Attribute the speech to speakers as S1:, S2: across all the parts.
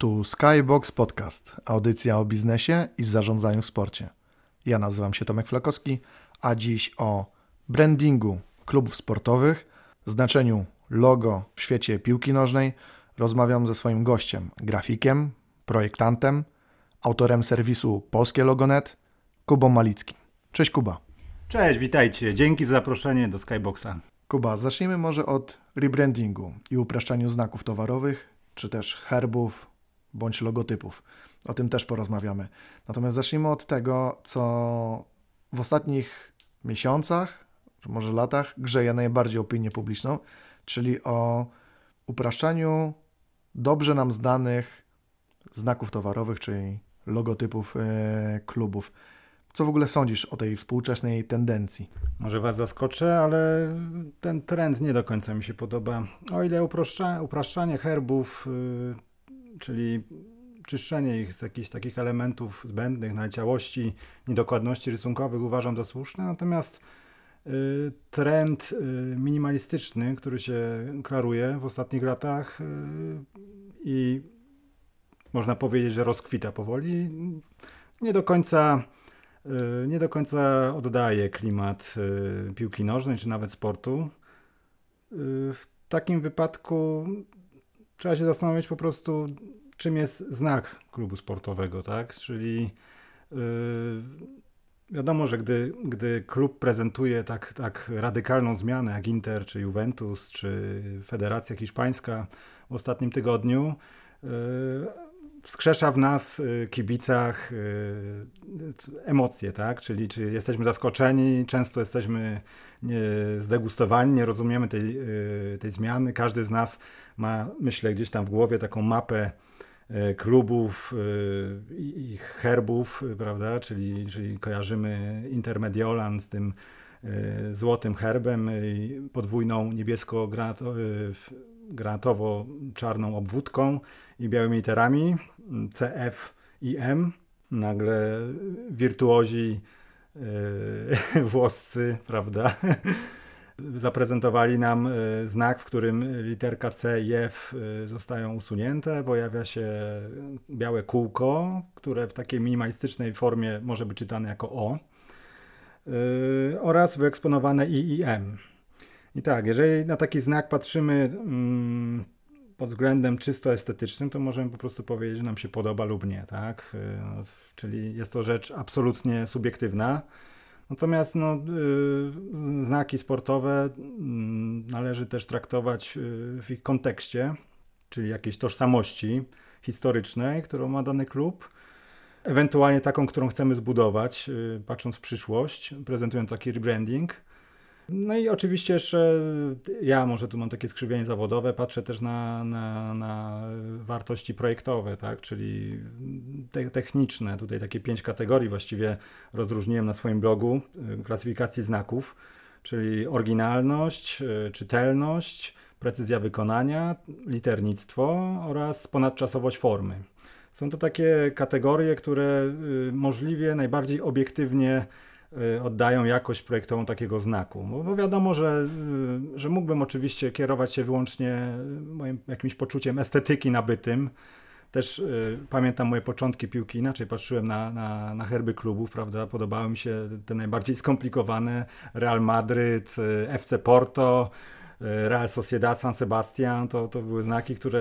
S1: Tu Skybox Podcast, audycja o biznesie i zarządzaniu w sporcie. Ja nazywam się Tomek Flakowski, a dziś o brandingu klubów sportowych, znaczeniu logo w świecie piłki nożnej rozmawiam ze swoim gościem, grafikiem, projektantem, autorem serwisu Polskie Logonet, Kubą Malickim. Cześć Kuba.
S2: Cześć, witajcie. Dzięki za zaproszenie do Skyboxa.
S1: Kuba, zacznijmy może od rebrandingu i upraszczaniu znaków towarowych, czy też herbów bądź logotypów. O tym też porozmawiamy. Natomiast zacznijmy od tego, co w ostatnich miesiącach, może latach, grzeje najbardziej opinię publiczną, czyli o upraszczaniu dobrze nam znanych znaków towarowych, czyli logotypów e, klubów. Co w ogóle sądzisz o tej współczesnej tendencji?
S2: Może Was zaskoczę, ale ten trend nie do końca mi się podoba. O ile upraszcza, upraszczanie herbów, yy, czyli czyszczenie ich z jakichś takich elementów zbędnych, naleciałości, niedokładności rysunkowych uważam za słuszne, natomiast yy, trend yy, minimalistyczny, który się klaruje w ostatnich latach yy, i można powiedzieć, że rozkwita powoli, nie do końca Y, nie do końca oddaje klimat y, piłki nożnej czy nawet sportu. Y, w takim wypadku trzeba się zastanowić po prostu, czym jest znak klubu sportowego, tak? Czyli wiadomo, że gdy, gdy klub prezentuje tak, tak radykalną zmianę jak Inter, czy Juventus, czy Federacja Hiszpańska w ostatnim tygodniu, wskrzesza w nas, y, kibicach, y, emocje, tak? Czyli czy jesteśmy zaskoczeni, często jesteśmy zdegustowani, nie rozumiemy tej, y, tej zmiany. Każdy z nas ma, myślę, gdzieś tam w głowie taką mapę klubów i herbów, prawda? Czyli, czyli kojarzymy Intermediolan z tym złotym herbem i podwójną niebiesko-granatowo-czarną obwódką i białymi literami CF i M. Nagle wirtuozi yy, włoscy, prawda? Zaprezentowali nam e, znak, w którym literka C i F e, zostają usunięte. Pojawia się białe kółko, które w takiej minimalistycznej formie może być czytane jako O. Oraz wyeksponowane I i M. I tak, jeżeli na taki znak patrzymy mm, pod względem czysto estetycznym, to możemy po prostu powiedzieć, że nam się podoba lub nie, tak? Y, czyli jest to rzecz absolutnie subiektywna. Natomiast no, y, znaki sportowe mm, należy też traktować y, w ich kontekście, czyli jakiejś tożsamości historycznej, którą ma dany klub, ewentualnie taką, którą chcemy zbudować, patrząc w przyszłość, prezentując taki rebranding. No i oczywiście jeszcze ja może tu mam takie skrzywienie zawodowe, patrzę też na, na, na wartości projektowe, tak, czyli te, techniczne. Tutaj takie pięć kategorii właściwie rozróżniłem na swoim blogu y, klasyfikacji znaków, czyli oryginalność, y, czytelność, precyzja wykonania, liternictwo oraz ponadczasowość formy. Są to takie kategorie, które y, możliwie najbardziej obiektywnie oddają jakość projektową takiego znaku. Bo, wiadomo, że, y, że mógłbym oczywiście kierować się wyłącznie moim jakimś poczuciem estetyki nabytym. Też y, pamiętam moje początki piłki, inaczej patrzyłem na, na, na herby klubów, prawda? Podobały mi się te najbardziej skomplikowane Real Madryt, y, FC Porto, Real Sociedad, San Sebastian, to, to były znaki, które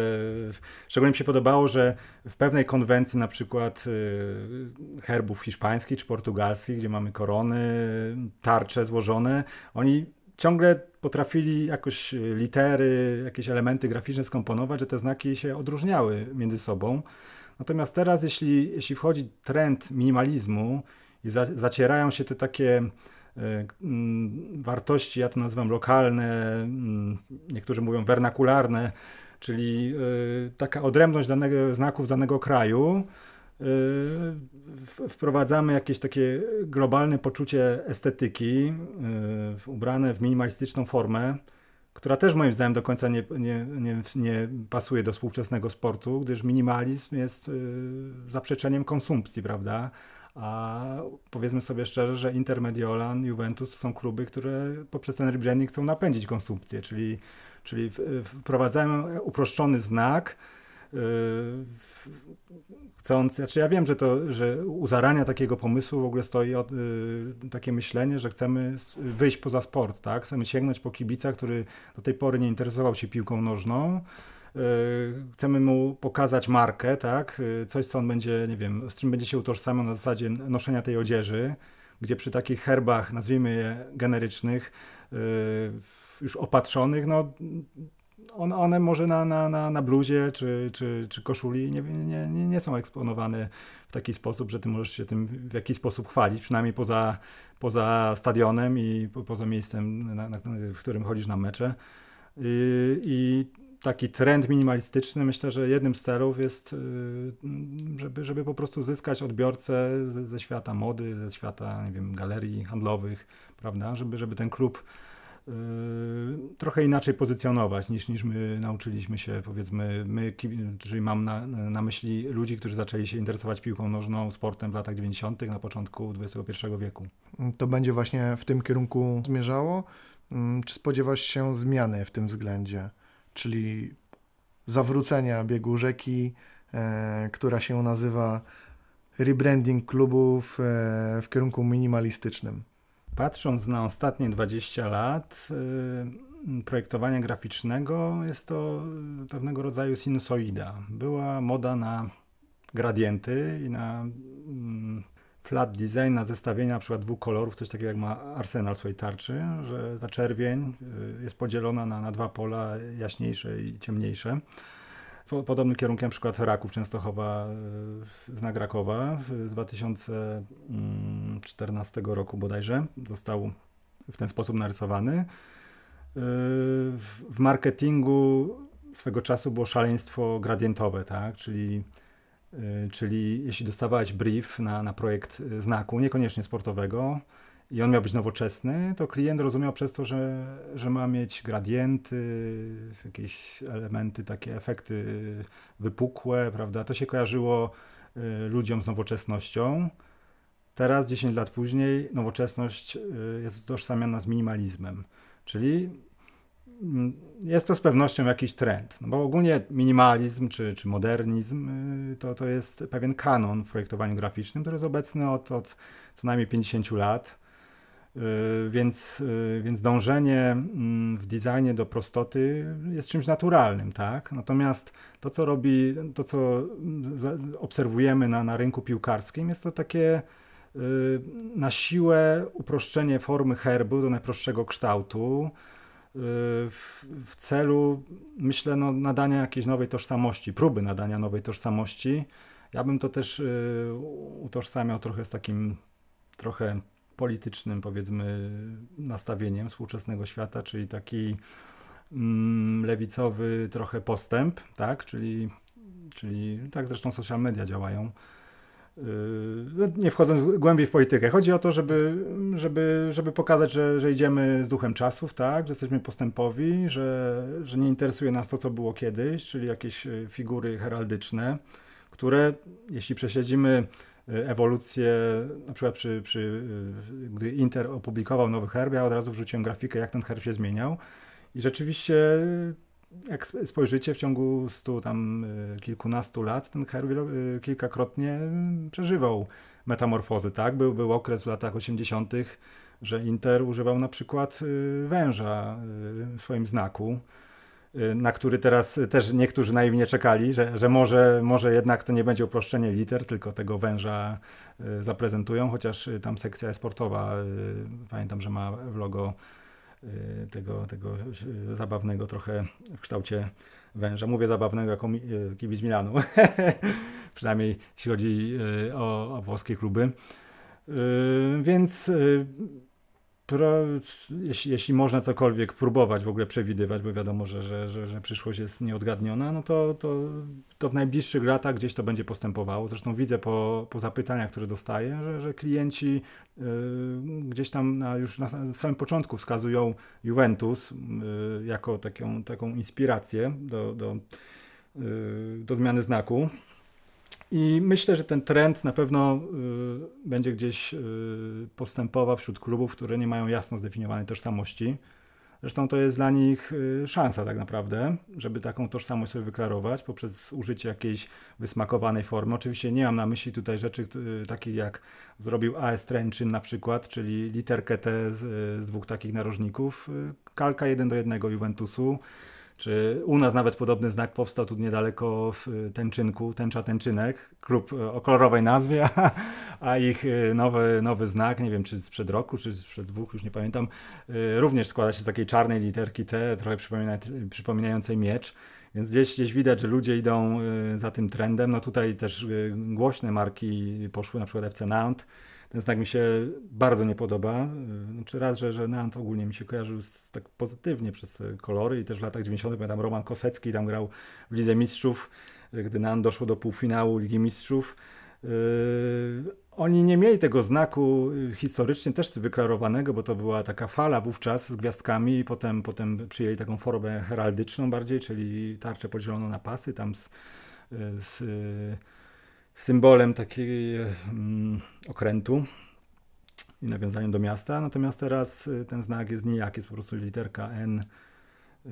S2: szczególnie mi się podobało, że w pewnej konwencji na przykład y, herbów hiszpańskich czy portugalskich, gdzie mamy korony, tarcze złożone, oni ciągle potrafili jakoś litery, jakieś elementy graficzne skomponować, że te znaki się odróżniały między sobą. Natomiast teraz, jeśli, jeśli wchodzi trend minimalizmu i za, zacierają się te takie wartości, ja to nazywam lokalne, mm, niektórzy mówią wernakularne, czyli e, taka odrębność danego znaków danego kraju. E, wprowadzamy jakieś takie globalne poczucie estetyki, ubrane w minimalistyczną formę, która też moim zdaniem do końca nie, nie, nie, nie pasuje do współczesnego sportu, gdyż minimalizm jest zaprzeczeniem konsumpcji, prawda? A powiedzmy sobie szczerze, że Inter, Mediolan, Juventus to są kluby, które poprzez ten rebranding chcą napędzić konsumpcję, czyli, czyli wprowadzają uproszczony znak, chcąc, znaczy ja wiem, że to, że u zarania takiego pomysłu w ogóle stoi od, takie myślenie, że chcemy wyjść poza sport, tak? Chcemy sięgnąć po kibica, który do tej pory nie interesował się piłką nożną, chcemy mu pokazać markę, tak? Coś, co on będzie, nie wiem, z czym będzie się utożsamiał na zasadzie noszenia tej odzieży, gdzie przy takich herbach, nazwijmy je generycznych, już opatrzonych, no one, one może na, na, na, na bluzie czy, czy, czy koszuli nie, nie, nie są eksponowane w taki sposób, że ty możesz się tym w jakiś sposób chwalić, przynajmniej poza, poza stadionem i poza miejscem, na, na, w którym chodzisz na mecze. I, I, taki trend minimalistyczny, myślę, że jednym z celów jest, y, żeby, żeby po prostu zyskać odbiorcę ze, ze świata mody, ze świata, nie wiem, galerii handlowych, prawda, żeby, żeby ten klub Yy, trochę inaczej pozycjonować niż, niż my nauczyliśmy się, powiedzmy, my, czyli mam na, na myśli ludzi, którzy zaczęli się interesować piłką nożną, sportem w latach 90., na początku XXI wieku.
S1: To będzie właśnie w tym kierunku zmierzało? Mm, czy spodziewasz się zmiany w tym względzie? Czyli zawrócenia biegu rzeki, e, która się nazywa rebranding klubów e, w kierunku minimalistycznym?
S2: Patrząc na ostatnie 20 lat y, projektowania graficznego, jest to pewnego rodzaju sinusoida. Była moda na gradienty i na mm, flat design, na zestawienie na przykład dwóch kolorów, coś takiego jak ma Arsenal swojej tarczy, że ta czerwień y, jest podzielona na, na dwa pola, jaśniejsze i ciemniejsze. Podobnym kierunkiem na przykład Raków Częstochowa z Nagrakowa z 2014 mm, roku bodajże został w ten sposób narysowany. Y, w marketingu swego czasu było szaleństwo gradientowe, tak? czyli, y, czyli jeśli dostawałeś brief na, na projekt znaku, niekoniecznie sportowego, i on miał być nowoczesny, to klient rozumiał przez to, że, że ma mieć gradienty, jakieś elementy, takie efekty wypukłe, prawda? To się kojarzyło y, ludziom z nowoczesnością. Teraz, 10 lat później, nowoczesność y, jest utożsamiana z minimalizmem, czyli jest to z pewnością jakiś trend, no bo ogólnie minimalizm czy, czy modernizm y, to, to jest pewien kanon w projektowaniu graficznym, który jest obecny od, od co najmniej 50 lat. Y, więc, y, więc dążenie mm, w designie do prostoty jest czymś naturalnym, tak? Natomiast to, co robi, to, co obserwujemy na, na rynku piłkarskim, jest to takie na siłę uproszczenie formy herbu do najprostszego kształtu w, w celu, myślę, no, nadania jakiejś nowej tożsamości, próby nadania nowej tożsamości. Ja bym to też utożsamiał trochę z takim trochę politycznym, powiedzmy, nastawieniem współczesnego świata, czyli taki mm, lewicowy trochę postęp, tak? Czyli, czyli tak zresztą social media działają. Yy, no, nie wchodząc głębiej w politykę, chodzi o to, żeby, żeby, żeby pokazać, że, że idziemy z duchem czasów, tak? że jesteśmy postępowi, że, że nie interesuje nas to, co było kiedyś, czyli jakieś y, figury heraldyczne, które jeśli prześledzimy ewolucję, na przykład przy, przy, gdy Inter opublikował nowy herb, ja od razu wrzuciłem grafikę, jak ten herb się zmieniał i rzeczywiście jak spojrzycie w ciągu stu tam e, kilkunastu lat, ten herb e, kilkakrotnie przeżywał metamorfozy, tak? Był, był okres w latach 80., że Inter używał na przykład e, węża w swoim znaku. Y, na który teraz też niektórzy naiwnie czekali, że, że może, może jednak to nie będzie uproszczenie liter, tylko tego węża y, zaprezentują, chociaż y, tam sekcja sportowa, pamiętam, że ma w logo tego, tego zabawnego trochę w kształcie węża. Mówię zabawnego jako kibic Milanu, przynajmniej jeśli chodzi o, o włoskie kluby. Więc pro, jeśli, jeśli można cokolwiek próbować w ogóle przewidywać, bo wiadomo, że, że, że, że przyszłość jest nieodgadniona, no to, to, to w najbliższych latach gdzieś to będzie postępowało. Zresztą widzę po, po zapytaniach, które dostaję, że, że klienci y, gdzieś tam na, już na samym początku wskazują Juventus y, jako taką, taką inspirację do, do, y, do zmiany znaku. I myślę, że ten trend na pewno y, będzie gdzieś y, postępował wśród klubów, które nie mają jasno zdefiniowanej tożsamości. Zresztą to jest dla nich y, szansa tak naprawdę, żeby taką tożsamość sobie wyklarować poprzez użycie jakiejś wysmakowanej formy. Oczywiście nie mam na myśli tutaj rzeczy y, takich jak zrobił A.S. Trenczyn na przykład, czyli literkę T z, z dwóch takich narożników. Kalka jeden do jednego Juventusu czy u nas nawet podobny znak powstał tu niedaleko w Tęczynku, Tęcza Tęczynek, klub e, o kolorowej nazwie, a ich e, nowy, nowy znak, nie wiem czy sprzed roku, czy sprzed dwóch, już nie pamiętam, również składa się z takiej czarnej literki T, trochę przypominającej miecz. Więc gdzieś, gdzieś widać, że ludzie idą za tym trendem. No tutaj też głośne marki poszły, na przykład FC Nantes, ten znak mi się bardzo nie podoba. Znaczy raz, że, że Nant ogólnie mi się kojarzył z, tak pozytywnie przez kolory i też w latach 90. pamiętam Roman Kosecki tam grał w Lidze Mistrzów, gdy Nant doszło do półfinału Ligi Mistrzów. Oni nie mieli tego znaku historycznie też wyklarowanego, bo to była taka fala wówczas z gwiazdkami i potem, potem przyjęli taką formę heraldyczną bardziej, czyli tarczę podzieloną na pasy tam z, z symbolem takiego mm, okrętu i nawiązaniem do miasta. Natomiast teraz y, ten znak jest nijaki, jest po prostu literka N y,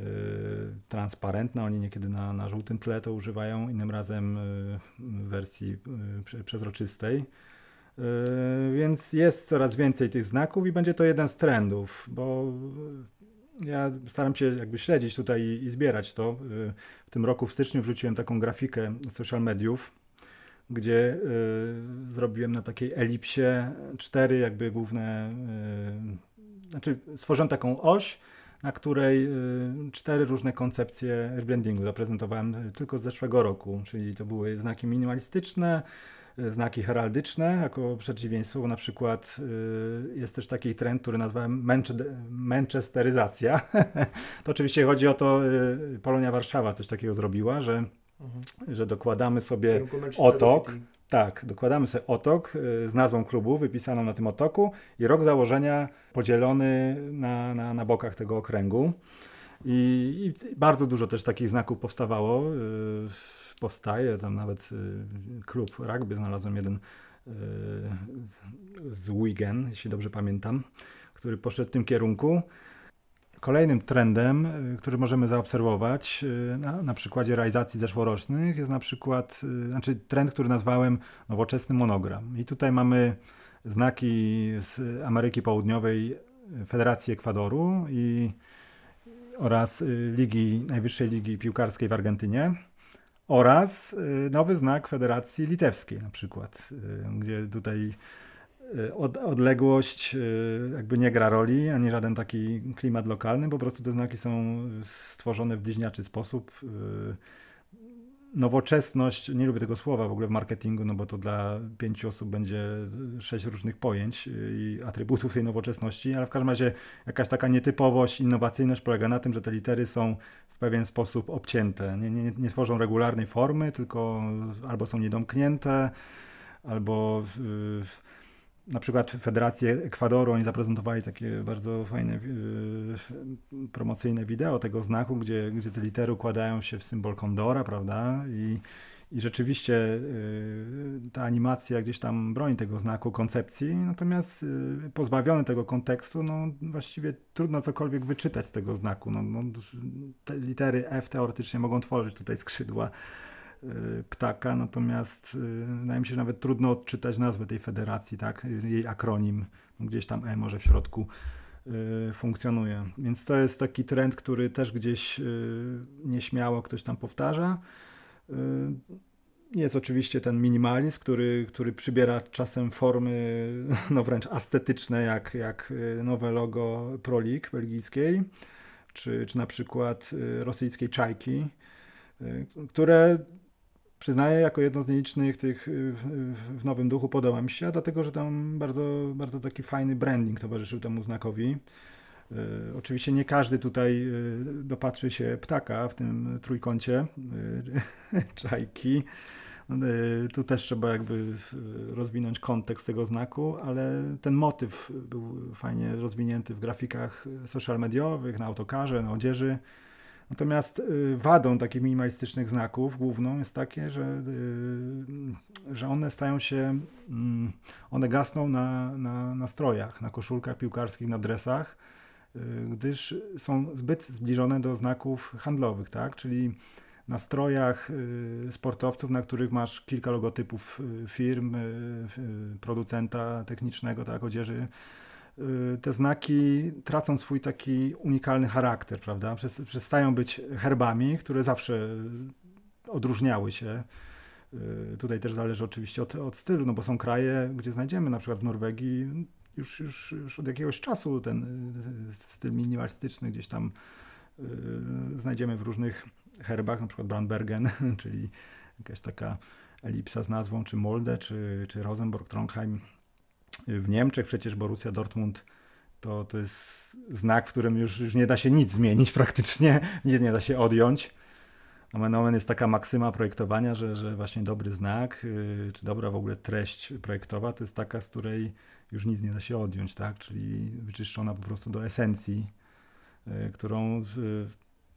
S2: transparentna. Oni niekiedy na, na żółtym tle to używają, innym razem y, w wersji przezroczystej. Więc jest coraz więcej tych znaków i będzie to jeden z trendów, bo ja staram się jakby śledzić tutaj i, i zbierać to. W tym roku w styczniu wrzuciłem taką grafikę social mediów, gdzie y, zrobiłem na takiej elipsie cztery jakby główne, y, znaczy stworzyłem taką oś, na której y, cztery różne koncepcje rebrandingu zaprezentowałem tylko z zeszłego roku, czyli to były znaki minimalistyczne, y, znaki heraldyczne jako przeciwieństwo, na przykład y, jest też taki trend, który nazwałem manchesteryzacja. to oczywiście chodzi o to, y, Polonia Warszawa coś takiego zrobiła, że Mhm. Że dokładamy sobie otok. Tak, dokładamy sobie otok y, z nazwą klubu wypisaną na tym otoku i rok założenia podzielony na, na, na bokach tego okręgu. I, I, bardzo dużo też takich znaków powstawało. Y, powstaje, tam nawet y, klub rugby znalazłem jeden z Wigan, jeśli dobrze pamiętam, który poszedł w tym kierunku. Kolejnym trendem, y, który możemy zaobserwować y, na, na, przykładzie realizacji zeszłorocznych, jest na przykład, y, znaczy trend, który nazwałem nowoczesny monogram. I tutaj mamy znaki z Ameryki Południowej, Federacji Ekwadoru i, oraz Ligi, Najwyższej Ligi Piłkarskiej w Argentynie oraz nowy znak Federacji Litewskiej na przykład, gdzie tutaj od, odległość y, jakby nie gra roli, ani żaden taki klimat lokalny, po prostu te znaki są stworzone w bliźniaczy sposób. Y, nowoczesność, nie lubię tego słowa w ogóle w marketingu, no bo to dla pięciu osób będzie sześć różnych pojęć i atrybutów tej nowoczesności, ale w każdym razie jakaś taka nietypowość, innowacyjność polega na tym, że te litery są w pewien sposób obcięte. Nie, nie, nie tworzą regularnej formy, tylko albo są niedomknięte, albo na przykład Federację Ekwadoru, oni zaprezentowali takie bardzo fajne yy, promocyjne wideo tego znaku, gdzie, gdzie te litery układają się w symbol kondora, prawda? I, i rzeczywiście yy, ta animacja gdzieś tam broni tego znaku, koncepcji, natomiast yy, pozbawiony tego kontekstu, no właściwie trudno cokolwiek wyczytać z tego znaku. No, no, te litery F teoretycznie mogą tworzyć tutaj skrzydła ptaka, natomiast y, wydaje mi się, że nawet trudno odczytać nazwę tej federacji, tak? jej akronim, gdzieś tam E może w środku y, funkcjonuje. Więc to jest taki trend, który też gdzieś nieśmiało ktoś tam powtarza. Jest oczywiście ten minimalizm, który, który przybiera czasem formy no wręcz ascetyczne, jak, jak nowe logo Pro League belgijskiej, czy, czy na przykład rosyjskiej Czajki, które przyznaję, jako jedno z nielicznych tych y, w, Nowym Duchu podoba mi się, dlatego że tam bardzo, bardzo taki fajny branding towarzyszył temu znakowi. Y, oczywiście nie każdy tutaj y, dopatrzy się ptaka w tym trójkącie czajki. Tu też trzeba jakby rozwinąć kontekst tego znaku, ale ten motyw był fajnie rozwinięty w grafikach social mediowych, na autokarze, na odzieży. Natomiast y, wadą takich minimalistycznych znaków główną jest takie, że, y, że one stają się, mm, one gasną na, na, na strojach, na koszulkach piłkarskich, na dresach. gdyż są zbyt zbliżone do znaków handlowych, tak? Czyli na strojach sportowców, na których masz kilka logotypów firm, producenta technicznego, tak, odzieży, te znaki tracą swój taki unikalny charakter, prawda? Przestają być herbami, które zawsze odróżniały się. Tutaj też zależy oczywiście od, od stylu, no bo są kraje, gdzie znajdziemy na przykład w Norwegii już, już, już od jakiegoś czasu ten styl minimalistyczny gdzieś tam znajdziemy w różnych herbach, na przykład Brandbergen, czyli jakaś taka elipsa z nazwą, czy Molde, czy, czy Rosenborg, Trondheim. W Niemczech przecież Borussia Dortmund to, to jest znak, w którym już, już nie da się nic zmienić praktycznie, nic nie da się odjąć. Omen omen jest taka maksyma projektowania, że, że właśnie dobry znak, yy, czy dobra w ogóle treść projektowa, to jest taka, z której już nic nie da się odjąć, tak? Czyli wyczyszczona po prostu do esencji, yy, którą yy,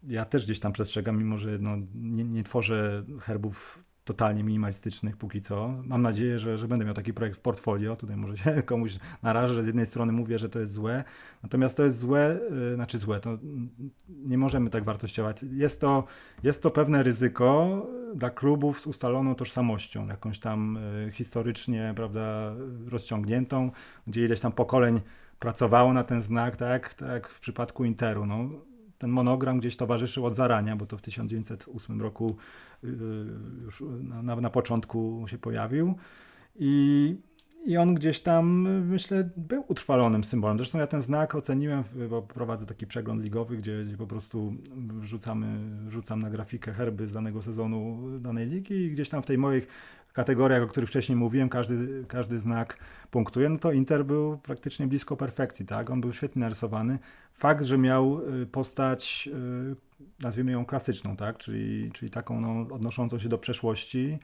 S2: ja też gdzieś tam przestrzegam, mimo że no, nie, nie tworzę herbów totalnie minimalistycznych póki co. Mam nadzieję, że, że będę miał taki projekt w portfolio. Tutaj może się komuś narażę, że z jednej strony mówię, że to jest złe, natomiast to jest złe, yy, znaczy złe, to nie możemy tak wartościować. Jest to, jest to pewne ryzyko dla klubów z ustaloną tożsamością, jakąś tam yy, historycznie, prawda, rozciągniętą, gdzie ileś tam pokoleń pracowało na ten znak, tak, tak w przypadku Interu. No, ten monogram gdzieś towarzyszył od zarania, bo to w 1908 roku y, już na, na początku się pojawił. I, I on gdzieś tam, myślę, był utrwalonym symbolem. Zresztą ja ten znak oceniłem, bo prowadzę taki przegląd ligowy, gdzie, gdzie po prostu wrzucamy, wrzucam na grafikę herby z danego sezonu danej ligi i gdzieś tam w tej moich kategoriach, o których wcześniej mówiłem, każdy, każdy znak punktuje, no to Inter był praktycznie blisko perfekcji, tak? On był świetnie narysowany. Fakt, że miał y, postać, y, nazwijmy ją klasyczną, tak? Czyli, czyli taką no, odnoszącą się do przeszłości,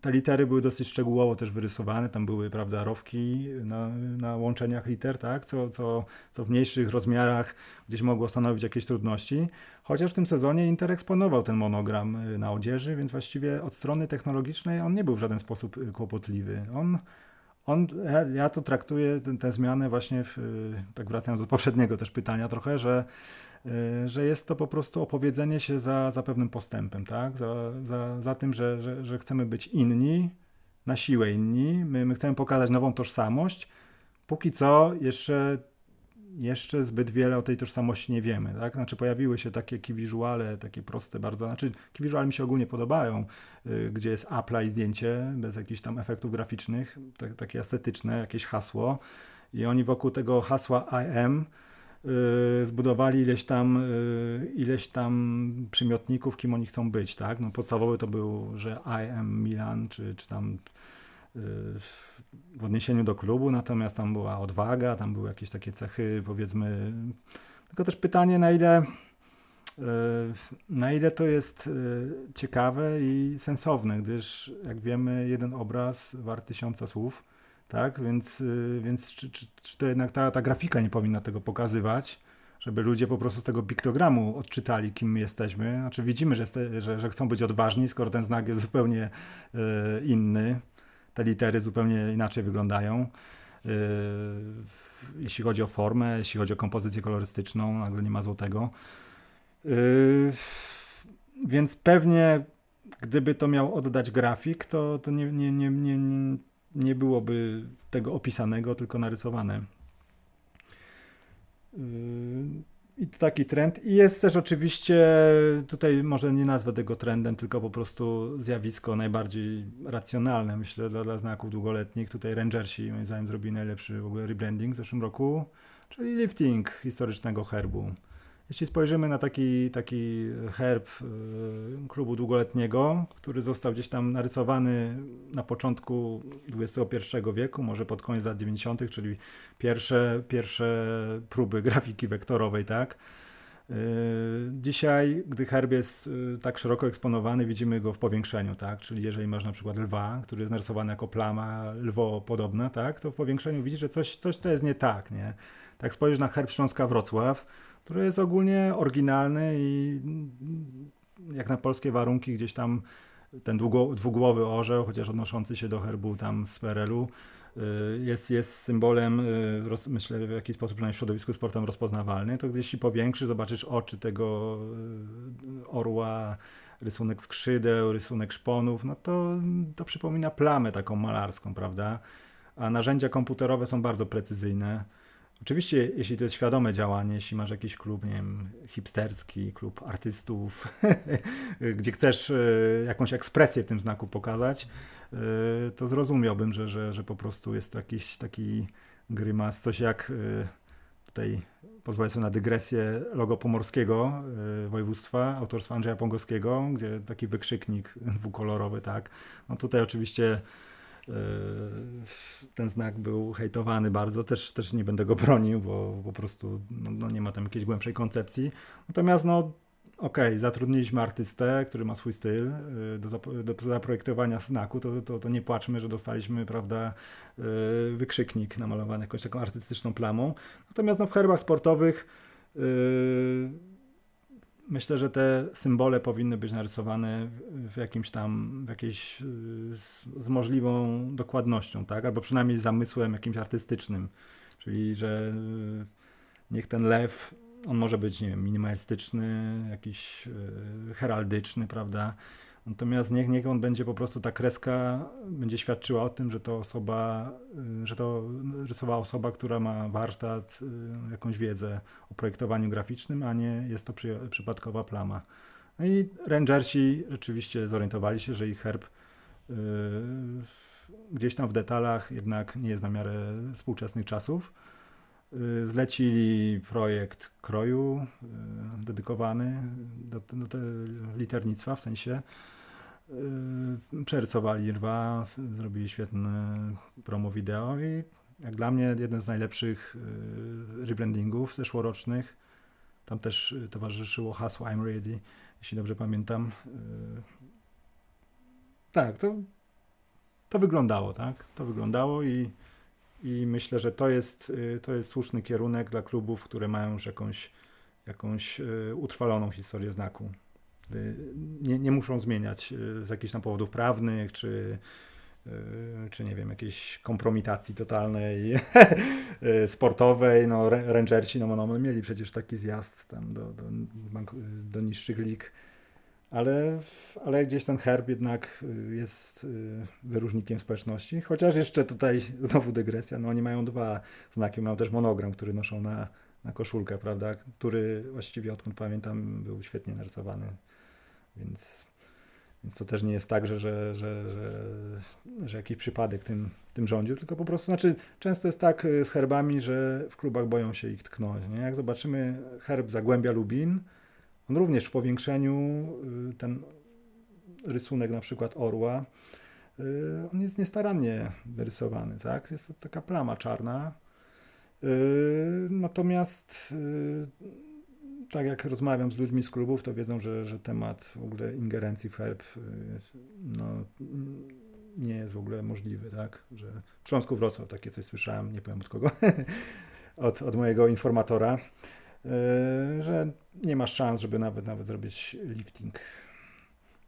S2: te litery były dosyć szczegółowo też wyrysowane, tam były, prawda, rowki na, na łączeniach liter, tak, co, co, co w mniejszych rozmiarach gdzieś mogło stanowić jakieś trudności. Chociaż w tym sezonie Inter eksponował ten monogram yy, na odzieży, więc właściwie od strony technologicznej on nie był w żaden sposób yy, kłopotliwy. On on, ja to traktuję tę zmianę właśnie, w, tak wracając do poprzedniego też pytania trochę, że Y, że jest to po prostu opowiedzenie się za, za pewnym postępem, tak? za, za, za tym, że, że, że chcemy być inni, na siłę inni, my, my chcemy pokazać nową tożsamość. Póki co jeszcze, jeszcze zbyt wiele o tej tożsamości nie wiemy. Tak? Znaczy pojawiły się takie key visuale, takie proste bardzo, znaczy key visuale mi się ogólnie podobają, y, gdzie jest apply i zdjęcie, bez jakichś tam efektów graficznych, tak, takie estetyczne, jakieś hasło i oni wokół tego hasła I am Y, zbudowali ileś tam, y, ileś tam przymiotników, kim oni chcą być, tak? No podstawowy to był, że I am Milan, czy, czy tam y, w odniesieniu do klubu, natomiast tam była odwaga, tam były jakieś takie cechy, powiedzmy, tylko też pytanie, na ile na ile to jest ciekawe i sensowne, gdyż jak wiemy, jeden obraz wart tysiąca słów tak? Więc, y, więc czy, czy, czy to jednak ta, ta grafika nie powinna tego pokazywać, żeby ludzie po prostu z tego piktogramu odczytali, kim my jesteśmy. Znaczy widzimy, że, że, że chcą być odważni, skoro ten znak jest zupełnie y, inny. Te litery zupełnie inaczej wyglądają. Y, jeśli chodzi o formę, jeśli chodzi o kompozycję kolorystyczną, nagle nie ma złotego. Więc pewnie gdyby to miał oddać grafik, to, to nie, nie, nie, nie, nie byłoby tego opisanego, tylko narysowane. Yy, I to taki trend. I jest też oczywiście, tutaj może nie nazwę tego trendem, tylko po prostu zjawisko najbardziej racjonalne, myślę, dla, dla znaków długoletnich. Tutaj Rangersi, moim zdaniem, zrobili najlepszy w ogóle rebranding w zeszłym roku, czyli lifting historycznego herbu. Jeśli spojrzymy na taki, taki herb y, klubu długoletniego, który został gdzieś tam narysowany na początku XXI wieku, może pod koniec lat 90., czyli pierwsze, pierwsze próby grafiki wektorowej, tak? Y, dzisiaj, gdy herb jest y, tak szeroko eksponowany, widzimy go w powiększeniu, tak? Czyli jeżeli masz na przykład lwa, który jest narysowany jako plama lwo podobna, tak? To w powiększeniu widzisz, że coś, coś to jest nie tak, nie? Tak spojrzysz na herb Śląska Wrocław, który jest ogólnie oryginalny i jak na polskie warunki gdzieś tam ten długo, dwugłowy orzeł, chociaż odnoszący się do herbu tam z PRL-u, jest, jest symbolem, myślę, w jakiś sposób przynajmniej w środowisku sportowym rozpoznawalny, to się powiększy, zobaczysz oczy tego orła, rysunek skrzydeł, rysunek szponów, no to, to przypomina plamę taką malarską, prawda? A narzędzia komputerowe są bardzo precyzyjne. Oczywiście, jeśli to jest świadome działanie, jeśli masz jakiś klub, nie wiem, hipsterski, klub artystów, gdzie chcesz e, jakąś ekspresję w tym znaku pokazać, e, to zrozumiałbym, że, że, że po prostu jest to jakiś taki grymas, coś jak e, tutaj pozwolę sobie na dygresję logo pomorskiego województwa autorstwa Andrzeja Pongowskiego, gdzie taki wykrzyknik dwukolorowy, tak. No tutaj oczywiście ten znak był hejtowany bardzo, też, też nie będę go bronił, bo po prostu no, no nie ma tam jakiejś głębszej koncepcji. Natomiast no okej, okay, zatrudniliśmy artystę, który ma swój styl yy, do, do zaprojektowania znaku, to, to, to, nie płaczmy, że dostaliśmy, prawda, yy, wykrzyknik namalowany jakąś taką artystyczną plamą. Natomiast no, w herbach sportowych myślę, że te symbole powinny być narysowane w jakimś tam, w jakiejś, z, z, możliwą dokładnością, tak? Albo przynajmniej zamysłem jakimś artystycznym. Czyli, że niech ten lew, on może być, nie wiem, minimalistyczny, jakiś heraldyczny, prawda? Natomiast niech, niech on będzie po prostu, ta kreska będzie świadczyła o tym, że to osoba, y, że to rysowała osoba, która ma warsztat, y, jakąś wiedzę o projektowaniu graficznym, a nie jest to przy, przypadkowa plama. No i Rangersi rzeczywiście zorientowali się, że ich herb yy, gdzieś tam w detalach jednak nie jest na miarę współczesnych czasów. Zlecili projekt kroju dedykowany do, do, liternictwa, w sensie przerysowali rwa, zrobili świetne promo wideo i jak dla mnie jeden z najlepszych yy, rebrandingów zeszłorocznych. Tam też towarzyszyło hasło I'm ready, jeśli dobrze pamiętam. Yy, tak, to, to wyglądało, tak? To wyglądało i, i myślę, że to jest, to jest słuszny kierunek dla klubów, które mają już jakąś, jakąś utrwaloną historię znaku. Y, nie, nie muszą zmieniać y, z jakichś tam powodów prawnych, czy, y, czy nie wiem, jakiejś kompromitacji totalnej sportowej. No, Rangersi, no, no, mieli przecież taki zjazd tam do, do, do niższych lig, ale, ale gdzieś ten herb jednak jest wyróżnikiem społeczności. Chociaż jeszcze tutaj znowu dygresja, no oni mają dwa znaki, mają też monogram, który noszą na, na koszulkę, prawda, który właściwie odkąd pamiętam był świetnie narysowany więc, więc to też nie jest tak, że, że, że, że, że jakiś przypadek tym, tym rządził, tylko po prostu, znaczy często jest tak y, z herbami, że w klubach boją się ich tknąć. Nie? Jak zobaczymy herb Zagłębia Lubin, on również w powiększeniu, y, ten rysunek na przykład orła, y, on jest niestarannie wyrysowany, tak? Jest to taka plama czarna. Natomiast tak jak rozmawiam z ludźmi z klubów, to wiedzą, że, że temat w ogóle ingerencji w herb y, no, nie jest w ogóle możliwy, tak? Że w Śląsku Wrocław takie coś słyszałem, nie powiem od kogo, od, od mojego informatora, yy, że nie ma szans, żeby nawet nawet zrobić lifting.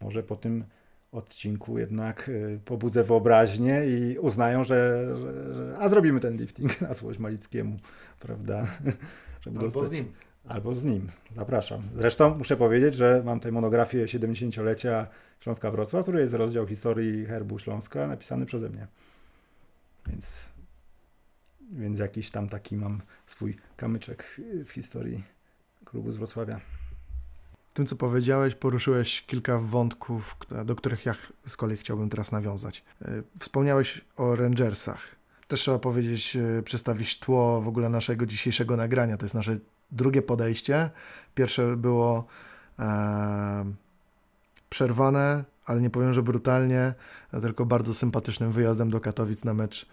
S2: Może po tym odcinku jednak y, pobudzę wyobraźnię i uznają, że, że, że a zrobimy ten lifting na złość Malickiemu, prawda?
S1: Żeby Albo dostać, z nim.
S2: Albo z nim. Zapraszam. Zresztą muszę powiedzieć, że mam tutaj monografię 70-lecia Śląska Wrocław, który jest rozdział historii herbu Śląska napisany przeze mnie. Więc, więc jakiś tam taki mam swój kamyczek w historii klubu z Wrocławia.
S1: Tym, co powiedziałeś, poruszyłeś kilka wątków, do których ja z kolei chciałbym teraz nawiązać. E, wspomniałeś o Rangersach. Też trzeba powiedzieć, e, przedstawić tło w ogóle naszego dzisiejszego nagrania. To jest nasze drugie podejście. Pierwsze było e, przerwane, ale nie powiem, że brutalnie, tylko bardzo sympatycznym wyjazdem do Katowic na mecz,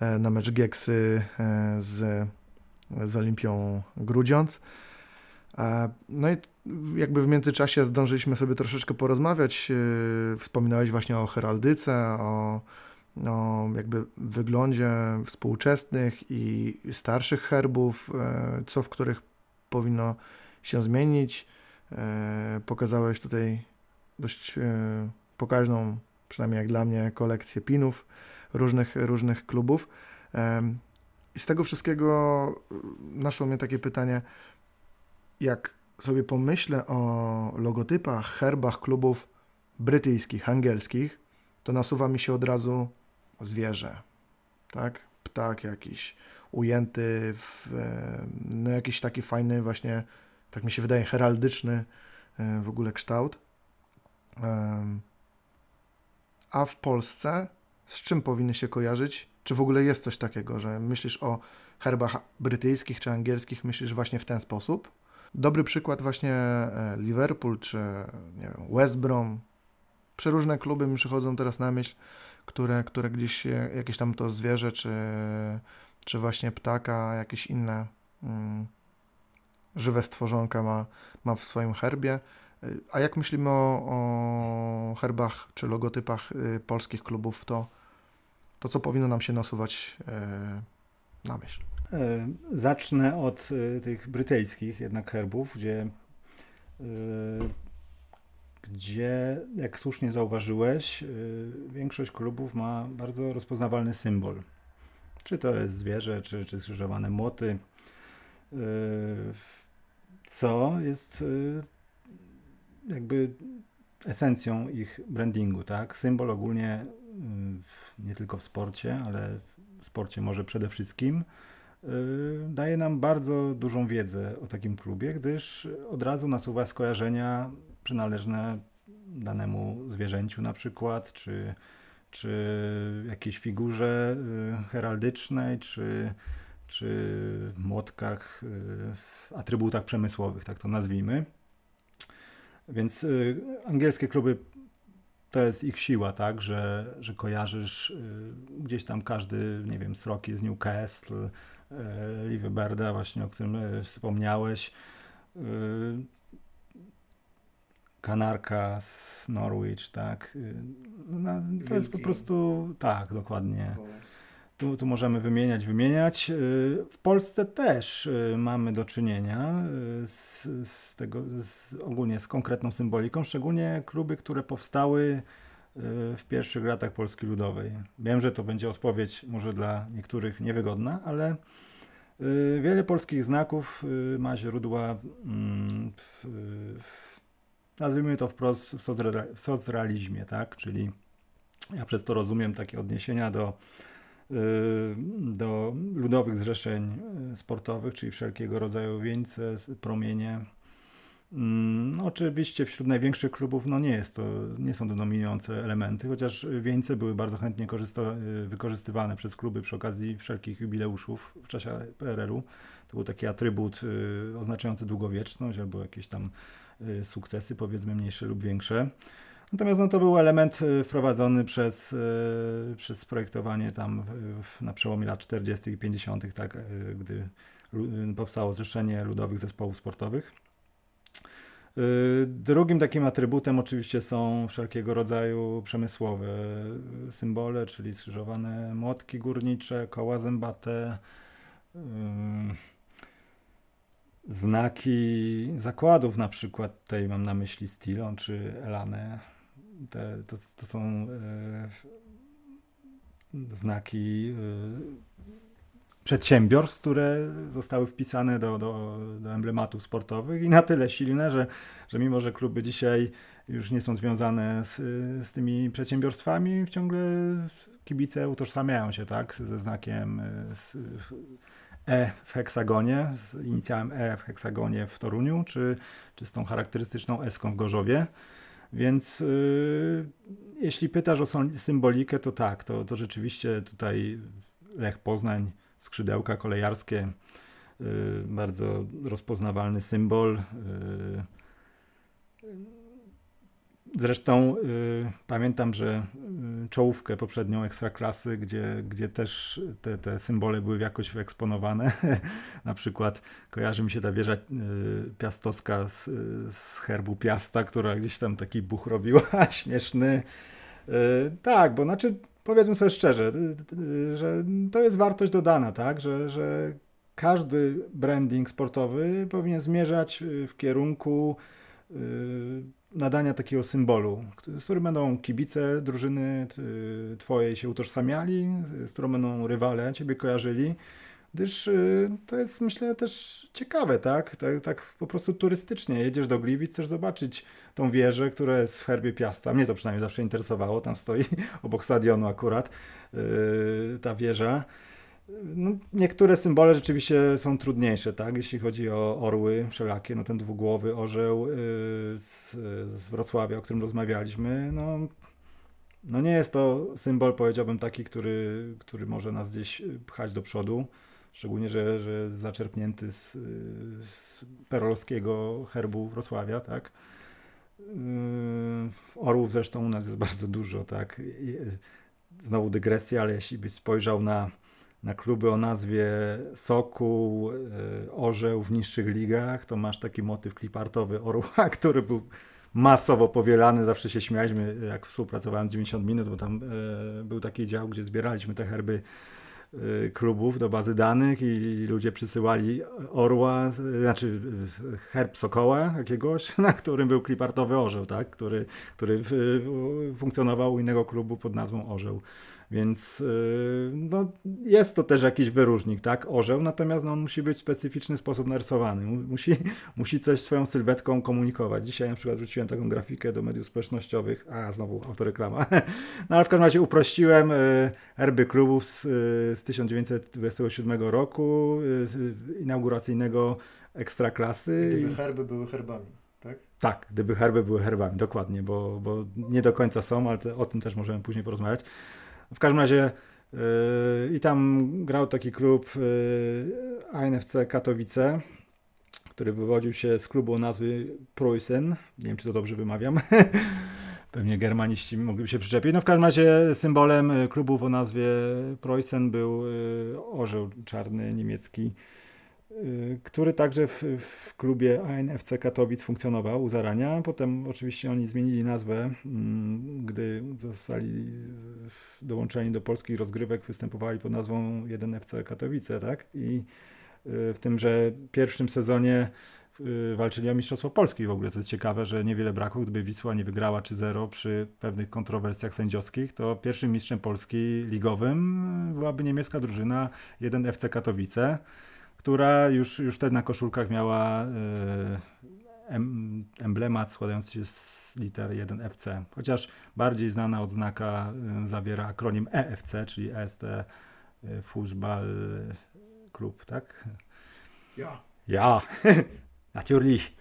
S1: e, na mecz Gieksy e, z, z Olimpią Grudziądz. E, no i jakby w międzyczasie zdążyliśmy sobie troszeczkę porozmawiać. E, wspominałeś właśnie o heraldyce, o, o jakby wyglądzie współczesnych i starszych herbów, co w których powinno się zmienić. E, pokazałeś tutaj dość e, pokaźną, przynajmniej jak dla mnie, kolekcję pinów różnych, różnych klubów. I z tego wszystkiego naszło mnie takie pytanie, jak sobie pomyślę o logotypach, herbach klubów brytyjskich, angielskich, to nasuwa mi się od razu zwierzę, tak? Ptak jakiś ujęty w no jakiś taki fajny właśnie, tak mi się wydaje, heraldyczny w ogóle kształt. A w Polsce z czym powinny się kojarzyć? Czy w ogóle jest coś takiego, że myślisz o herbach brytyjskich czy angielskich, myślisz właśnie w ten sposób? Dobry przykład właśnie e, Liverpool czy nie wiem, West Brom. Przeróżne kluby mi przychodzą teraz na myśl, które, które gdzieś jakieś tam to zwierzę, czy, czy właśnie ptaka, jakieś inne mm, żywe stworzonka ma, ma w swoim herbie. A jak myślimy o, o herbach czy logotypach y, polskich klubów, to, to co powinno nam się nasuwać y, na myśl?
S2: E, zacznę od tych brytyjskich jednak herbów, gdzie, gdzie jak słusznie zauważyłeś, większość klubów ma bardzo rozpoznawalny symbol. Czy to jest zwierzę, czy, czy skrzyżowane młoty, co jest jakby esencją ich brandingu, tak? Symbol ogólnie nie tylko w sporcie, ale w sporcie może przede wszystkim y, daje nam bardzo dużą wiedzę o takim klubie, gdyż od razu nasuwa skojarzenia przynależne danemu zwierzęciu na przykład, czy, czy jakiejś figurze y, heraldycznej, czy, czy młotkach, y, atrybutach przemysłowych, tak to nazwijmy. Więc y, angielskie kluby to jest ich siła, tak, że, że kojarzysz gdzieś tam każdy, nie wiem, Sroki z Newcastle, Liveberda właśnie, o którym wspomniałeś, Kanarka z Norwich, tak. Y, no, to jest po prostu, tak, dokładnie. Tu, tu możemy wymieniać, wymieniać. Y, w Polsce też y, mamy do czynienia z, z tego, z, ogólnie z konkretną symboliką, szczególnie kluby, które powstały w pierwszych latach Polski Ludowej. Wiem, że to będzie odpowiedź może dla niektórych niewygodna, ale wiele polskich znaków ma źródła mm, w, w nazwijmy to wprost w socrealizmie, tak? Czyli ja przez to rozumiem takie odniesienia do Y, do ludowych zrzeszeń y, sportowych, czyli wszelkiego rodzaju wieńce, promienie. Mm, no, oczywiście wśród największych klubów no nie, jest to, nie są to dominujące elementy, chociaż wieńce były bardzo chętnie y, wykorzystywane przez kluby przy okazji wszelkich jubileuszów w czasie PRL-u. To był taki atrybut oznaczający długowieczność albo jakieś tam sukcesy, powiedzmy mniejsze lub większe. Natomiast no, to był element y, wprowadzony przez, y, przez projektowanie tam na przełomie lat 40. i 50., tak, y, gdy powstało Zrzeszenie Ludowych Zespołów Sportowych. Drugim takim atrybutem oczywiście są wszelkiego rodzaju przemysłowe symbole, czyli skrzyżowane młotki górnicze, koła zębate, znaki zakładów, na przykład tutaj mam na myśli Stilon czy Elanę, te, to, to są e, znaki przedsiębiorstw, które zostały wpisane do, do, do emblematów sportowych i na tyle silne, że, że mimo, że kluby dzisiaj już nie są związane z, z tymi przedsiębiorstwami, ciągle kibice utożsamiają się tak, ze znakiem z, E w heksagonie, z inicjałem E w heksagonie w Toruniu, czy, czy z tą charakterystyczną eską w Gorzowie. Więc yy, jeśli pytasz o symbolikę, to tak, to, to rzeczywiście tutaj Lech Poznań, skrzydełka kolejarskie, yy, bardzo rozpoznawalny symbol. Zresztą y, pamiętam, że y, czołówkę poprzednią ekstraklasy, gdzie, gdzie też te, te symbole były jakoś wyeksponowane. Na przykład kojarzy mi się ta wieża y, piastowska z, z herbu Piasta, która gdzieś tam taki buch robiła, śmieszny. Y, tak, bo znaczy powiedzmy sobie szczerze, y, y, że to jest wartość dodana, tak, że, że każdy branding sportowy powinien zmierzać w kierunku nadania takiego symbolu, z którym będą kibice drużyny twojej się utożsamiali, z którą będą rywale ciebie kojarzyli, gdyż to jest myślę też ciekawe, tak? tak? Tak po prostu turystycznie. Jedziesz do Gliwic, chcesz zobaczyć tą wieżę, która jest w herbie Piasta. Mnie to przynajmniej zawsze interesowało, tam stoi obok stadionu akurat ta wieża. No, niektóre symbole rzeczywiście są trudniejsze, tak? Jeśli chodzi o orły wszelakie, no ten dwugłowy orzeł yy, z, z Wrocławia, o którym rozmawialiśmy, no, no nie jest to symbol, powiedziałbym, taki, który, który może nas gdzieś pchać do przodu. Szczególnie, że, że zaczerpnięty z, z perolskiego herbu Wrocławia, tak? Yy, orłów zresztą u nas jest bardzo dużo, tak? I, znowu dygresja, ale jeśli byś spojrzał na na kluby o nazwie Sokół, e, Orzeł w niższych ligach, to masz taki motyw klipartowy Orła, który był masowo powielany. Zawsze się śmialiśmy, jak współpracowałem 90 minut, bo tam e, był taki dział, gdzie zbieraliśmy te herby e, klubów do bazy danych i ludzie przysyłali orła, znaczy herb sokoła jakiegoś, na którym był klipartowy orzeł, tak? który, który funkcjonował u innego klubu pod nazwą orzeł. Więc y, no, jest to też jakiś wyróżnik, tak? Orzeł, natomiast no, on musi być w specyficzny sposób narysowany. Musi, musi coś swoją sylwetką komunikować. Dzisiaj na przykład wrzuciłem taką grafikę do mediów społecznościowych. A, znowu autoreklama. No ale w każdym razie uprościłem y, herby klubów z, y, z 1927 roku, inauguracyjnego ekstraklasy.
S1: Gdyby herby były herbami. Tak?
S2: tak, gdyby herby były herbami, dokładnie, bo, bo nie do końca są, ale te, o tym też możemy później porozmawiać. W każdym razie yy, i tam grał taki klub yy, ANFC Katowice, który wywodził się z klubu o nazwie Preußen. Nie wiem, czy to dobrze wymawiam. Pewnie germaniści mogliby się przyczepić. No w każdym razie symbolem klubów o nazwie Preußen był yy, orzeł czarny niemiecki który także w, w, klubie ANFC Katowic funkcjonował u zarania. Potem oczywiście oni zmienili nazwę, mm, gdy zostali dołączeni do polskich rozgrywek, występowali pod nazwą 1FC Katowice, tak? I y, w tymże pierwszym sezonie y, walczyli o Mistrzostwo Polski w ogóle, co jest ciekawe, że niewiele brakło, gdyby Wisła nie wygrała czy zero przy pewnych kontrowersjach sędziowskich, to pierwszym mistrzem Polski ligowym byłaby niemiecka drużyna 1FC Katowice która już, już wtedy na koszulkach miała e, emblemat składający się z liter 1FC. Chociaż bardziej znana odznaka e, zawiera akronim EFC, czyli EST e, Fußball Club, tak?
S1: Ja.
S2: Ja, natürlich.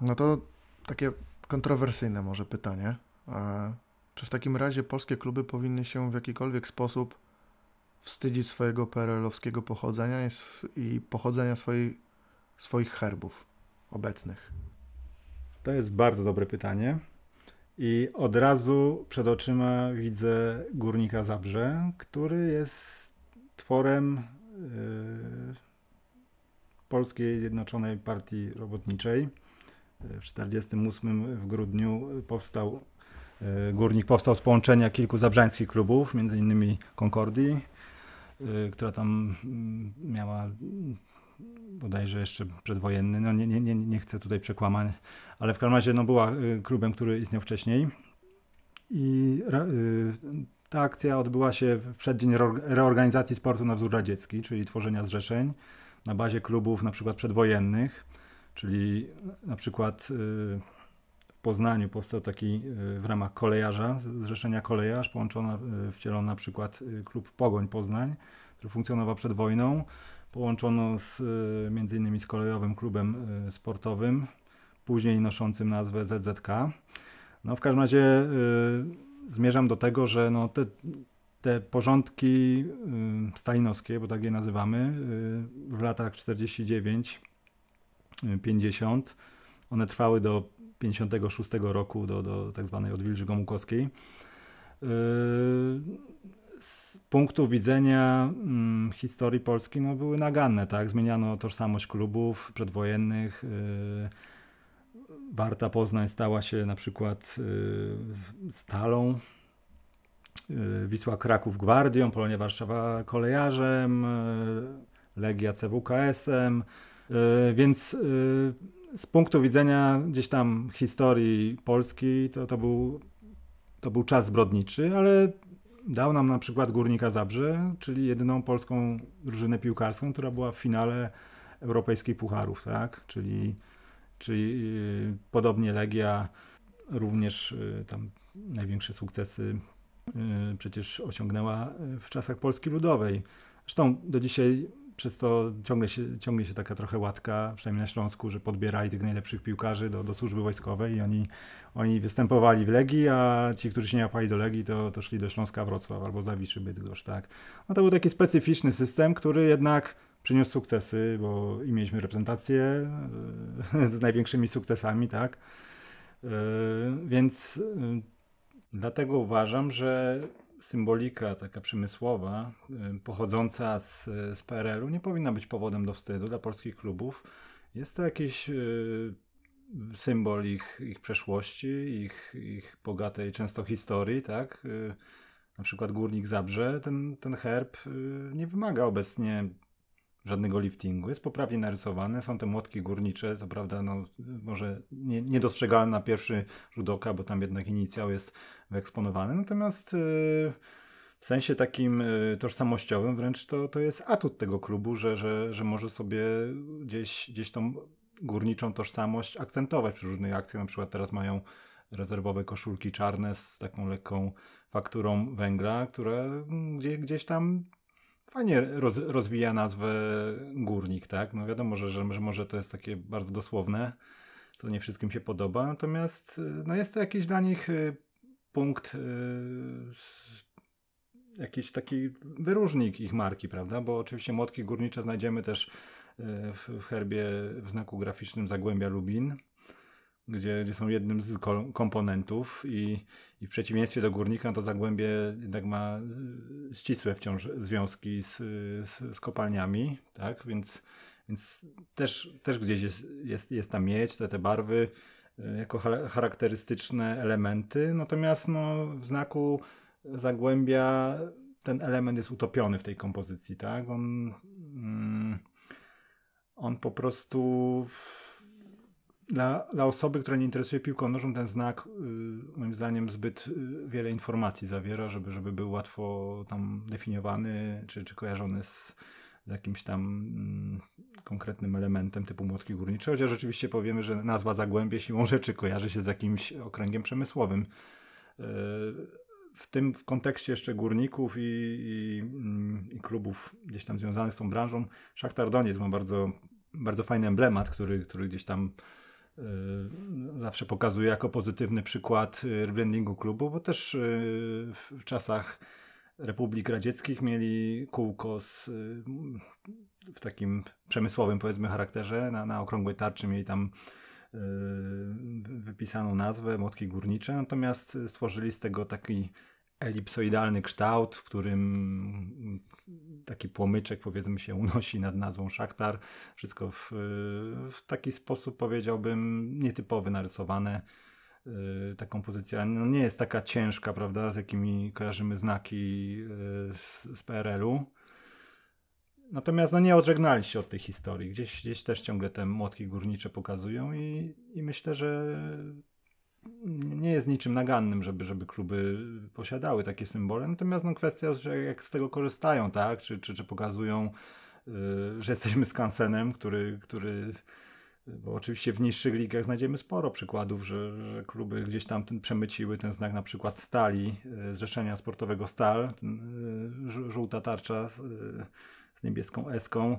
S1: No to takie kontrowersyjne może pytanie. Czy w takim razie polskie kluby powinny się w jakikolwiek sposób wstydzić swojego PRL-owskiego pochodzenia i pochodzenia swoich herbów obecnych?
S2: To jest bardzo dobre pytanie. I od razu przed oczyma widzę Górnika Zabrze, który jest tworem yy, Polskiej Zjednoczonej Partii Robotniczej. W 1948 w grudniu powstał yy, Górnik powstał z połączenia kilku zabrzańskich klubów, Concordii, Y, która tam mm, miała mm, bodajże jeszcze przedwojenny, no nie, nie, nie, nie chcę tutaj przekłamać, ale w każdym razie no, była y, klubem, który istniał wcześniej. I y, ta akcja odbyła się w przeddzień reorganizacji sportu na wzór radziecki, czyli tworzenia zrzeszeń na bazie klubów na przykład przedwojennych, czyli na przykład Poznaniu powstał taki y, w ramach kolejarza, Zrzeszenia Kolejarz, połączono, y, wcielono na przykład y, klub Pogoń Poznań, który funkcjonował przed wojną. Połączono z, między innymi z kolejowym klubem sportowym, później noszącym nazwę ZZK. No w każdym razie y, zmierzam do tego, że no te, te porządki y, stalinowskie, bo tak je nazywamy, y, w latach 49-50, one trwały do 56 roku do, do tak zwanej odwilży gomułkowskiej. Yy, z punktu widzenia hmm, historii Polski no, były naganne, tak? Zmieniano tożsamość klubów przedwojennych. Yy, Warta Poznań stała się na przykład yy, Stalą, Wisła Kraków Gwardią, Polonia Warszawa Kolejarzem, Legia CWKS-em, więc z punktu widzenia gdzieś tam historii Polski, to, to, był, to był czas zbrodniczy, ale dał nam na przykład Górnika Zabrze, czyli jedyną polską drużynę piłkarską, która była w finale europejskich pucharów, tak? Czyli, czyli yy, podobnie Legia również yy, tam największe sukcesy yy, przecież osiągnęła w czasach Polski Ludowej. Zresztą do dzisiaj przez to ciągle się, ciągnie się taka trochę łatka, przynajmniej na Śląsku, że podbierali tych najlepszych piłkarzy do, do służby wojskowej i oni, oni występowali w Legii, a ci, którzy się nie łapali do Legii, to, to szli do Śląska Wrocław albo Zawiszy Bydgoszcz, tak. No to był taki specyficzny system, który jednak przyniósł sukcesy, bo i mieliśmy reprezentację e, z największymi sukcesami, tak. E, więc e, dlatego uważam, że symbolika taka przemysłowa, y, pochodząca z, z PRL-u, nie powinna być powodem do wstydu dla polskich klubów. Jest to jakiś y, symbol ich, ich przeszłości, ich, ich bogatej często historii, tak? Y, na przykład Górnik Zabrze, ten, ten herb nie wymaga obecnie żadnego liftingu. Jest poprawnie narysowany, są te młotki górnicze, co prawda no, może nie, niedostrzegalne na pierwszy rzut oka, bo tam jednak inicjał jest wyeksponowany, natomiast yy, w sensie takim yy, tożsamościowym wręcz to, to jest atut tego klubu, że, że, że może sobie gdzieś, gdzieś tą górniczą tożsamość akcentować przy różnych akcjach, na przykład teraz mają rezerwowe koszulki czarne z taką lekką fakturą węgla, która gdzie, gdzieś tam fajnie roz, rozwija nazwę górnik, tak? No wiadomo, że, że, że może to jest takie bardzo dosłowne, co nie wszystkim się podoba, natomiast y, no jest to jakiś dla nich y, punkt, y, jakiś taki wyróżnik ich marki, prawda? Bo oczywiście młotki górnicze znajdziemy też w, herbie w znaku graficznym Zagłębia Lubin, gdzie, gdzie są jednym z komponentów i, i w przeciwieństwie do górnika to Zagłębie jednak ma y, ścisłe wciąż związki z, z, z kopalniami, tak, więc, więc też, też gdzieś jest, jest, jest ta miedź, te, te barwy y, jako charakterystyczne elementy, natomiast no, w znaku Zagłębia ten element jest utopiony w tej kompozycji, tak, on, mm, on po prostu w, dla, dla osoby, która nie interesuje piłką nożną, ten znak y, moim zdaniem zbyt y, wiele informacji zawiera, żeby, żeby był łatwo tam definiowany, czy, czy kojarzony z, z jakimś tam mm, konkretnym elementem typu młotki górnicze, chociaż rzeczywiście powiemy, że nazwa Zagłębie siłą rzeczy kojarzy się z jakimś okręgiem przemysłowym. Y, w tym w kontekście jeszcze górników i, i, mm, i klubów gdzieś tam związanych z tą branżą, Szachtar Doniec ma bardzo, bardzo fajny emblemat, który, który gdzieś tam zawsze pokazuję jako pozytywny przykład y, rebrandingu klubu, bo też y, w czasach Republik Radzieckich mieli kółko z, w takim przemysłowym powiedzmy charakterze, na, na okrągłej tarczy mieli tam wypisaną nazwę Młotki Górnicze, natomiast stworzyli z tego taki elipsoidalny kształt, w którym taki płomyczek powiedzmy się unosi nad nazwą Szachtar. Wszystko w, w taki sposób powiedziałbym nietypowy narysowane. Y, ta kompozycja no nie jest taka ciężka, prawda, z jakimi kojarzymy znaki y, z, z PRL-u. Natomiast no nie odżegnali się od tej historii. Gdzieś, gdzieś też ciągle te młotki górnicze pokazują i, i myślę, że nie jest niczym nagannym, żeby, żeby kluby posiadały takie symbole. Natomiast no, kwestia, że jak z tego korzystają, tak? Czy, czy, czy pokazują, yy, że jesteśmy skansenem, który, który bo oczywiście w niższych ligach znajdziemy sporo przykładów, że, że kluby gdzieś tam ten, przemyciły ten znak na przykład Stali, yy, Zrzeszenia Sportowego Stal, ten, yy, żółta tarcza z, yy, z niebieską eską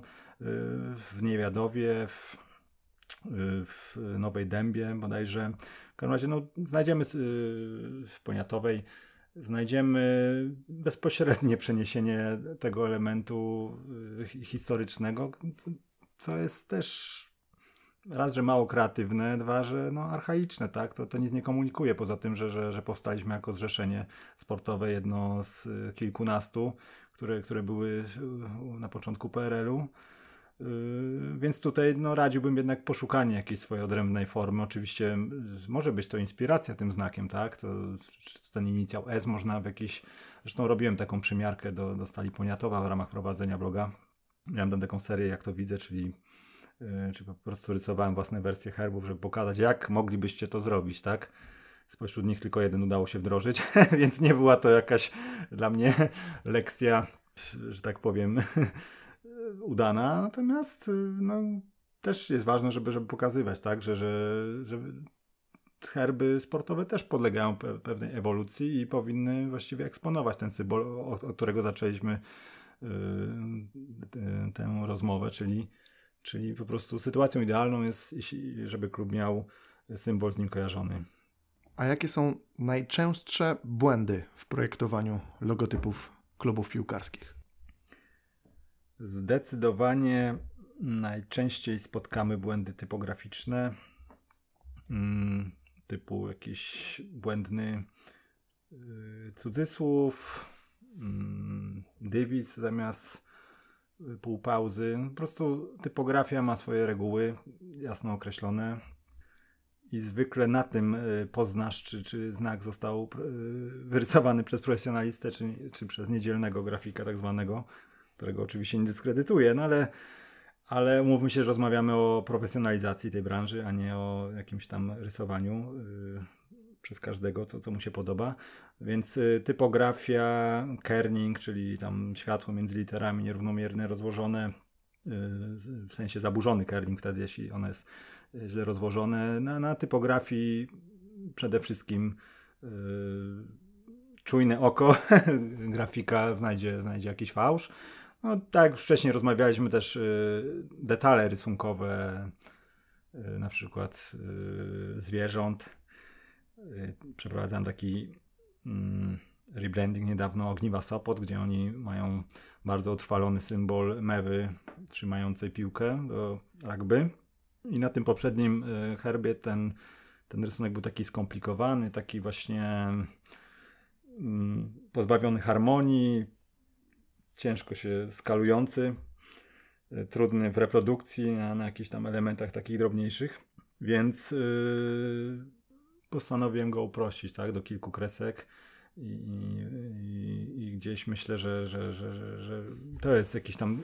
S2: w Niewiadowie, w w Nowej Dębie bodajże. Każdym razie no, znajdziemy y, w Poniatowej znajdziemy bezpośrednie przeniesienie tego elementu y, historycznego, co jest też raz, że mało kreatywne, dwa, że no, archaiczne, tak? To, to nic nie komunikuje, poza tym, że, że, że powstaliśmy jako zrzeszenie sportowe, jedno z kilkunastu, które, które były na początku PRL-u. Yy, więc tutaj no, radziłbym jednak poszukanie jakiejś swojej odrębnej formy. Oczywiście może być to inspiracja tym znakiem, tak? To, ten inicjał S można w jakiś. Zresztą robiłem taką przymiarkę do, do stali poniatowa w ramach prowadzenia bloga. Miałem tam taką serię, jak to widzę, czyli czy po prostu rysowałem własne wersje herbów, żeby pokazać, jak moglibyście to zrobić, tak? Spośród nich tylko jeden udało się wdrożyć, więc nie była to jakaś dla mnie lekcja, że tak powiem, udana. Natomiast no, też jest ważne, żeby, żeby pokazywać, tak, że, że, że herby sportowe też podlegają pe pewnej ewolucji i powinny właściwie eksponować ten symbol, od, od którego zaczęliśmy yy, yy, tę rozmowę, czyli, czyli po prostu sytuacją idealną jest, żeby klub miał symbol z nim kojarzony.
S1: A jakie są najczęstsze błędy w projektowaniu logotypów klubów piłkarskich?
S2: Zdecydowanie najczęściej spotkamy błędy typograficzne, mm, typu jakiś błędny y, cudzysłów, mm, dywiz zamiast y, półpauzy. Po prostu typografia ma swoje reguły jasno określone i zwykle na tym y, poznasz, czy, czy znak został wyrysowany przez profesjonalistę, czy, czy przez niedzielnego grafika tak zwanego, którego oczywiście nie dyskredytuję, no ale ale mówmy się, że rozmawiamy o profesjonalizacji tej branży, a nie o jakimś tam rysowaniu yy, przez każdego, co, co mu się podoba. Więc yy, typografia, kerning, czyli tam światło między literami nierównomiernie rozłożone, yy, w sensie zaburzony kerning wtedy, jeśli ono jest y, źle rozłożone. Na, na typografii przede wszystkim y, czujne oko grafika znajdzie, znajdzie jakiś fałsz. No, tak wcześniej rozmawialiśmy też y, detale rysunkowe, y, na przykład y, zwierząt. Y, przeprowadzałem taki mm, rebranding niedawno Ogniwa Sopot, gdzie oni mają bardzo utrwalony symbol mewy trzymającej piłkę do rugby. I na tym poprzednim y, herbie ten, ten rysunek był taki skomplikowany, taki właśnie mm, pozbawiony harmonii, ciężko się skalujący, e, trudny w reprodukcji na, na jakichś tam elementach takich drobniejszych, więc yy, postanowiłem go uprościć tak, do kilku kresek. I, i, i gdzieś myślę, że, że, że, że, że to jest jakiś tam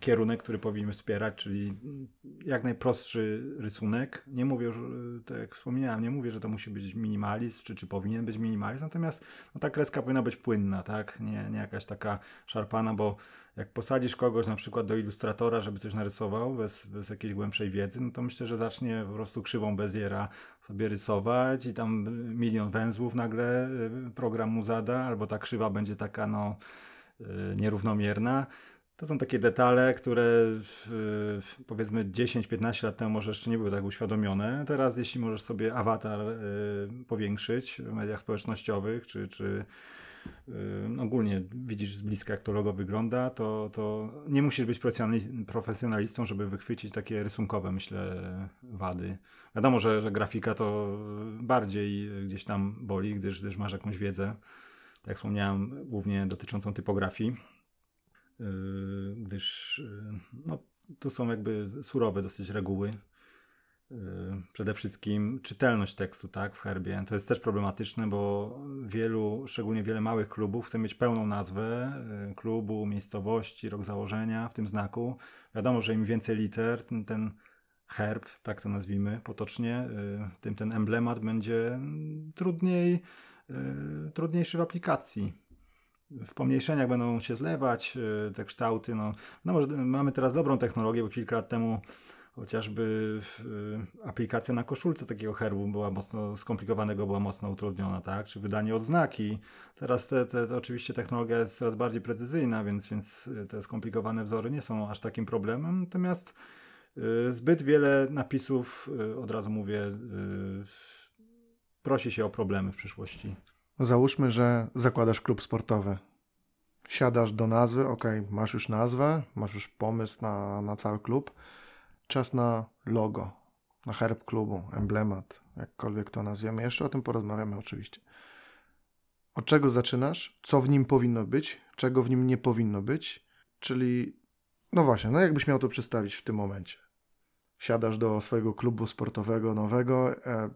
S2: kierunek, który powinniśmy wspierać, czyli jak najprostszy rysunek. Nie mówię już, tak jak wspomniałem, nie mówię, że to musi być minimalizm, czy, czy powinien być minimalizm, natomiast no, ta kreska powinna być płynna, tak? Nie, nie jakaś taka szarpana, bo jak posadzisz kogoś na przykład do ilustratora, żeby coś narysował bez, bez jakiejś głębszej wiedzy, no to myślę, że zacznie po prostu krzywą Beziera sobie rysować i tam milion węzłów nagle y, program mu zada, albo ta krzywa będzie taka no y, nierównomierna. To są takie detale, które powiedzmy 10-15 lat temu może jeszcze nie były tak uświadomione. Teraz jeśli możesz sobie awatar y, powiększyć w mediach społecznościowych, czy, czy y, ogólnie widzisz z bliska jak to logo wygląda, to, to nie musisz być profesjonalistą, żeby wychwycić takie rysunkowe, myślę, wady. Wiadomo, że, że grafika to bardziej gdzieś tam boli, gdyż, gdyż masz jakąś wiedzę, tak jak wspomniałem, głównie dotyczącą typografii gdyż yy, no, tu są jakby surowe dosyć reguły. Yy, przede wszystkim czytelność tekstu, tak, w herbie. To jest też problematyczne, bo wielu, szczególnie wiele małych klubów chce mieć pełną nazwę klubu, miejscowości, rok założenia w tym znaku. Wiadomo, że im więcej liter, ten, ten herb, tak to nazwijmy potocznie, tym ten emblemat będzie trudniej, trudniejszy w aplikacji w pomniejszeniach będą się zlewać e, te kształty. No, no może mamy teraz dobrą technologię, bo kilka lat temu chociażby e, aplikacja na koszulce takiego herbu była mocno skomplikowanego, była mocno utrudniona, tak? Czy wydanie odznaki. Teraz te, te, oczywiście technologia jest coraz bardziej precyzyjna, więc, więc te skomplikowane wzory nie są aż takim problemem. Natomiast y, zbyt wiele napisów, od razu mówię, prosi się o problemy w przyszłości.
S1: Załóżmy, że zakładasz klub sportowy. Siadasz do nazwy, ok, masz już nazwę, masz już pomysł na, na cały klub. Czas na logo, na herb klubu, emblemat, jakkolwiek to nazwiemy. Jeszcze o tym porozmawiamy oczywiście. Od czego zaczynasz? Co w nim powinno być? Czego w nim nie powinno być? Czyli, no właśnie, no jakbyś miał to przedstawić w tym momencie. Siadasz do swojego klubu sportowego nowego, e,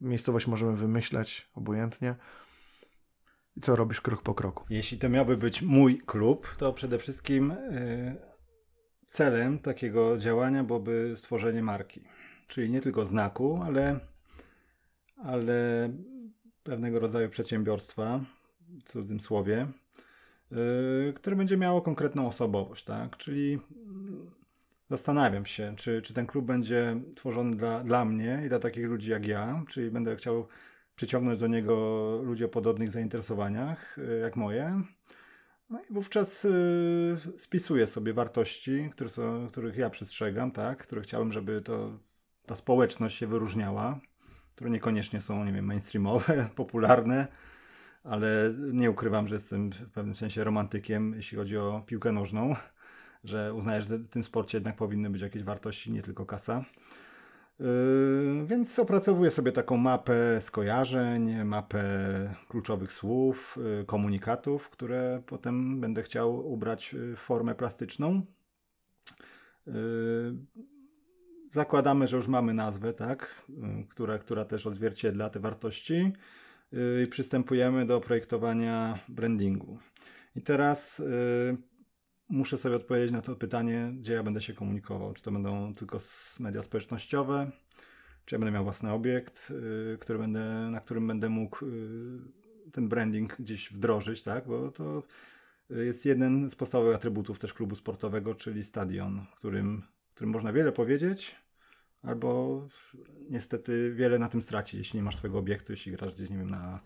S1: Miejscowość możemy wymyślać obojętnie. I co robisz krok po kroku?
S2: Jeśli to miałby być mój klub, to przede wszystkim yy, celem takiego działania byłoby stworzenie marki. Czyli nie tylko znaku, ale, ale pewnego rodzaju przedsiębiorstwa, w cudzym słowie, yy, które będzie miało konkretną osobowość, tak? Czyli zastanawiam się, czy, czy ten klub będzie tworzony dla, dla mnie i dla takich ludzi jak ja, czyli będę chciał przyciągnąć do niego ludzi o podobnych zainteresowaniach yy, jak moje. No i wówczas yy, spisuję sobie wartości, które są, których ja przestrzegam, tak? które chciałbym, żeby to, ta społeczność się wyróżniała, które niekoniecznie są, nie wiem, mainstreamowe, popularne, ale nie ukrywam, że jestem w pewnym sensie romantykiem, jeśli chodzi o piłkę nożną, że uznaję, że w tym sporcie jednak powinny być jakieś wartości, nie tylko kasa. Yy, więc opracowuję sobie taką mapę skojarzeń, mapę kluczowych słów, yy, komunikatów, które potem będę chciał ubrać w formę plastyczną. Yy, zakładamy, że już mamy nazwę, tak, która, która też odzwierciedla te wartości i przystępujemy do projektowania brandingu. I teraz muszę sobie odpowiedzieć na to pytanie, gdzie ja będę się komunikował. Czy to będą tylko media społecznościowe, czy ja będę miał własny obiekt, yy, który będę, na którym będę mógł yy, ten branding gdzieś wdrożyć, tak? Bo to jest jeden z podstawowych atrybutów też klubu sportowego, czyli stadion, którym, którym można wiele powiedzieć, albo niestety wiele na tym stracić, jeśli nie masz swojego obiektu, jeśli grasz gdzieś, nie wiem, na,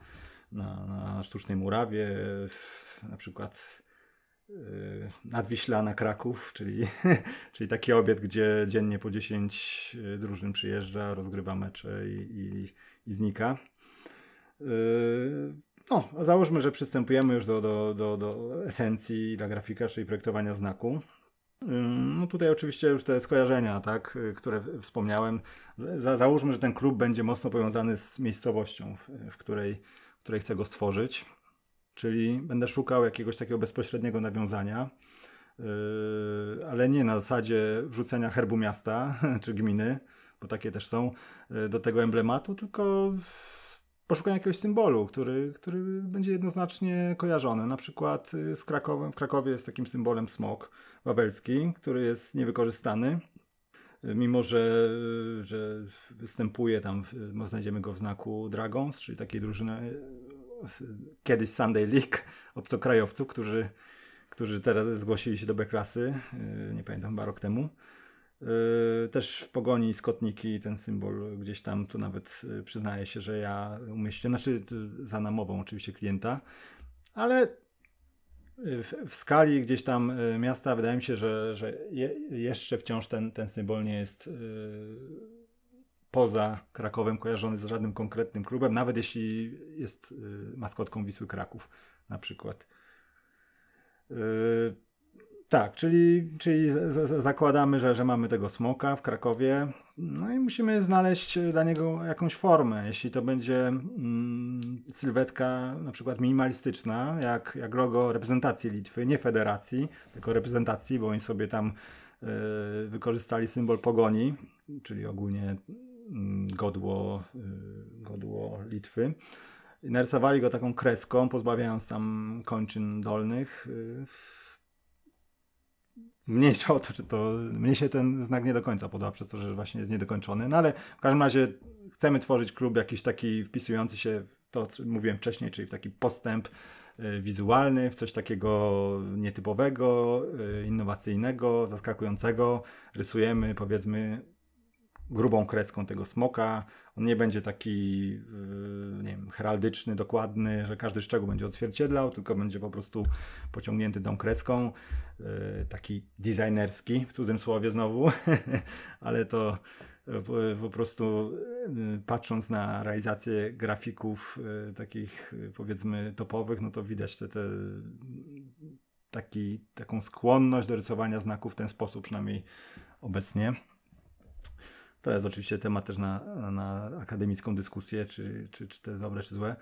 S2: na, na sztucznej murawie, na przykład Y, Nadwiślana Kraków, czyli, czyli taki obiekt, gdzie dziennie po 10 y, drużyn przyjeżdża, rozgrywa mecze i, i, i znika. Y, no, załóżmy, że przystępujemy już do, do, do, do esencji dla grafika, czyli projektowania znaku. No tutaj oczywiście już te skojarzenia, tak, które wspomniałem. Za, załóżmy, że ten klub będzie mocno powiązany z miejscowością, w, w której, w której chcę go stworzyć czyli będę szukał jakiegoś takiego bezpośredniego nawiązania, yy, ale nie na zasadzie wrzucenia herbu miasta czy gminy, bo takie też są, yy, do tego emblematu, tylko poszukania jakiegoś symbolu, który, który będzie jednoznacznie kojarzony. Na przykład yy, z Krakowem. W Krakowie jest takim symbolem smok wawelski, który jest niewykorzystany. Mimo, że, że występuje tam, znajdziemy go w znaku Dragons, czyli takiej drużyny kiedyś Sunday League obcokrajowców, którzy, którzy teraz zgłosili się do B-klasy, yy, nie pamiętam, chyba rok temu. Yy, też w pogoni skotniki ten symbol gdzieś tam, tu nawet yy, przyznaję się, że ja umieściłem, znaczy za namową oczywiście klienta, ale w, w, skali gdzieś tam miasta wydaje mi się, że, że je, jeszcze wciąż ten, ten symbol nie jest poza Krakowem kojarzony z żadnym konkretnym klubem, nawet jeśli jest y, maskotką Wisły Kraków na przykład. Y, tak, czyli, czyli zakładamy, że, że mamy tego smoka w Krakowie, no i musimy znaleźć dla niego jakąś formę. Jeśli to będzie mm, sylwetka na przykład minimalistyczna, jak, jak logo reprezentacji Litwy, nie federacji, tylko reprezentacji, bo oni sobie tam y, wykorzystali symbol pogoni, czyli ogólnie godło, y, godło Litwy. narysowali go taką kreską, pozbawiając tam kończyn dolnych. Y, mniejsza o to, czy to. Mnie się ten znak nie do końca podoba, przez to, że właśnie jest niedokończony. No ale w każdym razie chcemy tworzyć klub jakiś taki wpisujący się w to, co mówiłem wcześniej, czyli w taki postęp y, wizualny, w coś takiego nietypowego, innowacyjnego, zaskakującego. Rysujemy, powiedzmy, grubą kreską tego smoka. On nie będzie taki, yy, nie wiem, heraldyczny, dokładny, że każdy szczegół będzie odzwierciedlał, tylko będzie po prostu pociągnięty tą kreską. Yy, taki designerski, w cudzym słowie znowu, ale to yy, po prostu patrząc na realizację grafików takich powiedzmy topowych, no to widać te, te taki, taką skłonność do rysowania znaków w ten sposób, przynajmniej obecnie. To jest oczywiście temat też na, na akademicką dyskusję, czy, czy, czy to jest dobre, czy złe.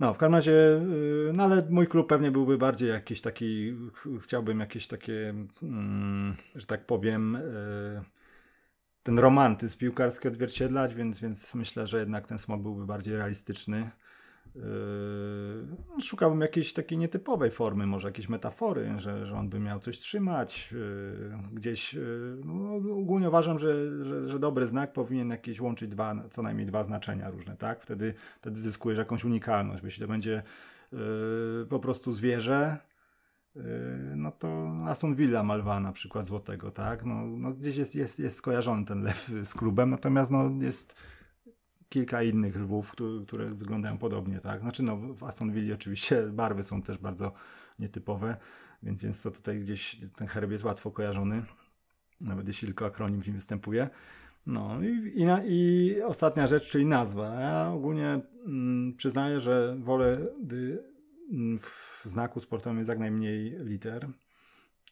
S2: No, w każdym razie, y, no ale mój klub pewnie byłby bardziej jakiś taki, chciałbym jakieś takie, mm, że tak powiem, y, ten romantyzm piłkarski odzwierciedlać, więc, więc myślę, że jednak ten smog byłby bardziej realistyczny. Yy, szukałbym jakiejś takiej nietypowej formy, może jakiejś metafory, że, że on by miał coś trzymać. Yy, gdzieś yy, no, ogólnie uważam, że, że, że, dobry znak powinien jakieś łączyć dwa, co najmniej dwa znaczenia różne, tak? Wtedy, wtedy zyskujesz jakąś unikalność. Jeśli to będzie po prostu zwierzę, no to Aston Villa ma lwa na przykład złotego, tak? No, no gdzieś jest, jest, jest skojarzony ten lew z klubem, natomiast no jest kilka innych lwów, które, wyglądają podobnie, tak? Znaczy, no, w Aston Villa oczywiście barwy są też bardzo nietypowe, więc, więc to tutaj gdzieś ten herb jest łatwo kojarzony, nawet jeśli tylko akronim w nim występuje. No i, i, na, i ostatnia rzecz, czyli nazwa. Ja ogólnie mm, przyznaję, że wolę, gdy mm, w znaku sportowym jest jak najmniej liter,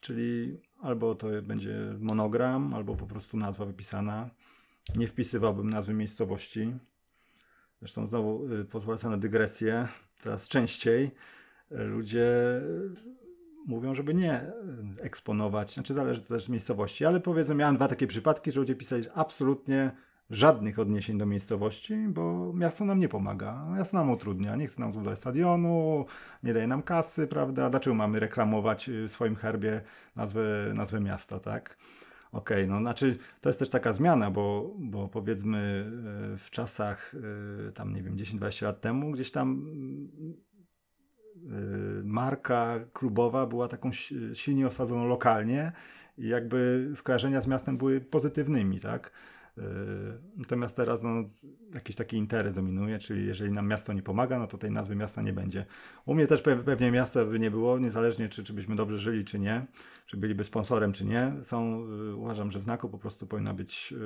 S2: czyli albo to będzie monogram, albo po prostu nazwa wypisana nie wpisywałbym nazwy miejscowości. Zresztą znowu y, pozwolę sobie na dygresję. Coraz częściej y, ludzie y, mówią, żeby nie eksponować, znaczy zależy to też z miejscowości, ale powiedzmy miałem dwa takie przypadki, że ludzie pisali absolutnie żadnych odniesień do miejscowości, bo miasto nam nie pomaga, miasto nam utrudnia, nie chce nam zbudować stadionu, nie daje nam kasy, prawda, dlaczego mamy reklamować w swoim herbie nazwę, nazwę miasta, tak? Okej, okay, no znaczy to jest też taka zmiana, bo, bo powiedzmy e, w czasach e, tam nie wiem 10-20 lat temu gdzieś tam e, marka klubowa była taką silnie osadzoną lokalnie i jakby skojarzenia z miastem były pozytywnymi, tak? Yy, natomiast teraz no, jakiś taki interes dominuje, czyli jeżeli nam miasto nie pomaga, no to tej nazwy miasta nie będzie. U mnie też pewnie miasta by nie było, niezależnie czy, czy byśmy dobrze żyli, czy nie, czy byliby sponsorem, czy nie. Są, yy, uważam, że w znaku po prostu powinna być yy,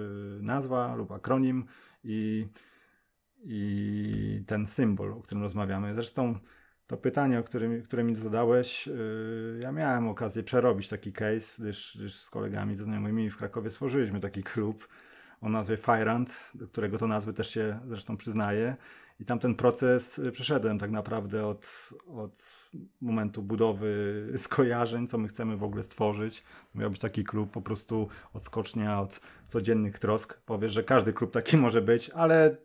S2: nazwa lub akronim i, i ten symbol, o którym rozmawiamy. Zresztą to pytanie, o którym, które mi zadałeś, ja miałem okazję przerobić taki case, gdyż, gdyż z kolegami, ze znajomymi w Krakowie stworzyliśmy taki klub, o nazwie Firant, do którego to nazwy też się zresztą przyznaję. I tam ten proces y, przeszedłem tak naprawdę od, od momentu budowy skojarzeń, co my chcemy w ogóle stworzyć. Miał być taki klub po prostu odskocznia od codziennych trosk. Powiesz, że każdy klub taki może być, ale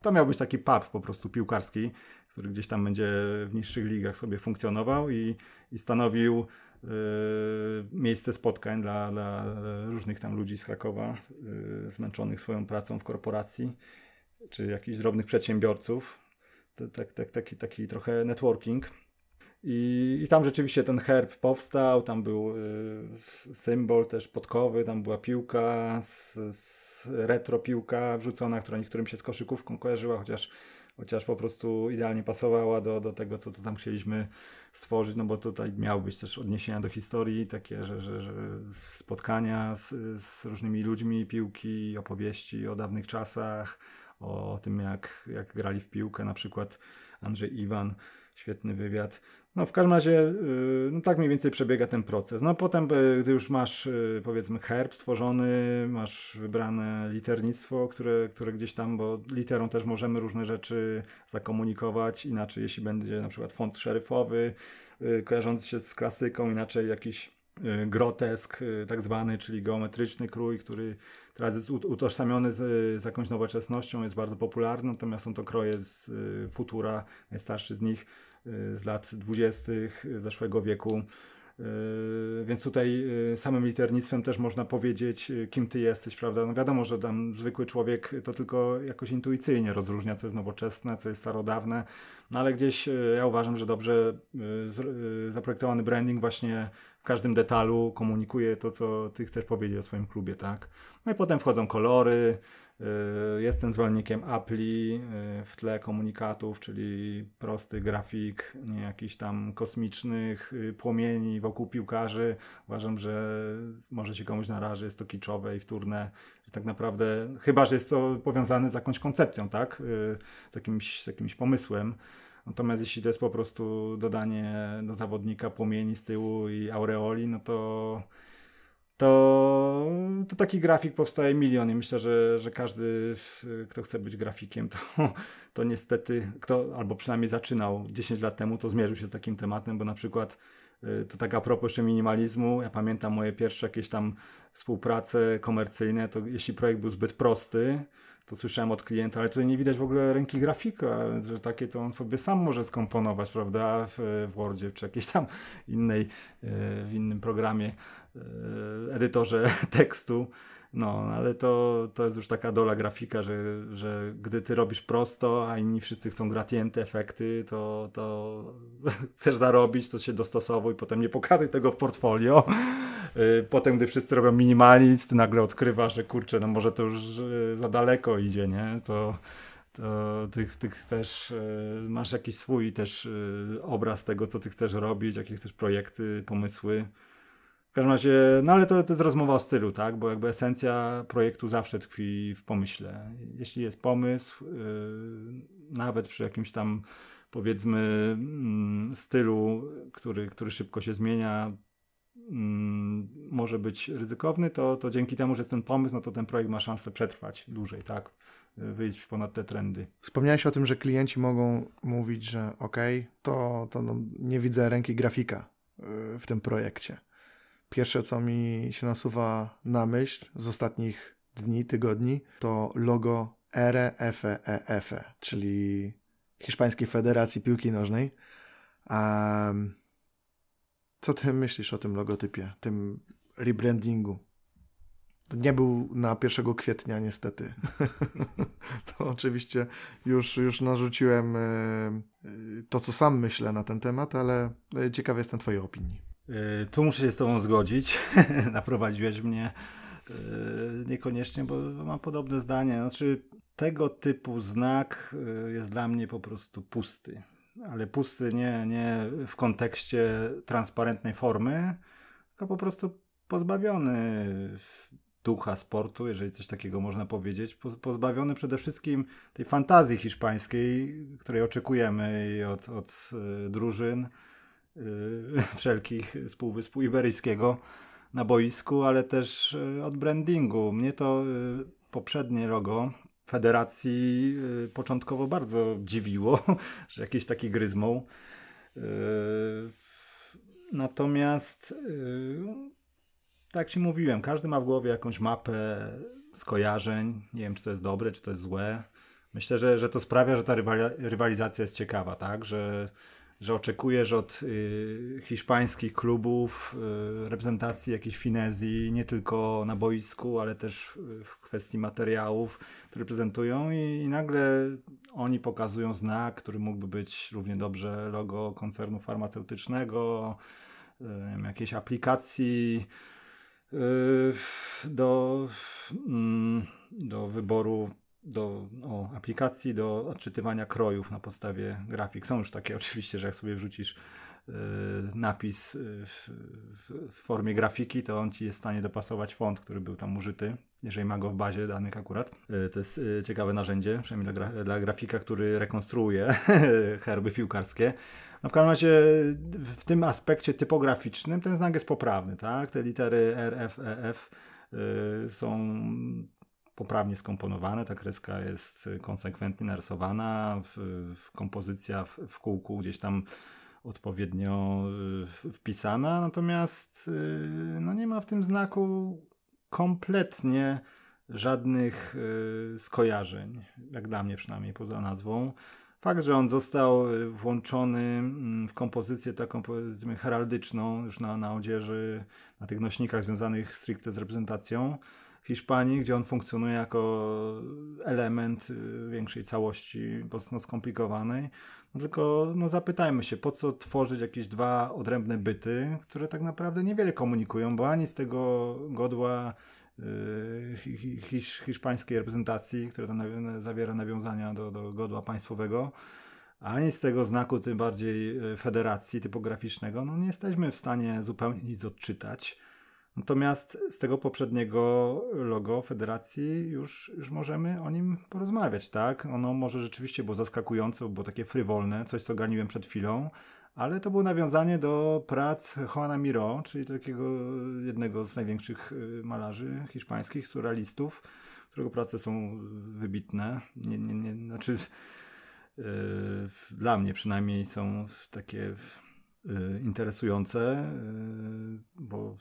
S2: to miał być taki pub po prostu piłkarski, który gdzieś tam będzie w niższych ligach sobie funkcjonował i, i stanowił miejsce spotkań dla, dla różnych tam ludzi z Krakowa, y, zmęczonych swoją pracą w korporacji, czy jakichś drobnych przedsiębiorców. Tak, tak, taki, taki trochę networking. I, I tam rzeczywiście ten herb powstał, tam był y, symbol też podkowy, tam była piłka, z, z retro piłka wrzucona, która niektórym się z koszykówką kojarzyła, chociaż chociaż po prostu idealnie pasowała do, do tego, co, co tam chcieliśmy stworzyć, no bo tutaj miały być też odniesienia do historii, takie, że, że, że spotkania z, z różnymi ludźmi, piłki, opowieści o dawnych czasach, o tym, jak, jak grali w piłkę, na przykład Andrzej Iwan, świetny wywiad. No w każdym razie, y, no tak mniej więcej przebiega ten proces. No potem, y, gdy już masz y, powiedzmy herb stworzony, masz wybrane liternictwo, które, które gdzieś tam, bo literą też możemy różne rzeczy zakomunikować, inaczej jeśli będzie na przykład font szeryfowy, kojarzący się z klasyką, inaczej jakiś grotesk tak zwany, czyli geometryczny krój, który teraz jest utożsamiony z, z jakąś nowoczesnością, jest bardzo popularny, natomiast są to kroje z futura, najstarszy z nich z lat dwudziestych zeszłego wieku. Y, więc tutaj y, samym liternictwem też można powiedzieć, kim ty jesteś, prawda? No wiadomo, że tam zwykły człowiek to tylko jakoś intuicyjnie rozróżnia, co jest nowoczesne, co jest starodawne, no ale gdzieś ja uważam, że dobrze zaprojektowany branding właśnie w każdym detalu komunikuje to, co ty chcesz powiedzieć o swoim klubie, tak? No i potem wchodzą kolory, Y, jestem zwolennikiem Appli y, w tle komunikatów, czyli prosty grafik, nie jakichś tam kosmicznych y, płomieni wokół piłkarzy. Uważam, że może się komuś naraży, jest to kiczowe i wtórne. Tak naprawdę, chyba, że jest to powiązane z jakąś koncepcją, tak? Z jakimś, z jakimś pomysłem. Natomiast jeśli to jest po prostu dodanie do zawodnika płomieni z tyłu i aureoli, no to to, to taki grafik powstaje milion i myślę, że, że każdy, kto chce być grafikiem, to, to niestety, kto albo przynajmniej zaczynał 10 lat temu, to zmierzył się z takim tematem, bo na przykład y, to tak a propos jeszcze minimalizmu, ja pamiętam moje pierwsze jakieś tam współprace komercyjne, to jeśli projekt był zbyt prosty, to słyszałem od klienta, ale tutaj nie widać w ogóle ręki grafika, że takie to on sobie sam może skomponować, prawda, w, w Wordzie czy jakiejś tam innej, y, w innym programie, edytorze tekstu. No, ale to, to jest już taka dola grafika, że, że gdy ty robisz prosto, a inni wszyscy chcą gratienty, efekty, to, to chcesz zarobić, to się dostosowuj, potem nie pokazuj tego w portfolio. Y, potem, gdy wszyscy robią minimalizm, ty nagle odkrywasz, że kurczę, no może to już y, za daleko idzie, nie? To, to ty, ty chcesz, y, masz jakiś swój też obraz tego, co ty chcesz robić, jakie chcesz projekty, pomysły. W każdym razie, no ale to, to jest rozmowa o stylu, tak? Bo jakby esencja projektu zawsze tkwi w pomyśle. Jeśli jest pomysł, yy, nawet przy jakimś tam powiedzmy yy, stylu, który, który szybko się zmienia, yy, może być ryzykowny, to, to dzięki temu, że jest ten pomysł, no to ten projekt ma szansę przetrwać dłużej, tak? Wyjść ponad te trendy.
S1: Wspomniałeś o tym, że klienci mogą mówić, że ok, to, to no, nie widzę ręki grafika y, w tym projekcie Pierwsze, co mi się nasuwa na myśl z ostatnich dni, tygodni, to logo RFEF, e, czyli Hiszpańskiej Federacji Piłki Nożnej. Um, co ty myślisz o tym logotypie, tym rebrandingu? Nie był na 1 kwietnia, niestety. to oczywiście już, już narzuciłem e, e, to, co sam myślę na ten temat, ale ciekawy jestem Twojej opinii.
S2: Tu muszę się z Tobą zgodzić. Naprowadziłeś mnie niekoniecznie, bo mam podobne zdanie. Znaczy, tego typu znak jest dla mnie po prostu pusty. Ale pusty nie, nie w kontekście transparentnej formy, tylko po prostu pozbawiony ducha sportu, jeżeli coś takiego można powiedzieć, pozbawiony przede wszystkim tej fantazji hiszpańskiej, której oczekujemy od, od drużyn Y, wszelkich z Półwyspu Iberyjskiego na boisku, ale też y, od brandingu. Mnie to y, poprzednie logo federacji początkowo bardzo dziwiło, że jakiś taki gryzmoł. Natomiast tak jak ci mówiłem, każdy ma w głowie jakąś mapę skojarzeń. Nie wiem, czy to jest dobre, czy to jest złe. Myślę, że, że to sprawia, że ta rywalizacja jest ciekawa, tak? Że że oczekujesz od y, hiszpańskich klubów y, reprezentacji jakiejś finezji, nie tylko na boisku, ale też w kwestii materiałów, które prezentują i, i nagle oni pokazują znak, który mógłby być równie dobrze logo koncernu farmaceutycznego, y, jakiejś aplikacji y, do, mm, do wyboru do o, aplikacji do odczytywania krojów na podstawie grafik. Są już takie oczywiście, że jak sobie wrzucisz y, napis y, w, w, formie grafiki, to on ci jest w stanie dopasować font, który był tam użyty, jeżeli ma go w bazie danych akurat. Y, to jest ciekawe narzędzie, przynajmniej dla, gra, dla grafika, który rekonstruuje herby piłkarskie. No w każdym razie w tym aspekcie typograficznym ten znak jest poprawny, tak? Te litery R, F, E, F są poprawnie skomponowane, ta kreska jest konsekwentnie narysowana, w, w kompozycja w, w kółku gdzieś tam odpowiednio y, wpisana, natomiast y, no nie ma w tym znaku kompletnie żadnych y, skojarzeń, jak dla mnie przynajmniej poza nazwą. Fakt, że on został włączony mm, w kompozycję taką powiedzmy heraldyczną, już na, na odzieży, na tych nośnikach związanych stricte z reprezentacją, Hiszpanii, gdzie on funkcjonuje jako element y, większej całości, mocno skomplikowanej. No tylko no zapytajmy się, po co tworzyć jakieś dwa odrębne byty, które tak naprawdę niewiele komunikują, bo ani z tego godła hisz, hiszpańskiej reprezentacji, które tam zawiera nawiązania do, do godła państwowego, ani z tego znaku tym bardziej y, federacji typograficznego, no nie jesteśmy w stanie zupełnie nic odczytać. Natomiast z tego poprzedniego logo federacji już, już możemy o nim porozmawiać, tak? Ono może rzeczywiście było zaskakujące, było takie frywolne, coś co ganiłem przed chwilą, ale to było nawiązanie do prac Juana Miro, czyli takiego jednego z największych y, malarzy hiszpańskich, surrealistów, którego prace są wybitne. Nie, nie, nie, znaczy, yy, dla mnie przynajmniej są takie interesujące, bo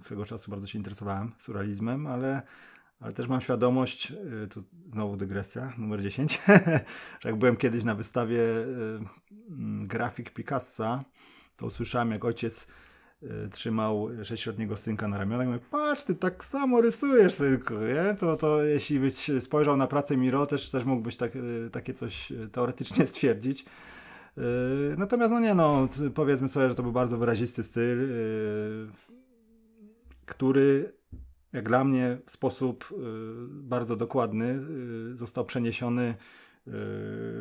S2: swego czasu bardzo się interesowałem surrealizmem, ale, ale też mam świadomość, tu znowu dygresja, numer 10, że jak byłem kiedyś na wystawie grafik Picassa, to usłyszałem, jak ojciec Y, trzymał sześcioletniego synka na ramionach i mówię, patrz, ty tak samo rysujesz, synku, nie? To, to jeśli byś spojrzał na pracę Miro, też, też mógłbyś tak, y, takie coś y, teoretycznie stwierdzić. Natomiast, no nie no, powiedzmy sobie, że to był bardzo wyrazisty styl, który jak dla mnie w sposób bardzo dokładny został przeniesiony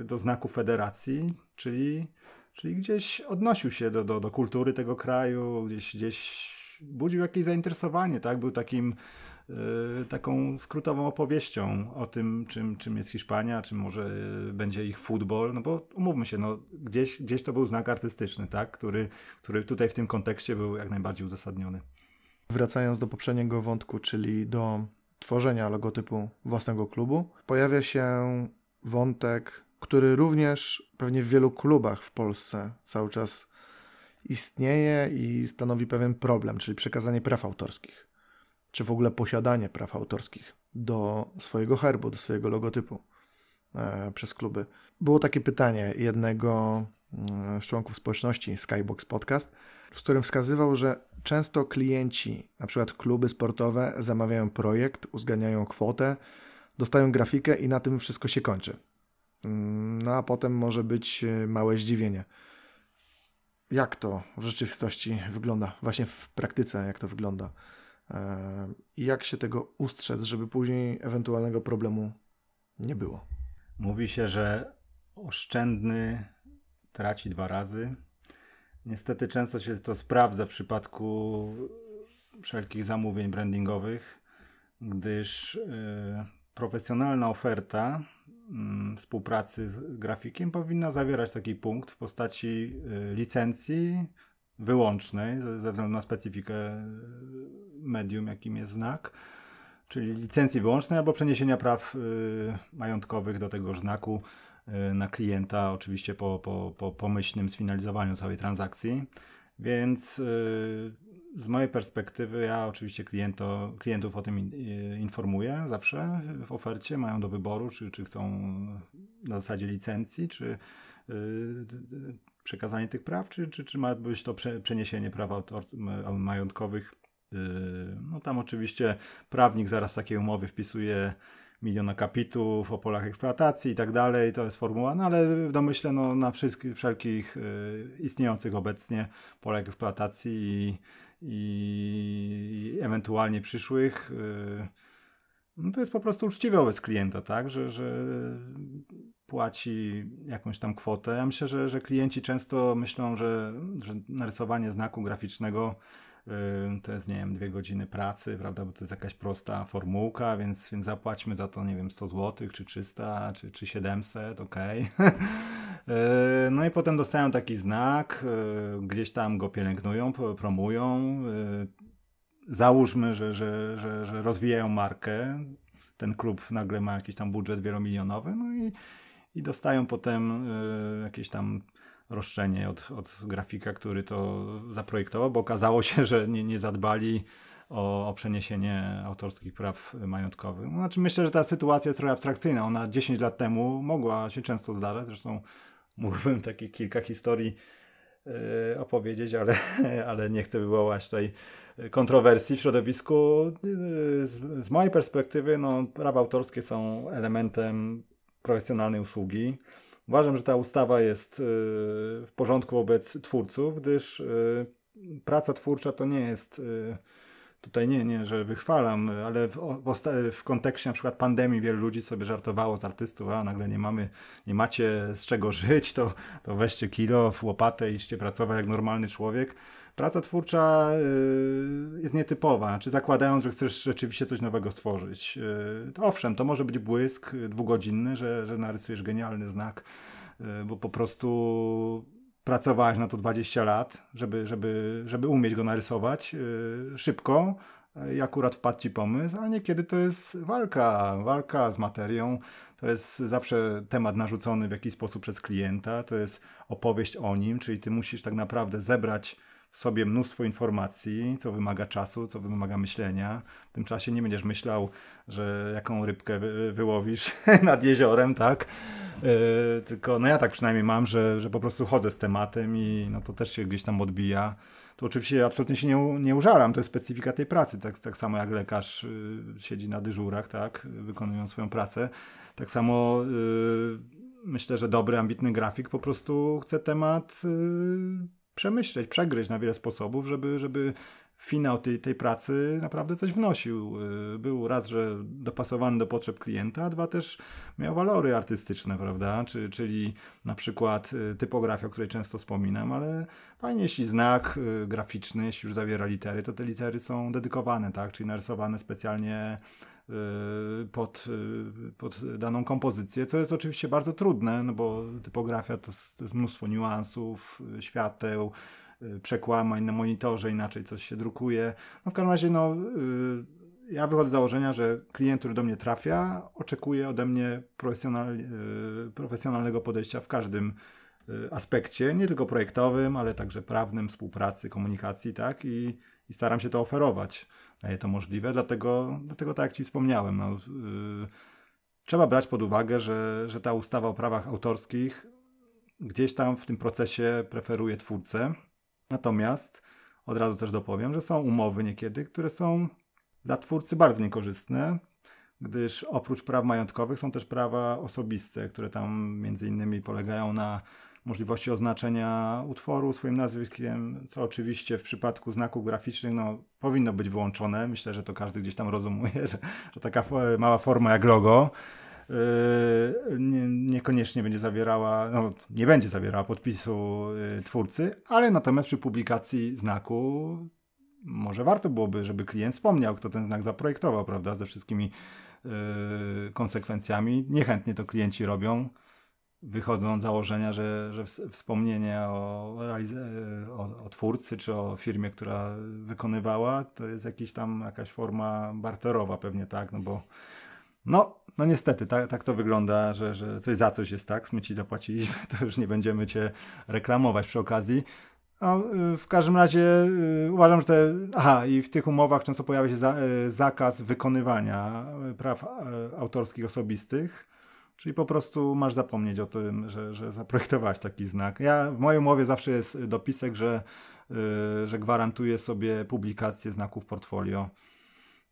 S2: do znaku federacji, czyli Czyli gdzieś odnosił się do, do, do kultury tego kraju, gdzieś, gdzieś budził jakieś zainteresowanie, tak? Był takim, yy, taką skrótową opowieścią o tym, czym, czym jest Hiszpania, czym może będzie ich futbol, no bo umówmy się, no, gdzieś, gdzieś to był znak artystyczny, tak? Który, który tutaj w tym kontekście był jak najbardziej uzasadniony.
S1: Wracając do poprzedniego wątku, czyli do tworzenia logotypu własnego klubu, pojawia się wątek który również pewnie w wielu klubach w Polsce cały czas istnieje i stanowi pewien problem, czyli przekazanie praw autorskich, czy w ogóle posiadanie praw autorskich do swojego herbu, do swojego logotypu e, przez kluby. Było takie pytanie jednego mm, z członków społeczności Skybox Podcast, w którym wskazywał, że często klienci, na przykład kluby sportowe, zamawiają projekt, uzgadniają kwotę, dostają grafikę i na tym wszystko się kończy. Mm, no a potem może być e, małe zdziwienie. Jak to w rzeczywistości wygląda, właśnie w praktyce, jak to wygląda i jak się tego ustrzec, żeby później ewentualnego problemu nie było.
S2: Mówi się, że oszczędny traci dwa razy. Niestety często się to sprawdza w przypadku wszelkich zamówień brandingowych, gdyż yy, profesjonalna oferta Mm, współpracy z grafikiem powinna zawierać taki punkt w postaci y, licencji wyłącznej ze względu na specyfikę y, medium, jakim jest znak, czyli licencji wyłącznej albo przeniesienia praw y, majątkowych do tegoż znaku na klienta, oczywiście po, po, po pomyślnym sfinalizowaniu całej transakcji. Więc z mojej perspektywy, ja oczywiście kliento, klientów o tym informuję zawsze w ofercie. Mają do wyboru, czy, czy chcą na zasadzie licencji, czy przekazanie tych praw, czy, czy, czy ma być to prze, przeniesienie praw autor, majątkowych. Yy, no tam oczywiście prawnik zaraz takie umowy wpisuje miliona kapitów, o polach eksploatacji i tak dalej, to jest formuła, no ale w domyśle no, na wszystkich, wszelkich y, istniejących obecnie polach eksploatacji i, i ewentualnie przyszłych, y, no to jest po prostu uczciwe wobec klienta, tak, że, że płaci jakąś tam kwotę. Ja myślę, że, że klienci często myślą, że, że narysowanie znaku graficznego to jest, nie wiem, dwie godziny pracy, prawda, bo to jest jakaś prosta formułka, więc, więc zapłaćmy za to, nie wiem, 100 zł, czy 300, czy, czy 700, ok. no i potem dostają taki znak, y, gdzieś tam go pielęgnują, promują. Y, załóżmy, że, że, że, że rozwijają markę, ten klub nagle ma jakiś tam budżet wielomilionowy, no i, i dostają potem y, jakieś tam roszczenie od, od grafika, który to zaprojektował, bo okazało się, że nie, nie zadbali o, o, przeniesienie autorskich praw majątkowych. Znaczy myślę, że ta sytuacja jest trochę abstrakcyjna. Ona 10 lat temu mogła się często zdarzać, zresztą mógłbym takich kilka historii yy, opowiedzieć, ale, ale nie chcę wywołać tutaj kontrowersji w środowisku. Yy, z, z mojej perspektywy no, prawa autorskie są elementem profesjonalnej usługi. Uważam, że ta ustawa jest y, w porządku wobec twórców, gdyż y, praca twórcza to nie jest y, tutaj nie, nie, że wychwalam, ale w, w, w, kontekście na przykład pandemii wielu ludzi sobie żartowało z artystów, a nagle nie mamy, nie macie z czego żyć, to, to weźcie kilo, w łopatę i idźcie pracować jak normalny człowiek praca twórcza y, jest nietypowa, czy zakładając, że chcesz rzeczywiście coś nowego stworzyć. Y, to owszem, to może być błysk dwugodzinny, że, że narysujesz genialny znak, y, bo po prostu pracowałeś na to 20 lat, żeby, żeby, żeby umieć go narysować szybko, i akurat wpadł ci pomysł, a niekiedy to jest walka, walka z materią, to jest zawsze temat narzucony w jakiś sposób przez klienta, to jest opowieść o nim, czyli ty musisz tak naprawdę zebrać w sobie mnóstwo informacji, co wymaga czasu, co wymaga myślenia. W tym czasie nie będziesz myślał, że jaką rybkę wy, wyłowisz nad jeziorem, tak? Yy, tylko, no ja tak przynajmniej mam, że, że po prostu chodzę z tematem i no to też się gdzieś tam odbija. To oczywiście absolutnie się nie, nie użalam, to jest specyfika tej pracy, tak, tak samo jak lekarz yy, siedzi na dyżurach, tak? Wykonując swoją pracę. Tak samo yy, myślę, że dobry, ambitny grafik po prostu chce temat yy, przemyśleć, przegryźć na wiele sposobów, żeby, żeby finał tej, tej pracy naprawdę coś wnosił. Y, był raz, że dopasowany do potrzeb klienta, a dwa też miał walory artystyczne, prawda? Czy, czyli na przykład y, typografia, o której często wspominam, ale fajnie, jeśli znak y, graficzny, jeśli już zawiera litery, to te litery są dedykowane, tak? Czyli narysowane specjalnie pod, pod daną kompozycję, co jest oczywiście bardzo trudne, no bo typografia to, to jest mnóstwo niuansów, świateł, przekłamań na monitorze, inaczej coś się drukuje. No w każdym razie, no, ja wychodzę z założenia, że klient, który do mnie trafia, oczekuje ode mnie profesjonal, profesjonalnego podejścia w każdym aspekcie, nie tylko projektowym, ale także prawnym, współpracy, komunikacji, tak? I, i staram się to oferować daje to możliwe, dlatego, dlatego tak jak Ci wspomniałem, no, yy, trzeba brać pod uwagę, że, że ta ustawa o prawach autorskich gdzieś tam w tym procesie preferuje twórcę, natomiast od razu też dopowiem, że są umowy niekiedy, które są dla twórcy bardzo niekorzystne, gdyż oprócz praw majątkowych są też prawa osobiste, które tam między innymi polegają na możliwości oznaczenia utworu swoim nazwiskiem, co oczywiście w przypadku znaków graficznych no, powinno być wyłączone. Myślę, że to każdy gdzieś tam rozumuje, że, że taka mała forma jak logo yy, nie, niekoniecznie będzie zawierała, no, nie będzie zawierała podpisu yy, twórcy, ale natomiast przy publikacji znaku może warto byłoby, żeby klient wspomniał, kto ten znak zaprojektował, prawda, ze wszystkimi yy, konsekwencjami. Niechętnie to klienci robią wychodzą z założenia, że, że wspomnienie o, o, o, twórcy czy o firmie, która wykonywała, to jest jakiś tam jakaś forma barterowa pewnie, tak, no bo no, no niestety, tak, tak to wygląda, że, że coś za coś jest tak, my ci zapłaciliśmy, to już nie będziemy cię reklamować przy okazji. No, w każdym razie y, uważam, że te. Aha, i w tych umowach często pojawia się za, y, zakaz wykonywania praw y, autorskich osobistych Czyli po prostu masz zapomnieć o tym, że, że zaprojektowałeś taki znak. Ja w mojej umowie zawsze jest dopisek, że, yy, że gwarantuję sobie publikację znaków portfolio.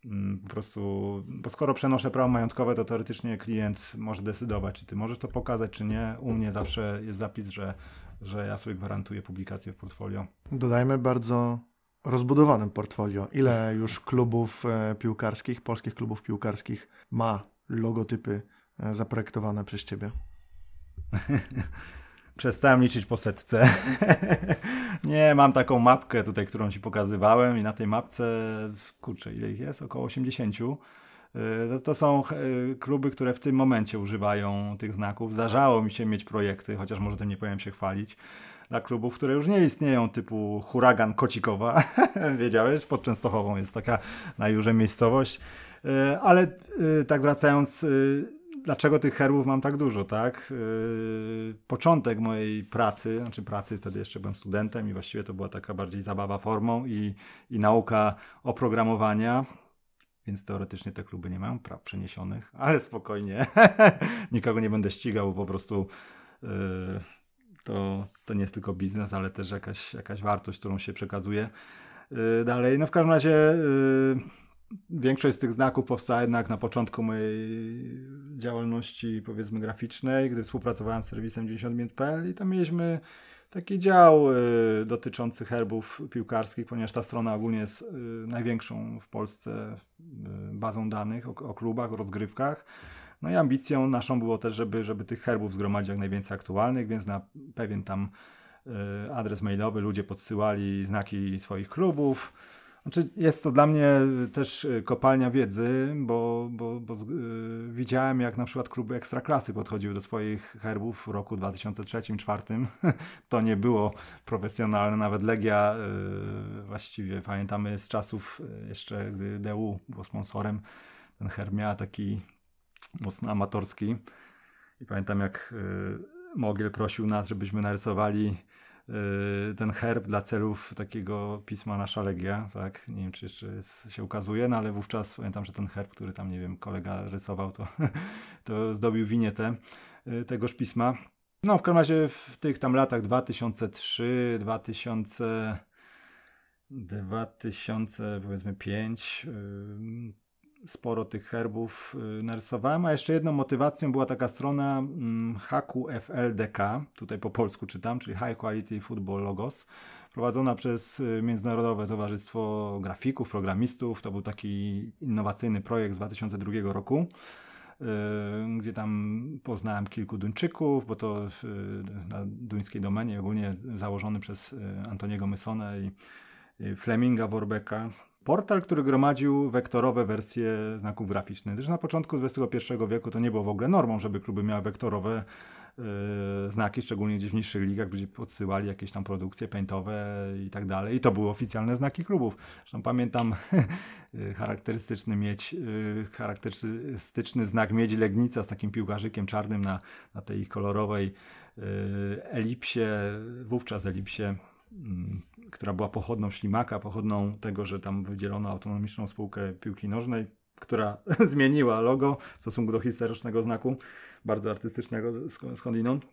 S2: Yy, po prostu, bo skoro przenoszę prawo majątkowe, to teoretycznie klient może decydować, czy ty możesz to pokazać, czy nie. U mnie zawsze jest zapis, że, że ja sobie gwarantuję publikację w portfolio.
S1: Dodajmy bardzo rozbudowanym portfolio. Ile już klubów e, piłkarskich, polskich klubów piłkarskich ma logotypy zaprojektowane przez ciebie?
S2: Przestałem liczyć po setce. nie, mam taką mapkę tutaj, którą ci pokazywałem i na tej mapce, kurczę, ile ich jest? Około 80. E, to są e, kluby, które w tym momencie używają tych znaków. Zdarzało mi się mieć projekty, chociaż może tym nie powiem się chwalić, dla klubów, które już nie istnieją, typu Huragan Kocikowa. Wiedziałeś? Pod Częstochową jest taka na Jurze miejscowość. Ale tak wracając, dlaczego tych herbów mam tak dużo, tak? Yy, początek mojej pracy, znaczy pracy, wtedy jeszcze byłem studentem i właściwie to była taka bardziej zabawa formą i, i nauka oprogramowania, więc teoretycznie te kluby nie mają praw przeniesionych, ale spokojnie, nikogo nie będę ścigał, bo po prostu yy, to, to nie jest tylko biznes, ale też jakaś, jakaś wartość, którą się przekazuje yy, dalej. No w każdym razie yy, Większość z tych znaków powstała jednak na początku mojej działalności, powiedzmy, graficznej, gdy współpracowałem z serwisem 90minut.pl i tam mieliśmy taki dział y, dotyczący herbów piłkarskich, ponieważ ta strona ogólnie jest y, największą w Polsce y, bazą danych o, o, klubach, o rozgrywkach. No i ambicją naszą było też, żeby, żeby tych herbów zgromadzić jak najwięcej aktualnych, więc na pewien tam y, adres mailowy ludzie podsyłali znaki swoich klubów. Znaczy jest to dla mnie też y, kopalnia wiedzy, bo, bo, bo yy, widziałem jak na przykład kluby ekstraklasy podchodziły do swoich herbów w roku 2003-2004. to nie było profesjonalne, nawet Legia yy, właściwie pamiętamy z czasów y, jeszcze, gdy DU było sponsorem, ten herb miał taki mocno amatorski i pamiętam jak yy, Mogiel prosił nas, żebyśmy narysowali ten herb dla celów takiego pisma Nasza Legia, tak? Nie wiem, czy jeszcze jest, się ukazuje, no ale wówczas pamiętam, że ten herb, który tam, nie wiem, kolega rysował, to, to zdobił winietę y, tegoż pisma. No, w każdym razie w tych tam latach 2003, 2000, 2000 powiedzmy 5, sporo tych herbów y, narysowałem, a jeszcze jedną motywacją była taka strona mm, haku FLDK, tutaj po polsku czytam, czyli High Quality Football Logos, prowadzona przez y, Międzynarodowe Towarzystwo Grafików, Programistów. To był taki innowacyjny projekt z 2002 roku y, gdzie tam poznałem kilku Duńczyków, bo to na duńskiej domenie ogólnie założony przez Antoniego Mysone i Fleminga Worbeka portal, który gromadził wektorowe wersje znaków graficznych. Też na początku XXI wieku to nie było w ogóle normą, żeby kluby miały wektorowe yy, znaki, szczególnie gdzieś w niższych ligach, gdzie podsyłali jakieś tam produkcje paintowe i tak dalej. I to były oficjalne znaki klubów. Zresztą pamiętam charakterystyczny mieć, yy, charakterystyczny znak miedzi Legnica z takim piłkarzykiem czarnym na, na tej kolorowej yy, elipsie, wówczas elipsie która była pochodną ślimaka, pochodną tego, że tam wydzielono autonomiczną spółkę piłki nożnej, która zmieniła logo w stosunku do historycznego znaku, bardzo artystycznego skądinąd.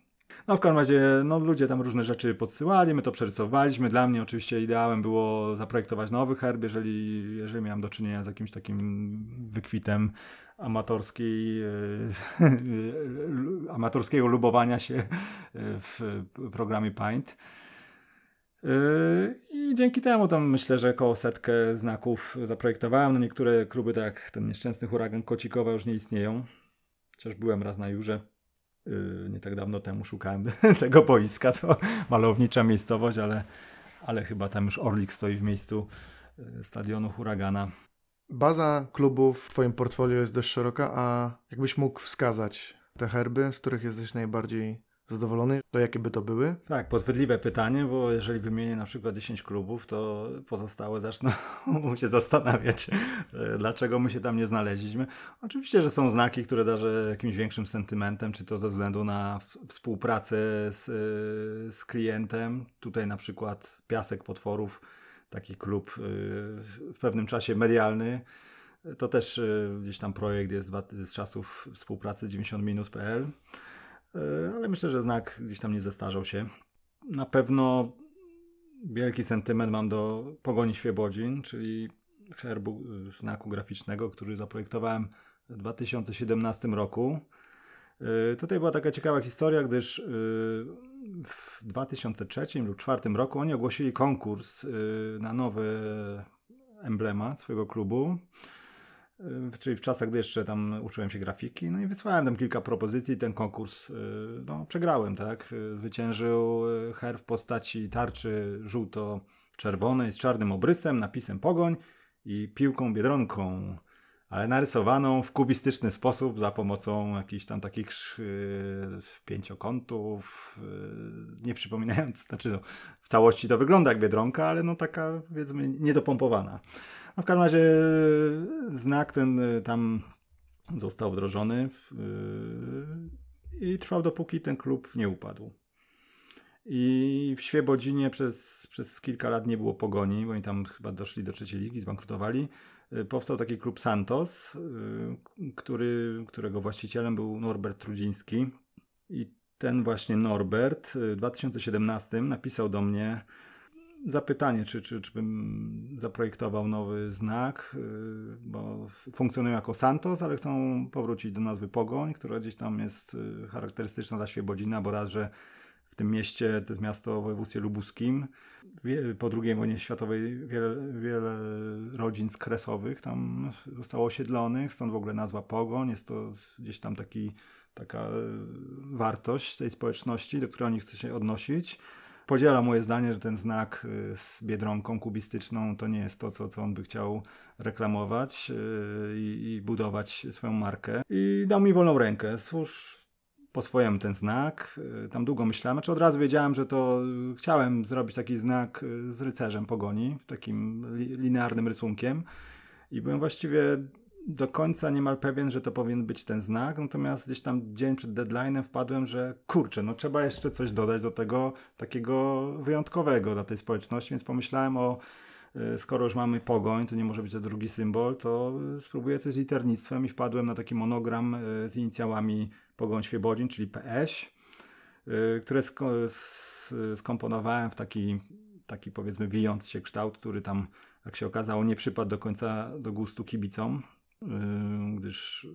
S2: No w każdym razie no, ludzie tam różne rzeczy podsyłali, my to przerysowaliśmy. Dla mnie oczywiście ideałem było zaprojektować nowy herb, jeżeli, jeżeli miałem do czynienia z jakimś takim wykwitem amatorskiej, amatorskiego lubowania się w programie Paint. Yy, I dzięki temu tam myślę, że około setkę znaków zaprojektowałem. No niektóre kluby, tak jak ten nieszczęsny huragan Kocikowa, już nie istnieją. Chociaż byłem raz na Jurze. Yy, nie tak dawno temu szukałem tego boiska. To malownicza miejscowość, ale, ale chyba tam już Orlik stoi w miejscu yy, stadionu huragana.
S1: Baza klubów w Twoim portfolio jest dość szeroka, a jakbyś mógł wskazać te herby, z których jesteś najbardziej zadowolony, to jakie by to były?
S2: Tak, podchwytliwe pytanie, bo jeżeli wymienię na przykład 10 klubów, to pozostałe zaczną się zastanawiać, e, dlaczego my się tam nie znaleźliśmy. Oczywiście, że są znaki, które darzę jakimś większym sentymentem, czy to ze względu na współpracę z, z klientem. Tutaj na przykład Piasek Potworów, taki klub e, w pewnym czasie medialny. To też e, gdzieś tam projekt jest z czasów współpracy 90minut.pl. E, ale myślę, że znak gdzieś tam nie zestarzał się. Na pewno wielki sentyment mam do Pogoni Świebodzin, czyli herbu e, znaku graficznego, który zaprojektowałem w 2017 roku. E, tutaj była taka ciekawa historia, gdyż w 2003 lub 2004 roku oni ogłosili konkurs na nowy emblemat swojego klubu. Y, czyli w czasach, gdy jeszcze tam uczyłem się grafiki, no i wysłałem tam kilka propozycji, ten konkurs y, no, przegrałem, tak, y, zwyciężył herb w postaci tarczy żółto-czerwonej z czarnym obrysem, napisem pogoń i piłką biedronką, ale narysowaną w kubistyczny sposób za pomocą jakichś tam takich pięciokątów, nie przypominając, znaczy no, w całości to wygląda jak biedronka, ale no taka powiedzmy niedopompowana. No w każdym razie e, znak ten e, tam został wdrożony w, yy, i trwał dopóki ten klub nie upadł. I w Świebodzinie przez, przez kilka lat nie było pogoni, bo oni tam chyba doszli do trzeciej ligi, zbankrutowali. Powstał taki klub Santos, który, którego właścicielem był Norbert Trudziński. I ten właśnie Norbert w 2017 napisał do mnie, zapytanie, czy, czy, czy bym zaprojektował nowy znak, y, bo funkcjonują jako Santos, ale chcą powrócić do nazwy Pogoń, która gdzieś tam jest y, charakterystyczna dla Świebodzina, bo raz, że w tym mieście, to jest miasto w województwie lubuskim. Po II wojnie światowej wiele, wiele rodzin z kresowych tam zostało osiedlonych, stąd w ogóle nazwa Pogoń. Jest to gdzieś tam taki, taka y, wartość tej społeczności, do której oni chcą się odnosić. Podzielam moje zdanie, że ten znak y, z biedronką kubistyczną to nie jest to, co, co on by chciał reklamować y, i, i budować swoją markę. I dał mi wolną rękę. Służ po swojemu ten znak. Y, tam długo myślałem, czy od razu wiedziałem, że to chciałem zrobić taki znak z rycerzem pogoni, takim linearnym rysunkiem. I byłem właściwie do końca niemal pewien, że to powinien być ten znak, natomiast gdzieś tam dzień przed deadline'em wpadłem, że kurczę, no trzeba jeszcze coś dodać do tego takiego wyjątkowego dla tej społeczności, więc pomyślałem o y, skoro już mamy pogoń, to nie może być to drugi symbol, to spróbuję coś z liternictwem i wpadłem na taki monogram y, z inicjałami Pogoń Świebodzin, czyli PS, y, które skomponowałem w taki, taki powiedzmy wijąc się kształt, który tam jak się okazało nie przypadł do końca do gustu kibicom, gdyż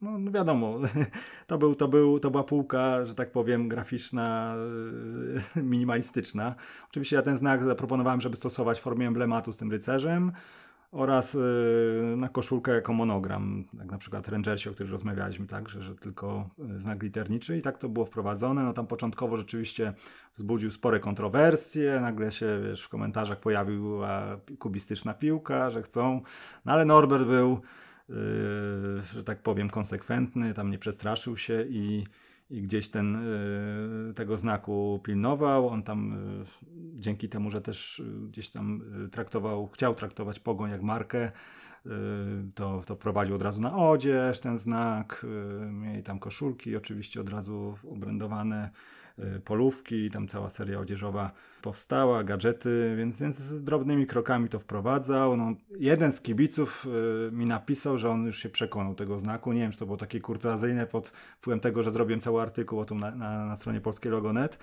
S2: no, no, wiadomo, to, był, to, był, to była półka, że tak powiem, graficzna, minimalistyczna. Oczywiście ja ten znak zaproponowałem, żeby stosować w formie emblematu z tym rycerzem oraz na koszulkę jako monogram, jak na przykład Rangersi, o których rozmawialiśmy, tak, że, że tylko znak literniczy i tak to było wprowadzone. No tam początkowo rzeczywiście wzbudził spore kontrowersje, nagle się wiesz, w komentarzach pojawiła kubistyczna piłka, że chcą, no ale Norbert był że tak powiem, konsekwentny, tam nie przestraszył się i, i gdzieś ten, yy, tego znaku pilnował. On tam yy, dzięki temu, że też gdzieś tam traktował, chciał traktować Pogoń jak markę, to, to prowadził od razu na odzież ten znak, mieli tam koszulki oczywiście od razu obrędowane, Y, polówki, tam cała seria odzieżowa powstała, gadżety, więc, więc z drobnymi krokami to wprowadzał. No, jeden z kibiców y, mi napisał, że on już się przekonał tego znaku. Nie wiem, czy to było takie kurtuazyjne pod wpływem tego, że zrobiłem cały artykuł o tym na, na, na stronie polskiego.net.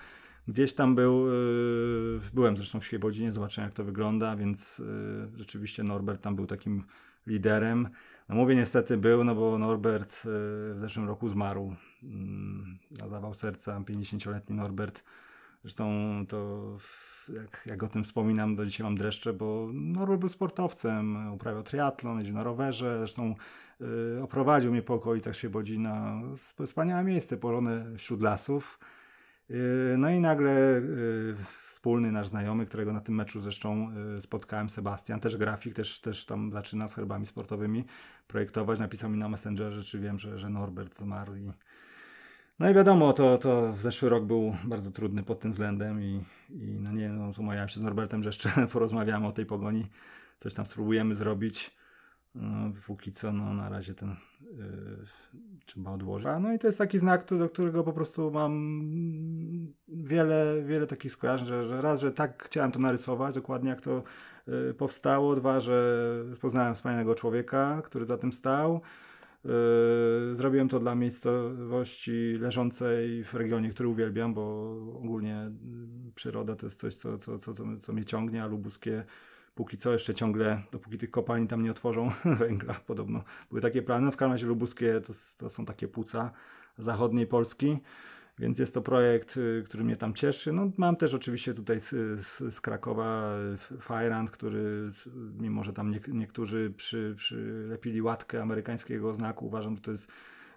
S2: Gdzieś tam był, yy, byłem zresztą w Świebodzinie, zobaczyłem jak to wygląda, więc rzeczywiście Norbert tam był takim liderem. No mówię niestety był, no bo Norbert w zeszłym roku zmarł na zawał serca, 50-letni Norbert. Zresztą to jak, jak o tym wspominam, do dzisiaj mam dreszcze, bo Norbert był sportowcem, uprawiał triatlon, jeździł na rowerze, zresztą yy, oprowadził mnie po okolicach Świebodzina. Wspaniałe miejsce położone wśród lasów. Yy, no i nagle yy, wspólny nasz znajomy, którego na tym meczu zresztą yy, spotkałem, Sebastian, też grafik, też, też tam zaczyna z herbami sportowymi projektować, napisał mi na Messengerze, czy wiem, że, że Norbert zmarł i no i wiadomo, to, to zeszły rok był bardzo trudny pod tym względem i, i no nie no, umawiałem się z Norbertem, że jeszcze porozmawiamy o tej pogoni, coś tam spróbujemy zrobić. No, póki co, no na razie ten yy, trzeba odłożyć. A, no i to jest taki znak, do którego po prostu mam wiele, wiele takich skojarzeń, że, że raz, że tak chciałem to narysować, dokładnie jak to yy, powstało, dwa, że poznałem wspaniałego człowieka, który za tym stał. Yy, zrobiłem to dla miejscowości leżącej w regionie, który uwielbiam, bo ogólnie przyroda to jest coś, co, co, co, co, mnie ciągnie, a lubuskie póki co jeszcze ciągle, dopóki tych kopalni tam nie otworzą węgla, podobno były takie plany. W każdym razie lubuskie to, to są takie płuca zachodniej Polski. Więc jest to projekt, y, który mnie tam cieszy. No, mam też oczywiście tutaj z, z, z Krakowa Firehand, który mimo, że tam nie, niektórzy przy, przylepili łatkę amerykańskiego znaku, uważam, że to jest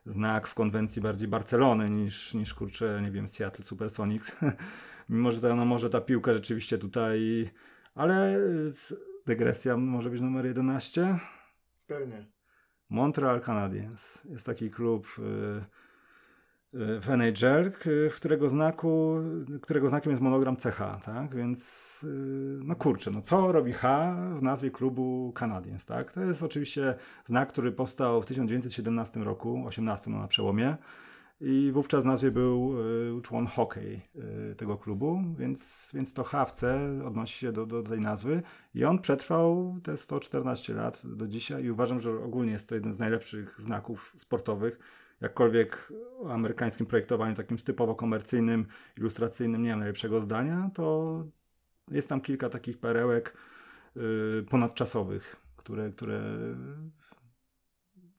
S2: znak w konwencji bardziej Barcelony niż, niż kurczę, nie wiem, Seattle Supersonics. mimo, że ta, no, może ta piłka rzeczywiście tutaj ale y, dygresja może być numer 11?
S1: Pewnie.
S2: Montreal Canadiens. Jest taki klub y, y, w NHL, w którego znaku, którego znakiem jest monogram CH, tak? Więc no kurczę, no co robi H w nazwie klubu Canadiens, tak? To jest oczywiście znak, który powstał w 1917 roku, 18 no na przełomie i wówczas w nazwie był y, człon hockey y, tego klubu, więc, więc to HFC odnosi się do, do tej nazwy i on przetrwał te 114 lat do dzisiaj i uważam, że ogólnie jest to jeden z najlepszych znaków sportowych. Jakkolwiek o amerykańskim projektowaniu takim typowo komercyjnym, ilustracyjnym nie mam najlepszego zdania, to jest tam kilka takich perełek y, ponadczasowych, które, które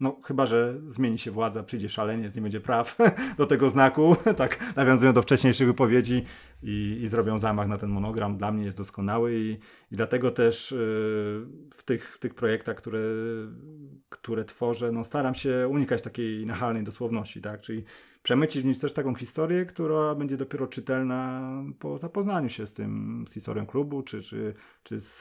S2: no, chyba, że zmieni się władza, przyjdzie szaleniec, nie będzie praw do tego znaku, tak nawiązują do wcześniejszych wypowiedzi i, i zrobią zamach na ten monogram. Dla mnie jest doskonały i, i dlatego też yy, w, tych, w tych projektach, które które tworzę, no staram się unikać takiej nachalnej dosłowności, tak? Czyli przemycić w nim też taką historię, która będzie dopiero czytelna po zapoznaniu się z tym, z historią klubu, czy, czy, czy z,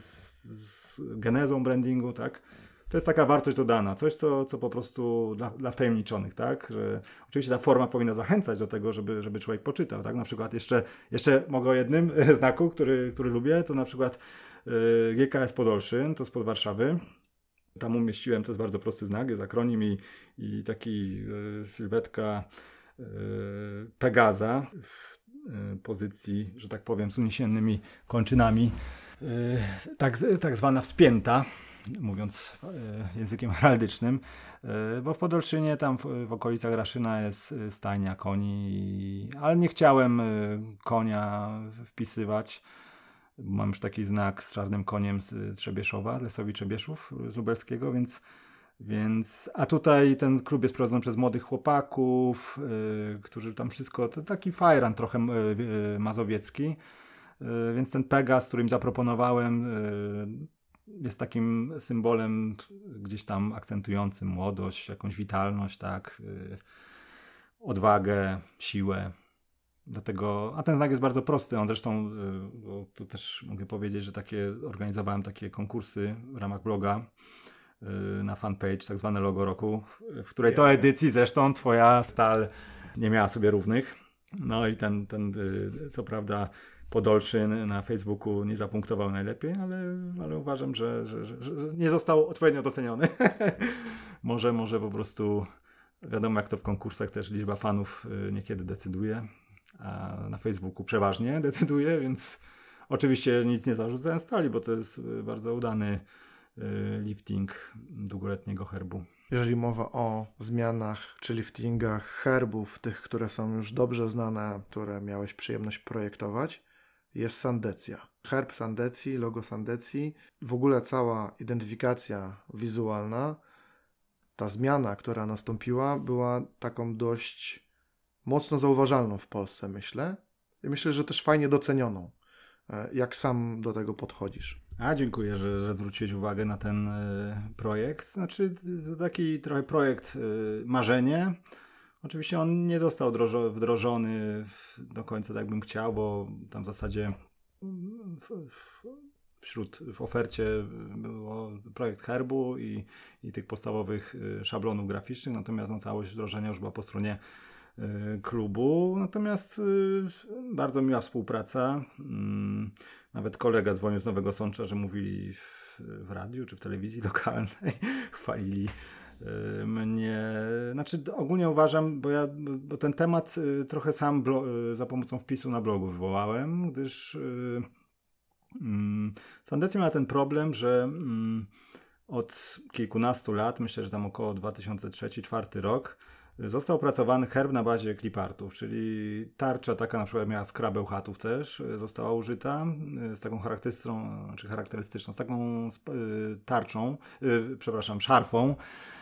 S2: z, z genezą brandingu, tak? To jest taka wartość dodana, coś, co, co po prostu dla, dla wtajemniczonych, tak? Że oczywiście ta forma powinna zachęcać do tego, żeby, żeby człowiek poczytał, tak? Na przykład jeszcze, jeszcze mogę o jednym znaku, który, który lubię, to na przykład yy, GKS Podolszyn, to z pod Warszawy. Tam umieściłem, to jest bardzo prosty znak, jest akronim i, i taki yy, sylwetka yy, Pegaza w pozycji, że tak powiem, z uniesionymi kończynami, tak, tak zwana wspięta mówiąc e, językiem heraldycznym, e, bo w Podolszynie, tam w, w okolicach Raszyna jest e, stajnia koni, ale nie chciałem konia wpisywać. Mam już taki znak z czarnym koniem z Trzebieszowa, Lesowi Trzebieszów z Lubelskiego, więc więc, a tutaj ten klub jest prowadzony przez młodych chłopaków, yy, którzy tam wszystko, to taki fajran trochę yy, mazowiecki, yy, więc ten Pegas, który im zaproponowałem, jest takim symbolem gdzieś tam akcentującym młodość, jakąś witalność, tak, yy, odwagę, siłę. Dlatego, a ten znak jest bardzo prosty. On zresztą, bo tu też mogę powiedzieć, że takie organizowałem takie konkursy w ramach bloga yy, na fanpage, tak zwane logo roku, w której to edycji zresztą twoja stal nie miała sobie równych. No i ten, ten y, co prawda Podolszyn na Facebooku nie zapunktował najlepiej, ale, ale uważam, że, że, że, że nie został odpowiednio doceniony. może, może po prostu wiadomo, jak to w konkursach też liczba fanów y, niekiedy decyduje, a na Facebooku przeważnie decyduje, więc oczywiście nic nie zarzucałem stali, bo to jest y, bardzo udany y, lifting długoletniego herbu.
S1: Jeżeli mowa o zmianach czy liftingach herbów, tych, które są już dobrze znane, które miałeś przyjemność projektować, jest Sandecja. Herb Sandecji, logo Sandecji, w ogóle cała identyfikacja wizualna, ta zmiana, która nastąpiła, była taką dość mocno zauważalną w Polsce, myślę. I myślę, że też fajnie docenioną. E, jak sam do tego podchodzisz?
S2: A dziękuję, że, że zwróciłeś uwagę na ten y, projekt. Znaczy, to taki trochę projekt y, marzenie Oczywiście on nie został wdrożony do końca tak bym chciał, bo tam w zasadzie w, w, wśród w ofercie było projekt herbu i, i tych podstawowych y, szablonów graficznych, natomiast no, całość wdrożenia już była po stronie y, klubu. Natomiast y, bardzo miła współpraca. Mm, nawet kolega dzwonił z Nowego Sącza, że mówili w, w radiu czy w telewizji lokalnej, chwalili mnie, znaczy ogólnie uważam, bo ja, bo ten temat y, trochę sam y, za pomocą wpisu na blogu wywołałem, gdyż mm, Sandecja ma ten problem, że mm, od kilkunastu lat, myślę, że tam około 2003-2004 rok, został opracowany herb na bazie klipartów, czyli tarcza taka na przykład miała skrabę chatów też, została użyta z taką charakterystyczną, czy charakterystyczną, z taką tarczą, przepraszam, szarfą, Y,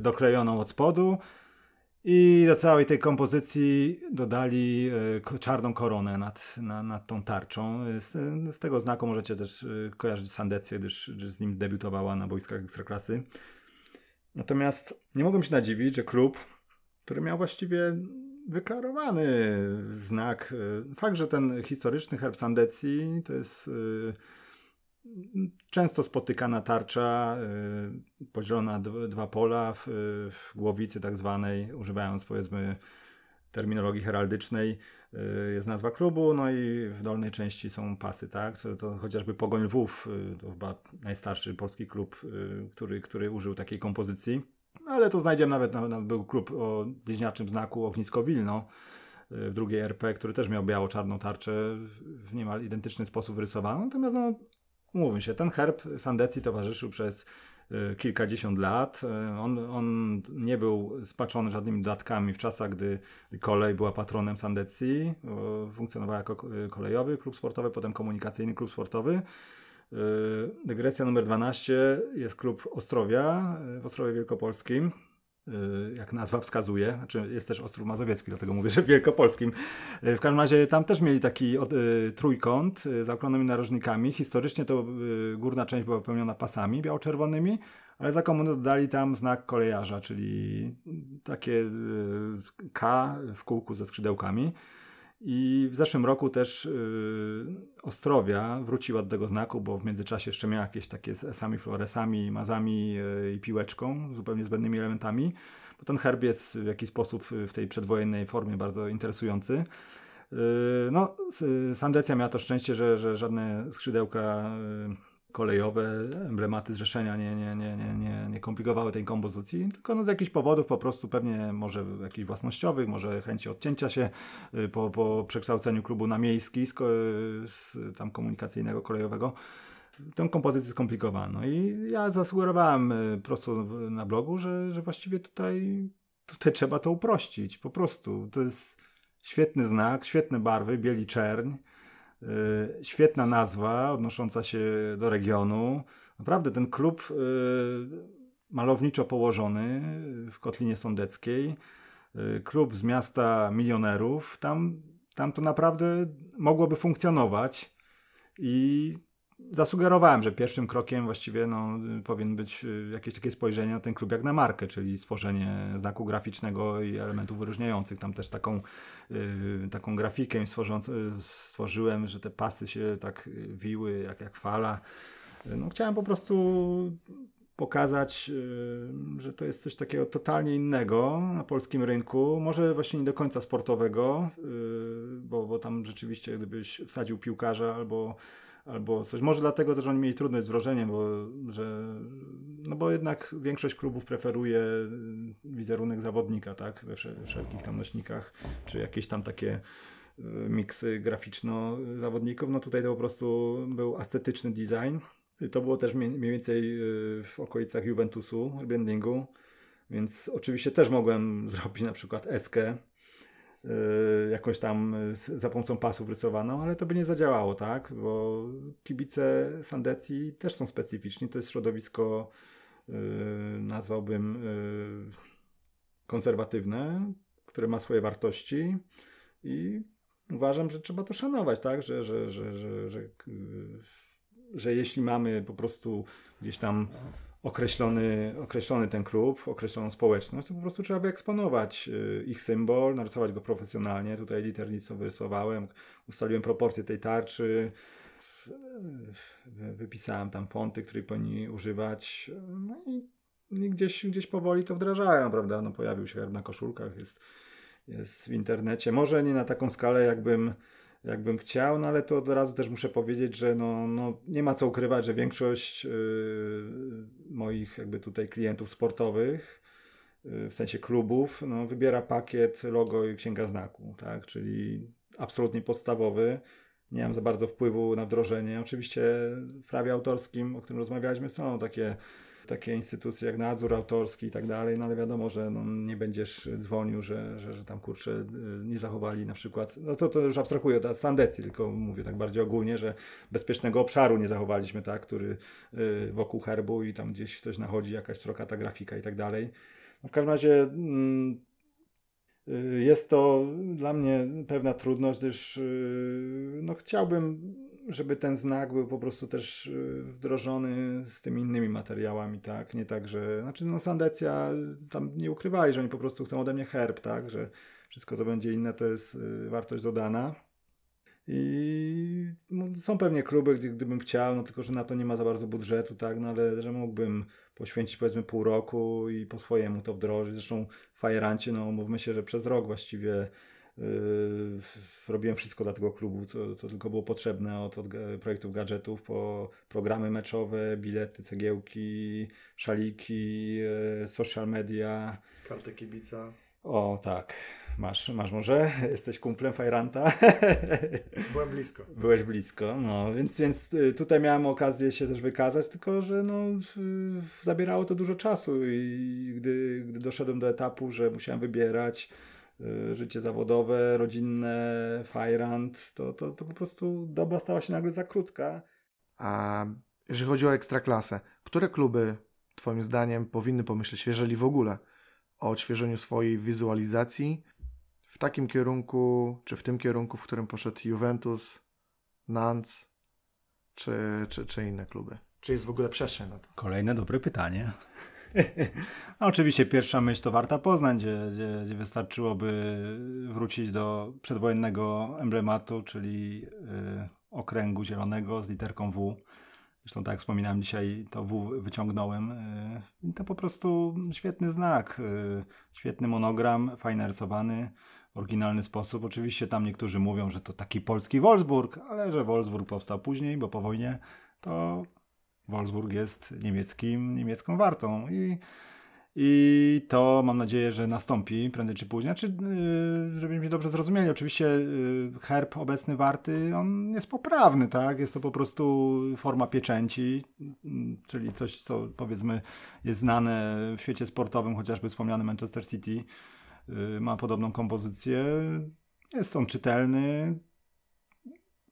S2: doklejoną od spodu. I do całej tej kompozycji dodali y, czarną koronę nad, nad, nad tą tarczą. Z, z, tego znaku możecie też y, kojarzyć Sandecję, gdyż, gdyż z nim debiutowała na boiskach Ekstraklasy. Natomiast nie mogłem się nadziwić, że klub, który miał właściwie wyklarowany znak, fakt, że ten historyczny herb Sandecji to jest często spotykana tarcza y, podzielona dwa pola w, w głowicy tak zwanej, używając powiedzmy terminologii heraldycznej y, jest nazwa klubu, no i w dolnej części są pasy, tak? To, to chociażby Pogoń Lwów, y, to chyba najstarszy polski klub, który, który użył takiej kompozycji. Ale to znajdziemy nawet, no, no, był klub o bliźniaczym znaku Ognisko Wilno w drugiej RP, który też miał biało-czarną tarczę w niemal identyczny sposób rysowaną. Natomiast no, Umówmy się, ten herb Sandecji towarzyszył przez y, kilkadziesiąt lat. Y, on, on nie był spaczony żadnymi dodatkami w czasach, gdy kolej była patronem Sandecji. Funkcjonował jako y, kolejowy klub sportowy, potem komunikacyjny klub sportowy. Dygresja numer 12 jest klub Ostrowia w Ostrowie Wielkopolskim. Y, jak nazwa wskazuje, znaczy jest też Ostrów Mazowiecki, dlatego mówię, że Wielkopolskim. Y, w każdym razie tam też mieli taki y, trójkąt z zaokrąglonymi narożnikami. Historycznie to górna część była wypełniona pasami biało-czerwonymi, ale za komuny dodali tam znak kolejarza, czyli takie K w kółku ze skrzydełkami. I w zeszłym roku też yy, Ostrowia wróciła do tego znaku, bo w międzyczasie jeszcze miała jakieś takie z esami, floresami, mazami yy, i piłeczką, zupełnie zbędnymi elementami, bo ten herb jest w jakiś sposób w tej przedwojennej formie bardzo interesujący. Yy, no, Sandecja miała to szczęście, że, że żadne skrzydełka yy, kolejowe, emblematy zrzeszenia nie, nie, nie, nie, nie, nie komplikowały tej kompozycji, tylko no z jakichś powodów po prostu pewnie może jakichś własnościowych, może chęci odcięcia się y, po, po przekształceniu klubu na miejski z, z tam komunikacyjnego, kolejowego. Tę kompozycję skomplikowano i ja zasugerowałem y, prosto na blogu, że, że właściwie tutaj, tutaj trzeba to uprościć, po prostu. To jest świetny znak, świetne barwy, bieli czerń, świetna nazwa odnosząca się do regionu. Naprawdę ten klub y, malowniczo położony w Kotlinie Sądeckiej, y, klub z miasta milionerów, tam, tam to naprawdę mogłoby funkcjonować. I zasugerowałem, że pierwszym krokiem właściwie no, powinien być y, jakieś takie spojrzenie na ten klub jak na markę, czyli stworzenie znaku graficznego i elementów wyróżniających. Tam też taką, y, taką grafikę y, stworzyłem, że te pasy się tak wiły jak, jak fala. No, chciałem po prostu pokazać, że to jest coś takiego totalnie innego na polskim rynku. Może właśnie nie do końca sportowego, bo, bo tam rzeczywiście gdybyś wsadził piłkarza albo albo coś. Może dlatego też oni mieli trudność z wdrożeniem, bo, że, no bo jednak większość klubów preferuje y, wizerunek zawodnika, tak, we wszelkich tam nośnikach, czy jakieś tam takie y, miksy graficzno-zawodników. No tutaj to po prostu był ascetyczny design. To było też mniej więcej y, w okolicach Juventusu, brandingu, więc oczywiście też mogłem zrobić na przykład eskę, Y, jakąś tam za pomocą pasów rysowaną, ale to by nie zadziałało, tak? Bo kibice Sandecji też są specyficzni. To jest środowisko, y, nazwałbym y, konserwatywne, które ma swoje wartości i uważam, że trzeba to szanować, tak? Że, że, że, że, że jeśli mamy po prostu gdzieś tam określony, określony ten klub, określoną społeczność, to po prostu trzeba by eksponować y, ich symbol, narysować go profesjonalnie. Tutaj liternictwo wyrysowałem, ustaliłem proporcje tej tarczy, wypisałem tam fonty, których powinni używać. No i, i gdzieś, gdzieś powoli to wdrażają, prawda? No pojawił się herb na koszulkach, jest, jest w internecie. Może nie na taką skalę, jakbym jakbym chciał, no ale to od razu też muszę powiedzieć, że no, no nie ma co ukrywać, że większość yy, moich jakby tutaj klientów sportowych, yy, w sensie klubów, no, wybiera pakiet logo i księga znaku, tak, czyli absolutnie podstawowy. Nie mam za bardzo wpływu na wdrożenie. Oczywiście w prawie autorskim, o którym rozmawialiśmy, są takie takie instytucje jak nadzór autorski i tak dalej, no ale wiadomo, że no, nie będziesz dzwonił, że, że, że tam kurczę y, nie zachowali na przykład, no to, to już abstrahuję od Sandecji, tylko mówię tak bardziej ogólnie, że bezpiecznego obszaru nie zachowaliśmy, tak, który y, wokół herbu i tam gdzieś coś nachodzi, jakaś trokata grafika i tak dalej. No w każdym razie mm, y, jest to dla mnie pewna trudność, gdyż no, chciałbym żeby ten znak był po prostu też y, wdrożony z tymi innymi materiałami, tak? Nie tak, że. Znaczy, no, Sandecja tam nie ukrywali, że oni po prostu chcą ode mnie herb, tak? Że wszystko, co będzie inne, to jest y, wartość dodana. I no, są pewnie kluby, gdy, gdybym chciał, no tylko że na to nie ma za bardzo budżetu, tak, no ale że mógłbym poświęcić powiedzmy pół roku i po swojemu to wdrożyć. Zresztą Fajerancie, no mówmy się, że przez rok właściwie robiłem wszystko dla tego klubu, co, co tylko było potrzebne, od, od projektów gadżetów po programy meczowe, bilety, cegiełki, szaliki, yy, social media.
S1: Kartę kibica.
S2: O, tak. Masz, masz może? Jesteś kumplem Fajranta?
S1: Byłem blisko.
S2: Byłeś blisko, no, więc, więc yy, tutaj miałem okazję się też wykazać, tylko że no, zabierało to dużo czasu i gdy, gdy doszedłem do etapu, że musiałem wybierać, życie zawodowe, rodzinne, fajrant, to, to, to po prostu doba stała się nagle za krótka.
S1: A jeżeli chodzi o ekstraklasę, które kluby Twoim zdaniem powinny pomyśleć, jeżeli w ogóle, o odświeżeniu swojej wizualizacji w takim kierunku, czy w tym kierunku, w którym poszedł Juventus, Nantes, czy, czy, czy inne kluby? Czy jest w ogóle przestrzeń na to?
S2: Kolejne dobre pytanie. Oczywiście pierwsza myśl to Warta Poznań, gdzie, gdzie, gdzie wystarczyłoby wrócić do przedwojennego emblematu, czyli y, okręgu zielonego z literką W. Zresztą tak jak wspominałem dzisiaj, to W wyciągnąłem. Y, to po prostu świetny znak, y, świetny monogram, fajnie rysowany, oryginalny sposób. Oczywiście tam niektórzy mówią, że to taki polski Wolfsburg, ale że Wolfsburg powstał później, bo po wojnie to Wolfsburg jest niemieckim, niemiecką wartą i, i to mam nadzieję, że nastąpi prędzej czy później. Znaczy, yy, żebyśmy dobrze zrozumieli, oczywiście yy, herb obecny warty, on jest poprawny, tak? Jest to po prostu forma pieczęci, yy, czyli coś, co powiedzmy jest znane w świecie sportowym, chociażby wspomniany Manchester City yy, ma podobną kompozycję. Jest on czytelny,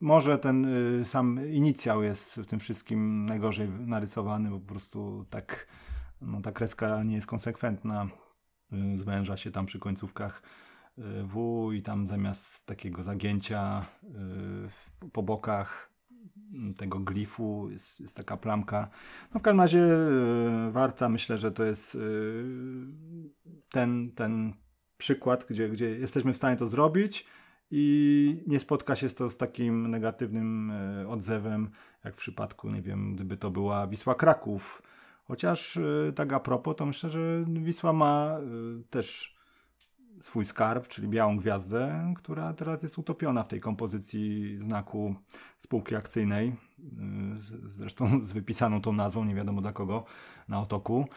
S2: może ten y, sam inicjał jest w tym wszystkim najgorzej narysowany, bo po prostu tak no, ta kreska nie jest konsekwentna. Y, zwęża się tam przy końcówkach y, W i tam zamiast takiego zagięcia po bokach tego glifu jest, jest, taka plamka. No w każdym razie warta, myślę, że to jest ten, ten przykład, gdzie, gdzie jesteśmy w stanie to zrobić i nie spotka się to z takim negatywnym e, odzewem, jak w przypadku, nie wiem, gdyby to była Wisła Kraków. Chociaż e, tak a propos, to myślę, że Wisła ma e, też swój skarb, czyli białą gwiazdę, która teraz jest utopiona w tej kompozycji znaku spółki akcyjnej, zresztą z wypisaną tą nazwą, nie wiadomo dla kogo, na otoku.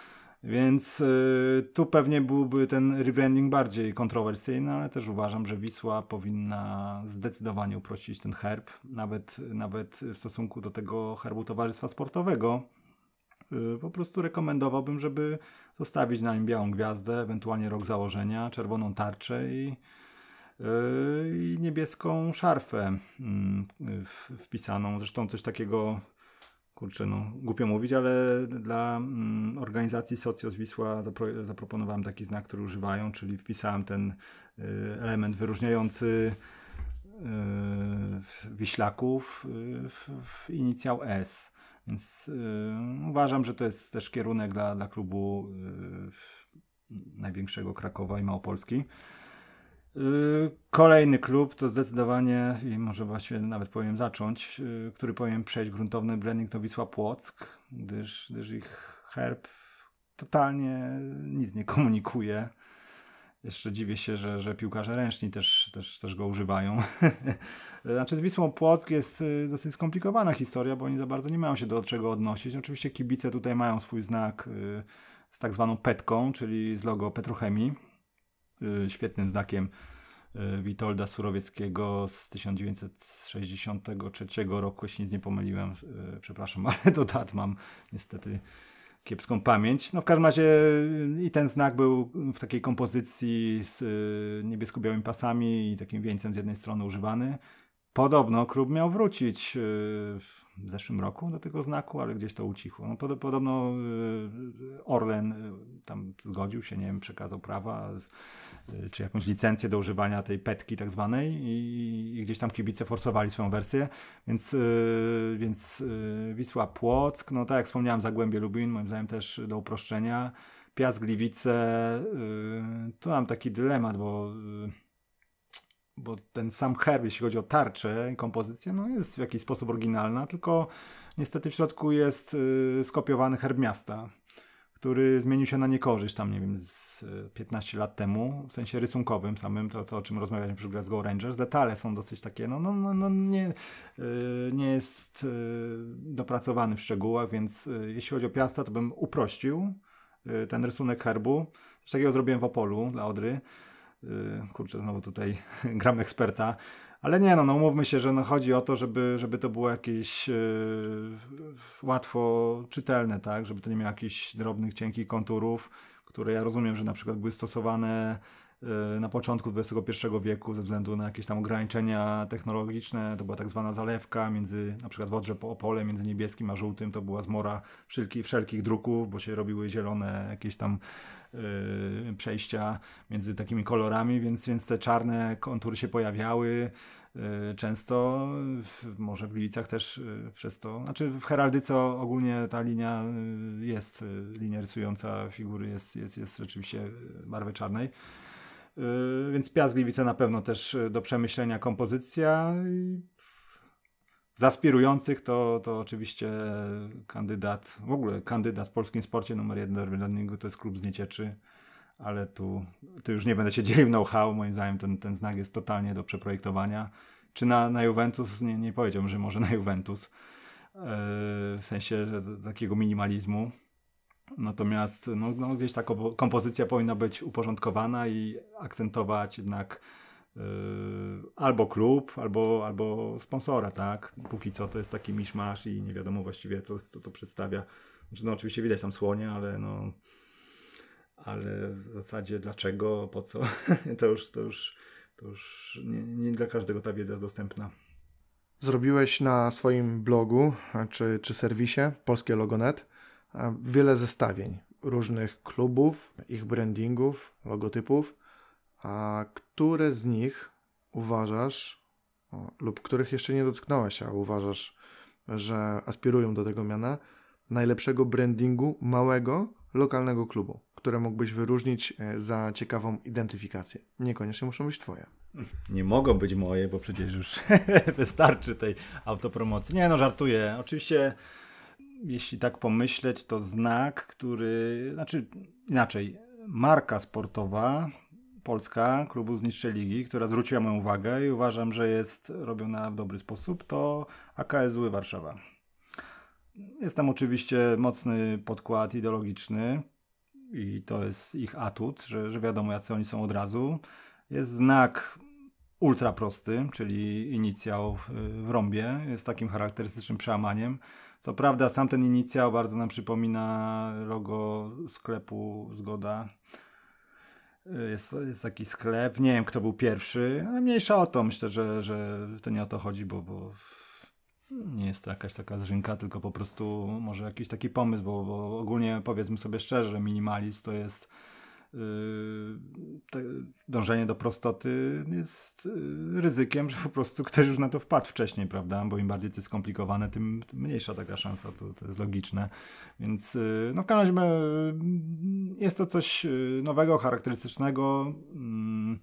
S2: Więc y, tu pewnie byłby ten rebranding bardziej kontrowersyjny, ale też uważam, że Wisła powinna zdecydowanie uprościć ten herb, nawet, nawet w stosunku do tego herbu Towarzystwa Sportowego. Y, po prostu rekomendowałbym, żeby zostawić na nim białą gwiazdę, ewentualnie rok założenia, czerwoną tarczę i, y, i niebieską szarfę mm, wpisaną. Zresztą coś takiego kurczę, no głupio mówić, ale dla mm, organizacji Socjos Wisła zapro, zaproponowałem taki znak, który używają, czyli wpisałem ten y, element wyróżniający y, wiślaków y, w, w, inicjał S. Więc y, uważam, że to jest też kierunek dla, dla klubu y, największego Krakowa i Małopolski. Y, kolejny klub to zdecydowanie, i może właściwie nawet powiem zacząć, y, który powinien przejść gruntowny branding to Wisła Płock, gdyż, gdyż ich herb totalnie nic nie komunikuje. Jeszcze dziwię się, że, że piłkarze ręczni też, też, też go używają. znaczy z Wisłą Płock jest y, dosyć skomplikowana historia, bo oni za bardzo nie mają się do czego odnosić. Oczywiście kibice tutaj mają swój znak z tak zwaną petką, czyli z logo Petrochemii świetnym znakiem y, Witolda Surowieckiego z 1963 roku, jeśli nic nie pomyliłem, y, przepraszam, ale do dat mam niestety kiepską pamięć. No w każdym razie i ten znak był w takiej kompozycji z niebiesko-białymi pasami i takim wieńcem z jednej strony używany. Podobno klub miał wrócić w zeszłym roku do tego znaku, ale gdzieś to ucichło. No, podobno Orlen tam zgodził się, nie wiem, przekazał prawa Y, czy jakąś licencję do używania tej petki tak zwanej i, gdzieś tam kibice forsowali swoją wersję, więc, więc Wisła Płock, no tak jak wspomniałem, Zagłębie Lubin, moim zdaniem też do uproszczenia, Piast Gliwice, tu mam taki dylemat, bo y, bo ten sam herb, jeśli chodzi o tarczę i kompozycję, no jest w jakiś sposób oryginalna, tylko niestety w środku jest y, skopiowany herb miasta, który zmienił się na niekorzyść tam, nie wiem, z 15 lat temu, w sensie rysunkowym samym, to, to o czym rozmawialiśmy przy Glasgow Rangers, detale są dosyć takie, no, no, no, no nie, yy, nie jest yy, dopracowany w szczegółach, więc yy, jeśli chodzi o Piasta, to bym uprościł ten rysunek herbu. Coś takiego zrobiłem w Opolu dla Odry. Kurczę, znowu tutaj gram eksperta. Ale nie, no, no mówmy się, że no chodzi o to, żeby, żeby to było jakieś yy, łatwo czytelne, tak? Żeby to nie miało jakichś drobnych, cienkich konturów, które ja rozumiem, że na przykład były stosowane y, na początku XXI wieku ze względu na jakieś tam ograniczenia technologiczne. To była tak zwana zalewka między, na przykład w Odrze Opole, między niebieskim a żółtym. To była zmora wszelki, wszelkich druków, bo się robiły zielone jakieś tam y, przejścia między takimi kolorami, więc, więc te czarne kontury się pojawiały. Y, często, w, może w Gliwicach też y, przez to, znaczy w heraldyce ogólnie ta linia y, jest, linia rysująca figury jest, jest, jest rzeczywiście barwy czarnej. Więc Piast Gliwice na pewno też do przemyślenia kompozycja. Z aspirujących to, to oczywiście kandydat, w ogóle kandydat w polskim sporcie numer jeden do to jest klub z Niecieczy ale tu, tu już nie będę się dzielił know-how. Moim zdaniem ten, ten znak jest totalnie do przeprojektowania. Czy na, na Juventus? Nie, nie powiedziałbym, że może na Juventus. W sensie takiego minimalizmu. Natomiast no, no, gdzieś ta kompozycja powinna być uporządkowana i akcentować jednak yy, albo klub, albo, albo sponsora, tak? Póki co to jest taki miszmasz i nie wiadomo właściwie, co, co to przedstawia. Znaczy, no, oczywiście widać tam słonie, ale no, ale w zasadzie dlaczego, po co, to już, to już, to już nie, nie dla każdego ta wiedza jest dostępna.
S1: Zrobiłeś na swoim blogu czy, czy serwisie Polskie Logonet wiele zestawień różnych klubów, ich brandingów, logotypów, a które z nich uważasz, lub których jeszcze nie dotknąłeś, a uważasz, że aspirują do tego miana, najlepszego brandingu małego, lokalnego klubu? które mógłbyś wyróżnić e, za ciekawą identyfikację? Niekoniecznie muszą być Twoje.
S2: Nie mogą być moje, bo przecież już wystarczy tej autopromocji. Nie, no żartuję. Oczywiście, jeśli tak pomyśleć, to znak, który, znaczy inaczej, marka sportowa polska klubu z niższej ligi, która zwróciła moją uwagę i uważam, że jest robiona w dobry sposób, to AKS Warszawa. Jest tam oczywiście mocny podkład ideologiczny, i to jest ich atut, że, że wiadomo, jacy oni są od razu. Jest znak ultra prosty, czyli inicjał w rąbie, jest takim charakterystycznym przełamaniem. Co prawda, sam ten inicjał bardzo nam przypomina logo sklepu Zgoda. Jest, jest taki sklep, nie wiem kto był pierwszy, ale mniejsza o to. Myślę, że, że to nie o to chodzi, bo, bo nie jest to jakaś taka zrzynka, tylko po prostu może jakiś taki pomysł, bo, bo ogólnie powiedzmy sobie szczerze, minimalizm to jest dążenie do prostoty jest yy, ryzykiem, że po prostu ktoś już na to wpadł wcześniej, prawda? Bo im bardziej to jest skomplikowane, tym, tym mniejsza taka szansa, to, to jest logiczne. Więc yy, no w każdym yy, jest to coś yy, nowego, charakterystycznego. Yy,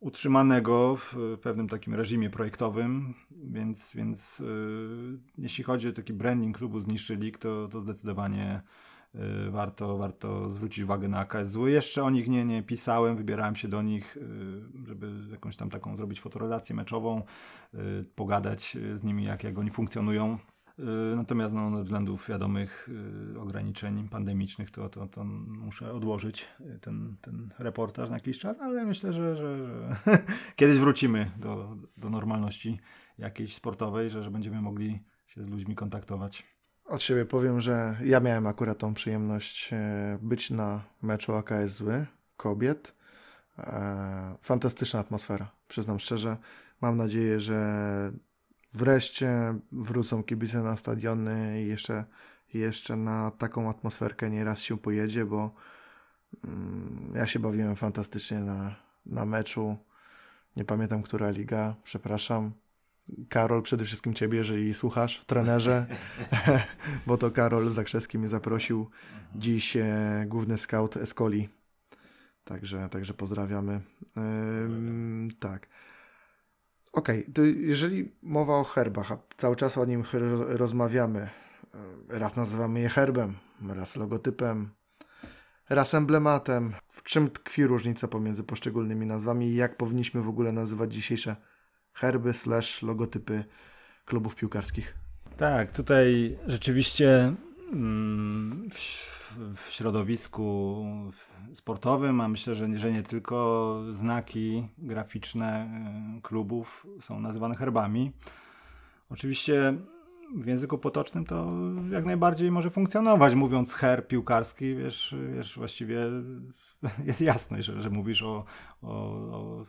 S2: utrzymanego w pewnym takim reżimie projektowym, więc, więc yy, jeśli chodzi o taki branding klubu z lig, to, to zdecydowanie yy, warto, warto zwrócić uwagę na AKSW. Jeszcze o nich nie, nie pisałem, wybierałem się do nich, yy, żeby jakąś tam taką zrobić fotorelację meczową, y, pogadać z nimi, jak, jak oni funkcjonują. Y, natomiast no, ze względów wiadomych y, ograniczeń pandemicznych to, to, to muszę odłożyć y, ten, ten reportaż na jakiś czas, ale myślę, że, że, że kiedyś wrócimy do, do normalności jakiejś sportowej, że, że będziemy mogli się z ludźmi kontaktować.
S1: Od siebie powiem, że ja miałem akurat tą przyjemność e, być na meczu AKS Zły kobiet. E, fantastyczna atmosfera, przyznam szczerze. Mam nadzieję, że wreszcie wrócą kibice na stadiony i jeszcze, jeszcze na taką atmosferkę nieraz się pojedzie, bo mm, ja się bawiłem fantastycznie na, na meczu. Nie pamiętam, która liga, przepraszam. Karol, przede wszystkim Ciebie, jeżeli słuchasz, trenerze, bo to Karol Zakrzewski mnie zaprosił. Dziś e, główny scout Escoli. Także, także pozdrawiamy. tak. Okej, okay, to jeżeli mowa o herbach, a cały czas o nim rozmawiamy, e, raz nazywamy je herbem, raz logotypem, raz emblematem. W czym tkwi różnica pomiędzy poszczególnymi nazwami i jak powinniśmy w ogóle nazywać dzisiejsze herby slash logotypy klubów piłkarskich?
S2: Tak, tutaj rzeczywiście mm, w środowisku sportowym, a myślę, że, że nie tylko znaki graficzne y, klubów są nazywane herbami. Oczywiście w języku potocznym to jak najbardziej może funkcjonować. Mówiąc her piłkarski, wiesz, wiesz właściwie jest jasność, że, że mówisz o, o, o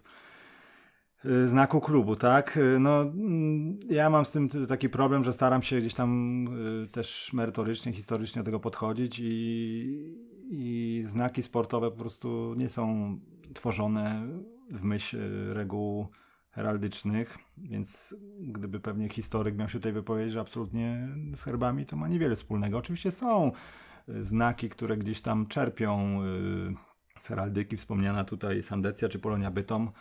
S2: znaku klubu, tak? No, mm, ja mam z tym taki problem, że staram się gdzieś tam y, też merytorycznie, historycznie do tego podchodzić i, i znaki sportowe po prostu nie są tworzone w myśl reguł heraldycznych, więc gdyby pewnie historyk miał się tutaj wypowiedzieć, że absolutnie z herbami to ma niewiele wspólnego. Oczywiście są y, znaki, które gdzieś tam czerpią y, z heraldyki, wspomniana tutaj Sandecja czy Polonia Bytom.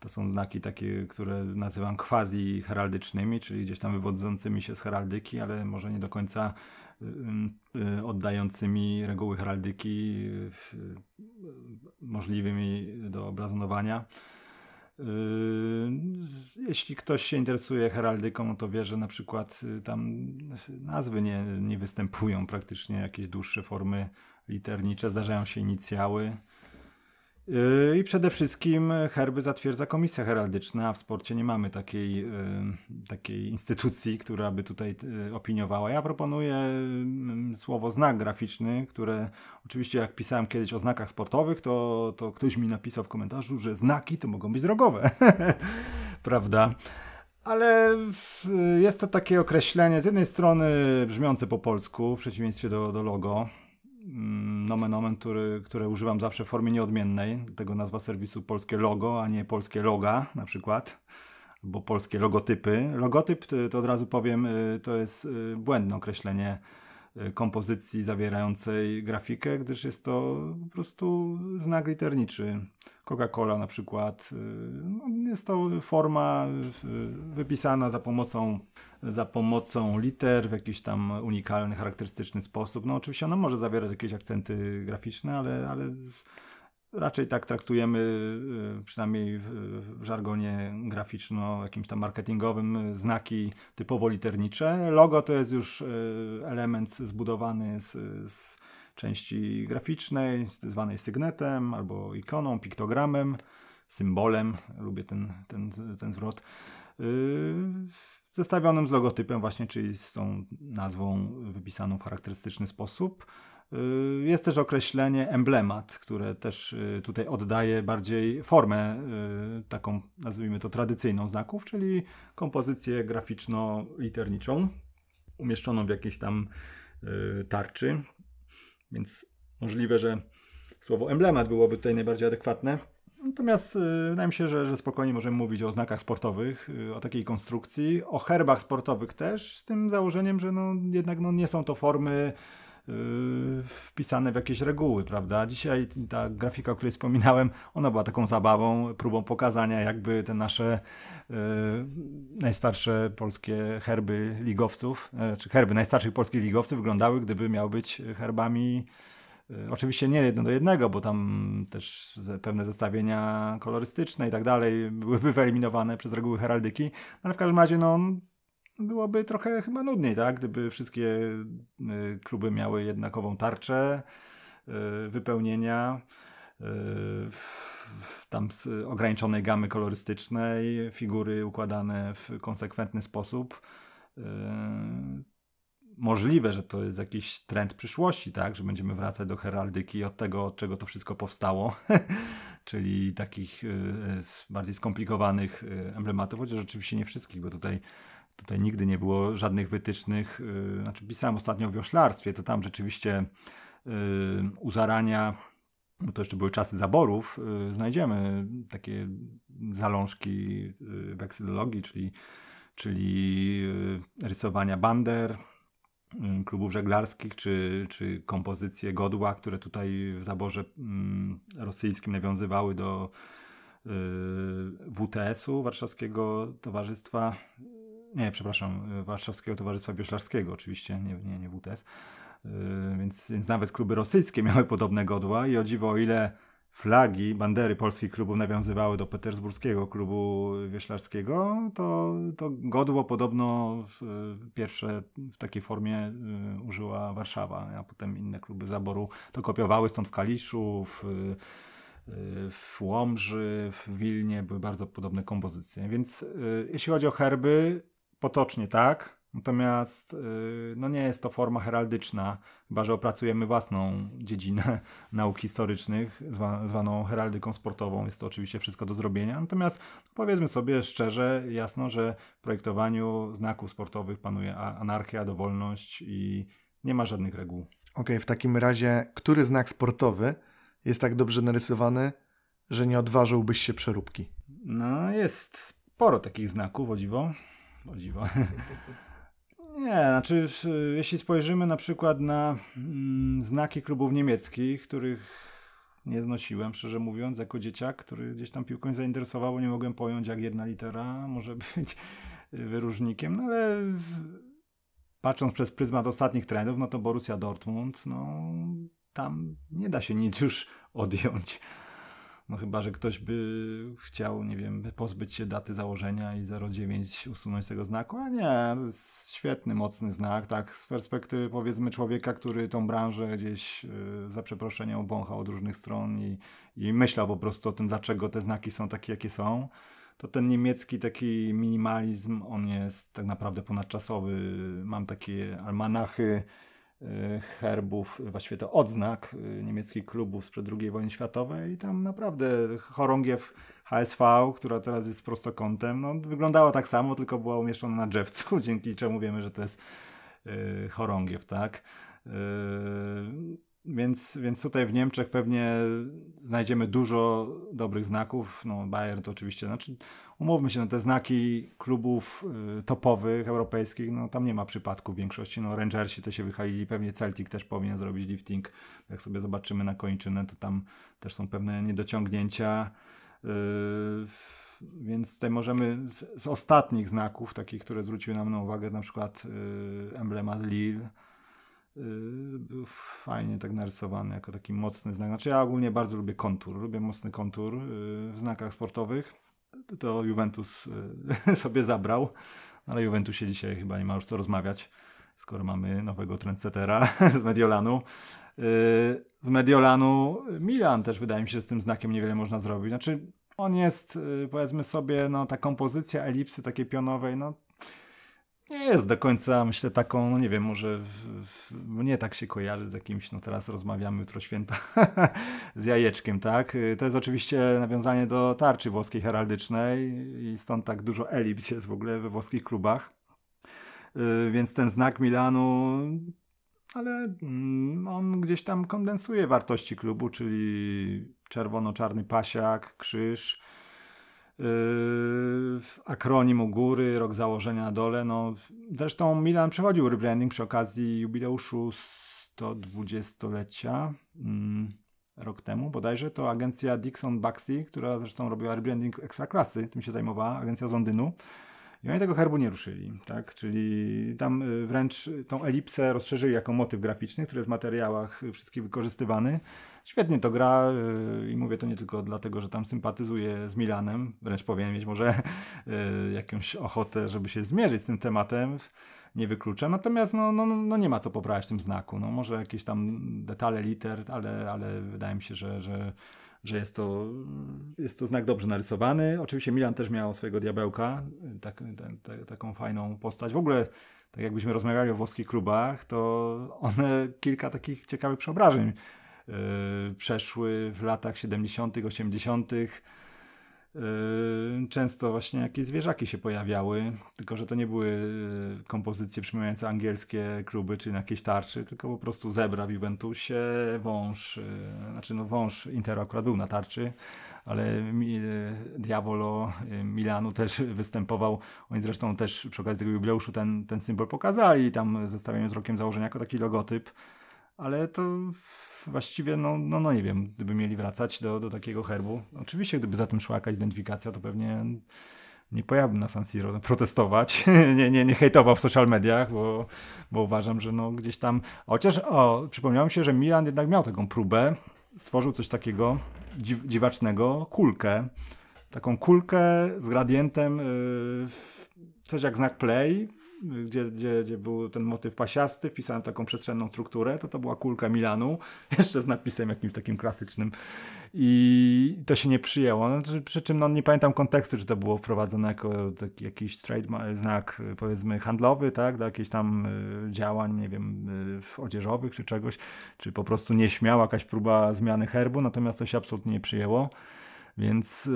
S2: To są znaki takie, które nazywam quasi-heraldycznymi, czyli gdzieś tam wywodzącymi się z heraldyki, ale może nie do końca y, oddającymi reguły heraldyki możliwymi do obrazonowania. Yy, jeśli ktoś się interesuje heraldyką, to wie, że na przykład y, tam nazwy nie, nie występują praktycznie, jakieś dłuższe formy liternicze, zdarzają się inicjały. I przede wszystkim herby zatwierdza Komisja Heraldyczna, w sporcie nie mamy takiej, yy, takiej instytucji, która by tutaj yy, opiniowała. Ja proponuję mm, słowo znak graficzny, które oczywiście jak pisałem kiedyś o znakach sportowych, to, to ktoś mi napisał w komentarzu, że znaki to mogą być drogowe. Prawda? Ale jest to takie określenie z jednej strony brzmiące po polsku, w przeciwieństwie do, do logo, nomen omen, który, które używam zawsze w formie nieodmiennej. Tego nazwa serwisu polskie logo, a nie polskie loga na przykład, albo polskie logotypy. Logotyp, to od razu powiem, y, to jest y, błędne określenie y, kompozycji zawierającej grafikę, gdyż jest to po prostu znak literniczy. Coca-Cola na przykład. No, jest to forma wypisana za pomocą za pomocą liter w jakiś tam unikalny, charakterystyczny sposób. No oczywiście ona może zawierać jakieś akcenty graficzne, ale, ale raczej tak traktujemy, y, przynajmniej w żargonie graficzno, jakimś tam marketingowym, znaki typowo liternicze. Logo to jest już y, element zbudowany z, z części graficznej, zwanej sygnetem albo ikoną, piktogramem, symbolem. Lubię ten, ten, ten zwrot. Y, zestawionym z logotypem właśnie, czyli z tą nazwą wypisaną w charakterystyczny sposób. Y, jest też określenie emblemat, które też y, tutaj oddaje bardziej formę taką, nazwijmy to tradycyjną znaków, czyli kompozycję graficzno-literniczą umieszczoną w jakiejś tam tarczy. Więc możliwe, że słowo emblemat byłoby tutaj najbardziej adekwatne. Natomiast y, wydaje mi się, że, że spokojnie możemy mówić o znakach sportowych, y, o takiej konstrukcji, o herbach sportowych też, z tym założeniem, że no, jednak no, nie są to formy wpisane w jakieś reguły, prawda? Dzisiaj ta grafika, o której wspominałem, ona była taką zabawą, próbą pokazania, jakby te nasze y, najstarsze polskie herby ligowców, y, czy herby najstarszych polskich ligowców wyglądały, gdyby miały być herbami Y, oczywiście nie jedno do jednego, bo tam też pewne zestawienia kolorystyczne i tak dalej byłyby wyeliminowane przez reguły heraldyki, no ale w każdym razie no, byłoby trochę chyba nudniej, tak? Gdyby wszystkie y, kluby miały jednakową tarczę y, wypełnienia tam z ograniczonej gamy kolorystycznej, figury układane w konsekwentny sposób. Możliwe, że to jest jakiś trend przyszłości, tak, że będziemy wracać do heraldyki od tego, od czego to wszystko powstało, czyli takich y, bardziej skomplikowanych y, emblematów, chociaż oczywiście nie wszystkich, bo tutaj tutaj nigdy nie było żadnych wytycznych, y, znaczy pisałem ostatnio o wioślarstwie, to tam rzeczywiście u zarania bo to jeszcze były czasy zaborów, znajdziemy takie zalążki weksylologii, czyli, czyli rysowania bander, klubów żeglarskich, czy, czy kompozycje godła, które tutaj w zaborze mm, rosyjskim nawiązywały do y, WTS-u, Warszawskiego Towarzystwa, nie, przepraszam, Warszawskiego Towarzystwa Wioślarskiego, oczywiście, nie, nie, nie WTS. Y, więc, więc nawet kluby rosyjskie miały podobne godła i o dziwo, o ile flagi, bandery polskich klubów nawiązywały do petersburskiego klubu wioślarskiego, to, to godło podobno w, pierwsze w takiej formie y, użyła Warszawa, a potem inne kluby zaboru to kopiowały, stąd w Kaliszu, w, y, w Łomży, w Wilnie były bardzo podobne kompozycje. Więc y, jeśli chodzi o herby, potocznie tak, Natomiast y, no nie jest to forma heraldyczna, chyba że opracujemy własną dziedzinę nauk historycznych, zwa, zwaną heraldyką sportową. Jest to oczywiście wszystko do zrobienia. Natomiast no powiedzmy sobie szczerze, jasno, że w projektowaniu znaków sportowych panuje anarchia, dowolność i nie ma żadnych reguł. Okej,
S1: okay, w takim razie, który znak sportowy jest tak dobrze narysowany, że nie odważyłbyś się przeróbki?
S2: No, jest sporo takich znaków, o dziwo. O dziwo. Nie, znaczy jeśli spojrzymy na przykład na mm, znaki klubów niemieckich, których nie znosiłem, szczerze mówiąc, jako dzieciak, który gdzieś tam piłką zainteresował, bo nie mogłem pojąć, jak jedna litera może być wyróżnikiem, no ale w, patrząc przez pryzmat ostatnich trendów, no to Borussia Dortmund, no tam nie da się nic już odjąć. No chyba, że ktoś by chciał, nie wiem, pozbyć się daty założenia i 09 usunąć tego znaku, a nie, to jest świetny, mocny znak, tak, z perspektywy powiedzmy człowieka, który tą branżę gdzieś yy, za przeproszeniem obąchał od różnych stron i, i myślał po prostu o tym, dlaczego te znaki są takie, jakie są to ten niemiecki taki minimalizm, on jest tak naprawdę ponadczasowy. Mam takie almanachy herbów, właściwie to odznak e, niemieckich klubów sprzed II wojny światowej i tam naprawdę chorągiew HSV, która teraz jest prostokątem, no, wyglądała tak samo, tylko była umieszczona na drzewcu, dzięki czemu wiemy, że to jest yy, chorągiew, tak? Więc, więc tutaj w Niemczech pewnie znajdziemy dużo dobrych znaków. No, Bayer to oczywiście, znaczy, umówmy się, no, te znaki klubów y, topowych, europejskich, no tam nie ma przypadku w większości. No, Rangersi to się wychalili, pewnie Celtic też powinien zrobić lifting. Jak sobie zobaczymy na kończynę, to tam też są pewne niedociągnięcia. Yy, więc tutaj możemy z, z, ostatnich znaków, takich, które zwróciły nam na uwagę, na przykład yy, emblemat Lille, Y, był fajnie tak narysowany, jako taki mocny znak. Znaczy ja ogólnie bardzo lubię kontur, lubię mocny kontur y, w znakach sportowych. To Juventus y, sobie zabrał, ale Juventusie dzisiaj chyba nie ma już co rozmawiać, skoro mamy nowego trendsettera z Mediolanu. Z Mediolanu Milan też wydaje mi się, że z tym znakiem niewiele można zrobić. Znaczy on jest, powiedzmy sobie, no ta kompozycja elipsy takiej pionowej, no nie jest do końca, myślę, taką, no nie wiem, może w, w, nie tak się kojarzy z jakimś, no teraz rozmawiamy jutro święta z jajeczkiem, tak? To jest oczywiście nawiązanie do tarczy włoskiej heraldycznej i stąd tak dużo elips jest w ogóle we włoskich klubach. Y, więc ten znak Milanu, ale mm, on gdzieś tam kondensuje wartości klubu, czyli czerwono-czarny pasiak, krzyż, akronim u góry, rok założenia na dole. No, zresztą Milan przechodził rebranding przy okazji jubileuszu 120-lecia mm, rok temu bodajże. To agencja Dixon Baxi, która zresztą robiła rebranding ekstraklasy, tym się zajmowała, agencja z Londynu. I oni tego herbu nie ruszyli, tak? Czyli tam y, wręcz tą elipsę rozszerzyli jako motyw graficzny, który jest w materiałach wszystkich wykorzystywany. Świetnie to gra y, i mówię to nie tylko dlatego, że tam sympatyzuję z Milanem, wręcz powinien mieć może y, jakąś ochotę, żeby się zmierzyć z tym tematem, nie wykluczam. Natomiast no, no, no nie ma co poprawiać w tym znaku. No, może jakieś tam detale liter, ale, ale wydaje mi się, że, że że jest to, jest to znak dobrze narysowany. Oczywiście Milan też miał swojego diabełka, tak, tak, taką fajną postać. W ogóle, tak jakbyśmy rozmawiali o włoskich klubach, to one kilka takich ciekawych przeobrażeń przeszły w latach 70., 80. Yy, często właśnie jakieś zwierzaki się pojawiały, tylko że to nie były yy, kompozycje przypominające angielskie kluby czy jakieś tarczy, tylko po prostu zebra w Juventusie, wąż, znaczy no wąż Interu akurat był na tarczy, ale Diavolo Milanu też występował. Oni zresztą też przy okazji tego jubileuszu ten, ten symbol pokazali, tam zestawiają z rokiem założenia jako taki logotyp ale to właściwie, no, no, no nie wiem, gdyby mieli wracać do, do takiego herbu. Oczywiście, gdyby za tym szła jakaś identyfikacja, to pewnie nie pojawiłbym na San Siro protestować, nie, nie, nie hejtował w social mediach, bo, bo uważam, że no gdzieś tam, chociaż o, przypomniało mi się, że Milan jednak miał taką próbę, stworzył coś takiego dziw, dziwacznego, kulkę, taką kulkę z gradientem, yy, coś jak znak play, gdzie, gdzie, gdzie był ten motyw pasiasty, wpisałem taką przestrzenną strukturę, to to była kulka Milanu, jeszcze z napisem jakimś takim klasycznym i to się nie przyjęło. No, przy czym no, nie pamiętam kontekstu, czy to było wprowadzone jako taki, jakiś trademark, znak powiedzmy handlowy, tak, do jakichś tam y, działań, nie wiem, y, odzieżowych czy czegoś, czy po prostu nieśmiała jakaś próba zmiany herbu, natomiast to się absolutnie nie przyjęło. Więc y,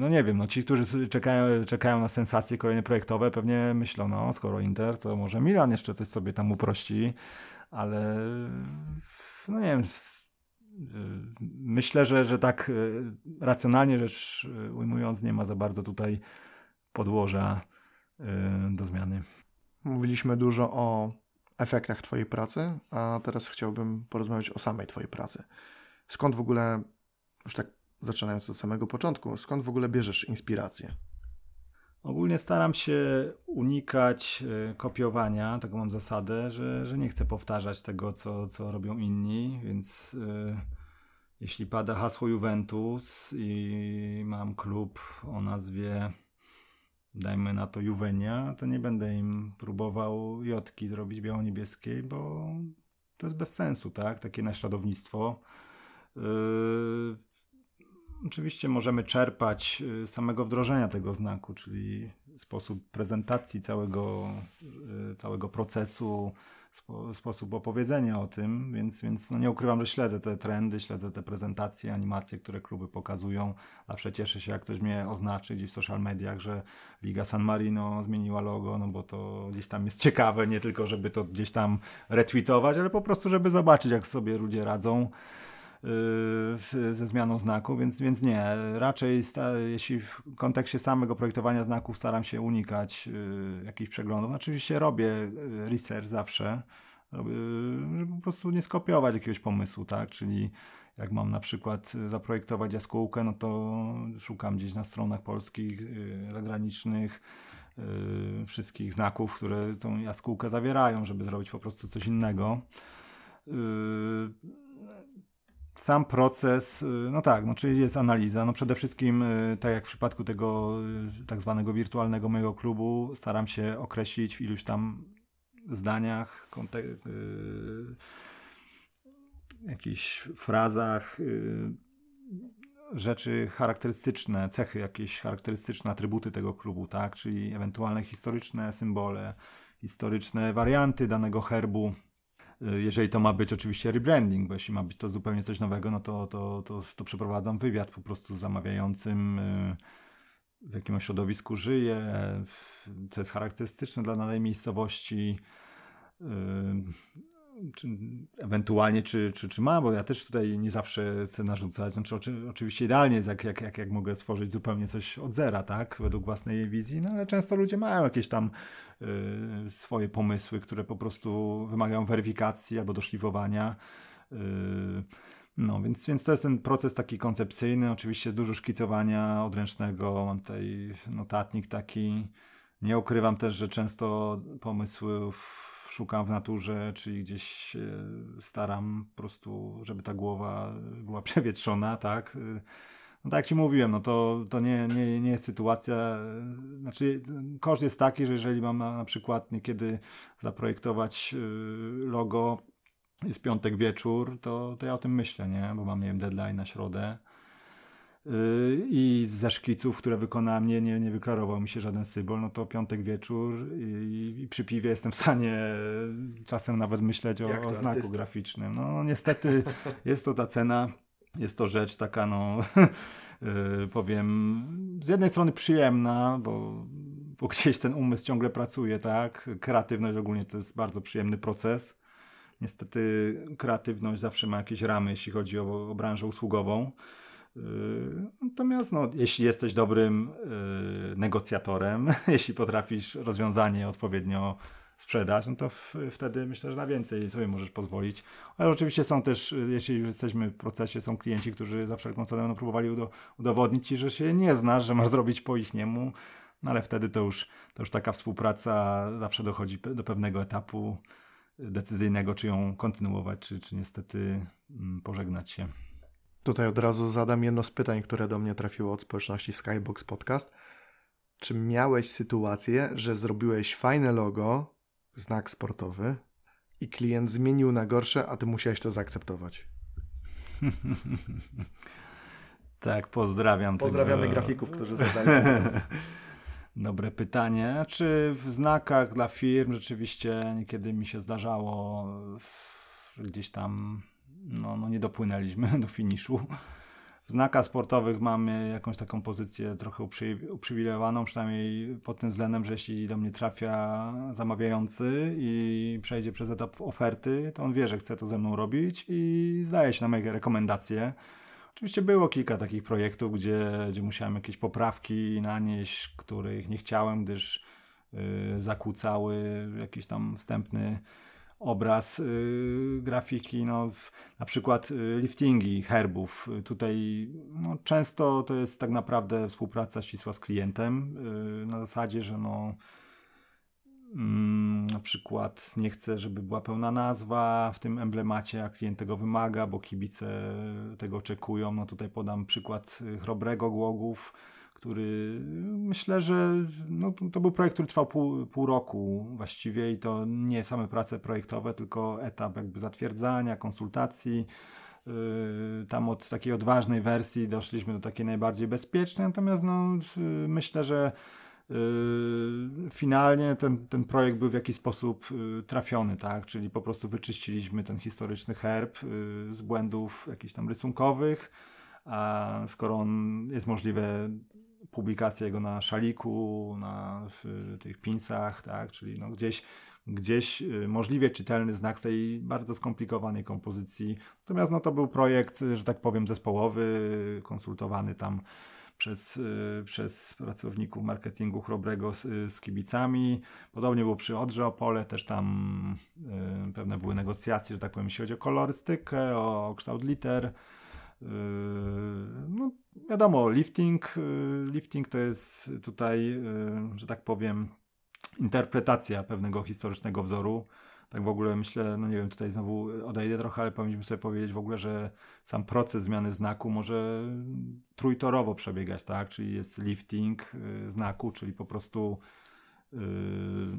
S2: no nie wiem, no ci, którzy czekają, czekają na sensacje kolejne projektowe, pewnie myślą, no skoro Inter, to może Milan jeszcze coś sobie tam uprości, ale no nie wiem, myślę, że, że tak e, racjonalnie rzecz ujmując, nie ma za bardzo tutaj podłoża do zmiany.
S1: Mówiliśmy dużo o efektach Twojej pracy, a teraz chciałbym porozmawiać o samej Twojej pracy. Skąd w ogóle, już tak zaczynając od samego początku, skąd w ogóle bierzesz inspirację?
S2: Ogólnie staram się unikać kopiowania, taką mam zasadę, że, że nie chcę powtarzać tego, co, co robią inni, więc jeśli pada hasło Juventus i mam klub o nazwie dajmy na to Juvenia, to nie będę im próbował jotki zrobić biało-niebieskiej, bo to jest bez sensu, tak? Takie naśladownictwo. Yy, oczywiście możemy czerpać yy, samego wdrożenia tego znaku, czyli sposób prezentacji całego, yy, całego procesu, spo, sposób opowiedzenia o tym, więc, więc no nie ukrywam, że śledzę te trendy, śledzę te prezentacje, animacje, które kluby pokazują. Zawsze cieszę się, jak ktoś mnie oznaczy gdzieś w social mediach, że Liga San Marino zmieniła logo, no bo to gdzieś tam jest ciekawe, nie tylko żeby to gdzieś tam retweetować, ale po prostu, żeby zobaczyć, jak sobie ludzie radzą ze zmianą znaku, więc, więc nie. Raczej jeśli w kontekście samego projektowania znaków staram się unikać yy, jakichś przeglądów. Oczywiście robię yy, research zawsze, żeby po prostu nie skopiować jakiegoś pomysłu, tak? Czyli jak mam na przykład zaprojektować jaskółkę, no to szukam gdzieś na stronach polskich, zagranicznych, wszystkich znaków, które tą jaskółkę zawierają, żeby zrobić po prostu coś innego sam proces, y, no tak, no czyli jest analiza. No przede wszystkim, y, tak jak w przypadku tego y, tak zwanego wirtualnego mojego klubu, staram się określić w iluś tam zdaniach, kontek- yy, jakichś frazach yy, rzeczy charakterystyczne, cechy jakieś charakterystyczne, atrybuty tego klubu, tak? Czyli ewentualne historyczne symbole, historyczne warianty danego herbu jeżeli to ma być oczywiście rebranding, bo jeśli ma być to zupełnie coś nowego, no to, to, to, to przeprowadzam wywiad po prostu zamawiającym, y, w jakim środowisku żyje, co jest charakterystyczne dla danej miejscowości, y, czy, ewentualnie czy, czy, czy ma, bo ja też tutaj nie zawsze chcę narzucać. Znaczy, oczy, oczywiście idealnie jest, jak, jak, jak, jak mogę stworzyć zupełnie coś od zera, tak, według własnej wizji, no ale często ludzie mają jakieś tam y, swoje pomysły, które po prostu wymagają weryfikacji albo doszlifowania. Y, no, więc, więc to jest ten proces taki koncepcyjny, oczywiście dużo szkicowania odręcznego, mam tutaj notatnik taki. Nie ukrywam też, że często pomysłów szukam w naturze, czyli gdzieś się staram po prostu, żeby ta głowa była przewietrzona, tak? No tak jak ci mówiłem, no to, to nie, nie, nie jest sytuacja, znaczy koszt jest taki, że jeżeli mam na, przykład niekiedy zaprojektować logo, jest piątek wieczór, to, to ja o tym myślę, nie? Bo mam, nie wiem, deadline na środę, i ze szkiców, które wykonałem, nie, nie, nie wyklarował mi się żaden symbol, no to piątek wieczór i, i przy piwie jestem w stanie czasem nawet myśleć o, o znaku artysta. graficznym. No niestety jest to ta cena, jest to rzecz taka, no yy, powiem, z jednej strony przyjemna, bo, bo gdzieś ten umysł ciągle pracuje, tak? Kreatywność ogólnie to jest bardzo przyjemny proces. Niestety kreatywność zawsze ma jakieś ramy, jeśli chodzi o, o branżę usługową. Yy, natomiast no, jeśli jesteś dobrym yy, negocjatorem, jeśli potrafisz rozwiązanie odpowiednio sprzedać, no to wtedy myślę, że na więcej sobie możesz pozwolić. Ale oczywiście są też, jeśli już jesteśmy w procesie, są klienci, którzy za wszelką cenę będą próbowali udo, udowodnić ci, że się nie znasz, że masz zrobić po ich niemu, no ale wtedy to już, to już taka współpraca zawsze dochodzi do pewnego etapu decyzyjnego, czy ją kontynuować, czy, czy niestety mm, pożegnać się.
S1: Tutaj od razu zadam jedno z pytań, które do mnie trafiło od społeczności Skybox Podcast. Czy miałeś sytuację, że zrobiłeś fajne logo, znak sportowy i klient zmienił na gorsze, a ty musiałeś to zaakceptować?
S2: tak, pozdrawiam.
S1: Pozdrawiamy
S2: tego...
S1: grafików, którzy zadali.
S2: Dobre pytanie. Czy w znakach dla firm rzeczywiście niekiedy mi się zdarzało, gdzieś tam no, no nie dopłynęliśmy do finiszu. W znakach sportowych mamy jakąś taką pozycję trochę uprzy, uprzywilejowaną, przynajmniej pod tym względem, że jeśli do mnie trafia zamawiający i przejdzie przez etap oferty, to on wie, że chce to ze mną robić i zdaje się na moje rekomendacje. Oczywiście było kilka takich projektów, gdzie, gdzie musiałem jakieś poprawki nanieść, których nie chciałem, gdyż yy, zakłócały jakiś tam wstępny obraz yy, grafiki, no, w, na przykład yy, liftingi herbów. Tutaj no, często to jest tak naprawdę współpraca ścisła z klientem yy, na zasadzie, że no, mm, na przykład nie chcę, żeby była pełna nazwa w tym emblemacie, a klient tego wymaga, bo kibice tego oczekują. No tutaj podam przykład y, Chrobrego Głogów, który myślę, że no, to był projekt, który trwał pół, pół roku właściwie i to nie same prace projektowe, tylko etap jakby zatwierdzania, konsultacji. Yy, tam od takiej odważnej wersji doszliśmy do takiej najbardziej bezpiecznej, natomiast no, yy, myślę, że yy, finalnie ten, ten projekt był w jakiś sposób trafiony, tak? Czyli po prostu wyczyściliśmy ten historyczny herb z błędów jakichś tam rysunkowych, a skoro on jest możliwe publikację jego na szaliku, na tych pinsach, tak, czyli no gdzieś, gdzieś y, możliwie czytelny znak z tej bardzo skomplikowanej kompozycji. Natomiast no to był projekt, że tak powiem, zespołowy, konsultowany tam przez, y, przez pracowników marketingu Chrobrego z, z kibicami. Podobnie było przy Odrze Opole, też tam y, pewne były negocjacje, że tak powiem, jeśli chodzi o kolorystykę, o kształt liter. Yy, no, wiadomo, lifting, yy, lifting to jest tutaj, yy, że tak powiem, interpretacja pewnego historycznego wzoru. Tak w ogóle myślę, no nie wiem, tutaj znowu odejdę trochę, ale powinniśmy sobie powiedzieć w ogóle, że sam proces zmiany znaku może trójtorowo przebiegać, tak? Czyli jest lifting znaku, czyli po prostu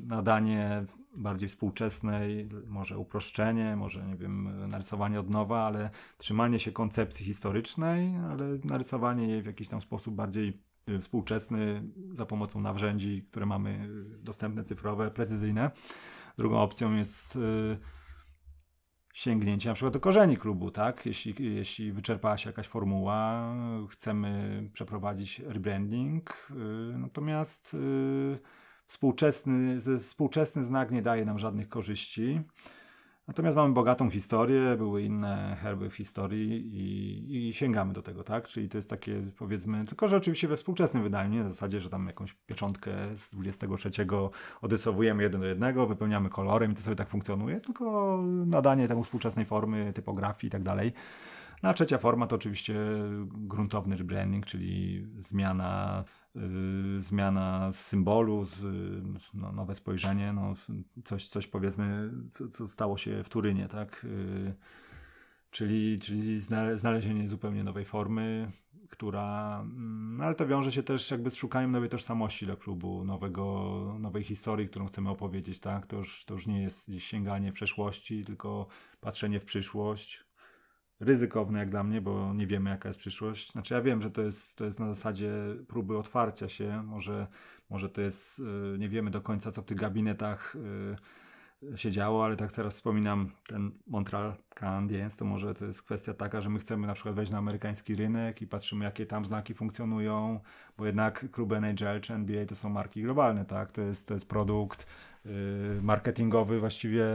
S2: nadanie bardziej współczesnej, może uproszczenie, może nie wiem, narysowanie od nowa, ale trzymanie się koncepcji historycznej, ale narysowanie jej w jakiś tam sposób bardziej y, współczesny za pomocą narzędzi, które mamy dostępne, cyfrowe, precyzyjne. Drugą opcją jest y, sięgnięcie na przykład do korzeni klubu, tak? Jeśli, jeśli wyczerpała się jakaś formuła, chcemy przeprowadzić rebranding, natomiast współczesny, współczesny znak nie daje nam żadnych korzyści. Natomiast mamy bogatą historię, były inne herby w historii i, i, sięgamy do tego, tak? Czyli to jest takie, powiedzmy, tylko że oczywiście we współczesnym wydaniu, nie na zasadzie, że tam jakąś pieczątkę z 23 odrysowujemy jeden do jednego, wypełniamy kolorem i to sobie tak funkcjonuje, tylko nadanie temu współczesnej formy, typografii i tak dalej. No a trzecia forma to oczywiście gruntowny rebranding, czyli zmiana, yy, zmiana symbolu, z, no, nowe spojrzenie, no, coś, coś powiedzmy, co, co stało się w Turynie, tak? Yy, czyli, czyli znalezienie zupełnie nowej formy, która, no ale to wiąże się też jakby z szukaniem nowej tożsamości dla klubu, nowego, nowej historii, którą chcemy opowiedzieć, tak? To już, to już nie jest sięganie przeszłości, tylko patrzenie w przyszłość, ryzykowne jak dla mnie, bo nie wiemy jaka jest przyszłość. Znaczy ja wiem, że to jest, to jest na zasadzie próby otwarcia się, może, może to jest, y, nie wiemy do końca co w tych gabinetach y, się działo, ale tak teraz wspominam ten Montreal Canadiens, to może to jest kwestia taka, że my chcemy na przykład wejść na amerykański rynek i patrzymy jakie tam znaki funkcjonują, bo jednak klub NHL czy NBA to są marki globalne, tak? To jest, to jest produkt y, marketingowy właściwie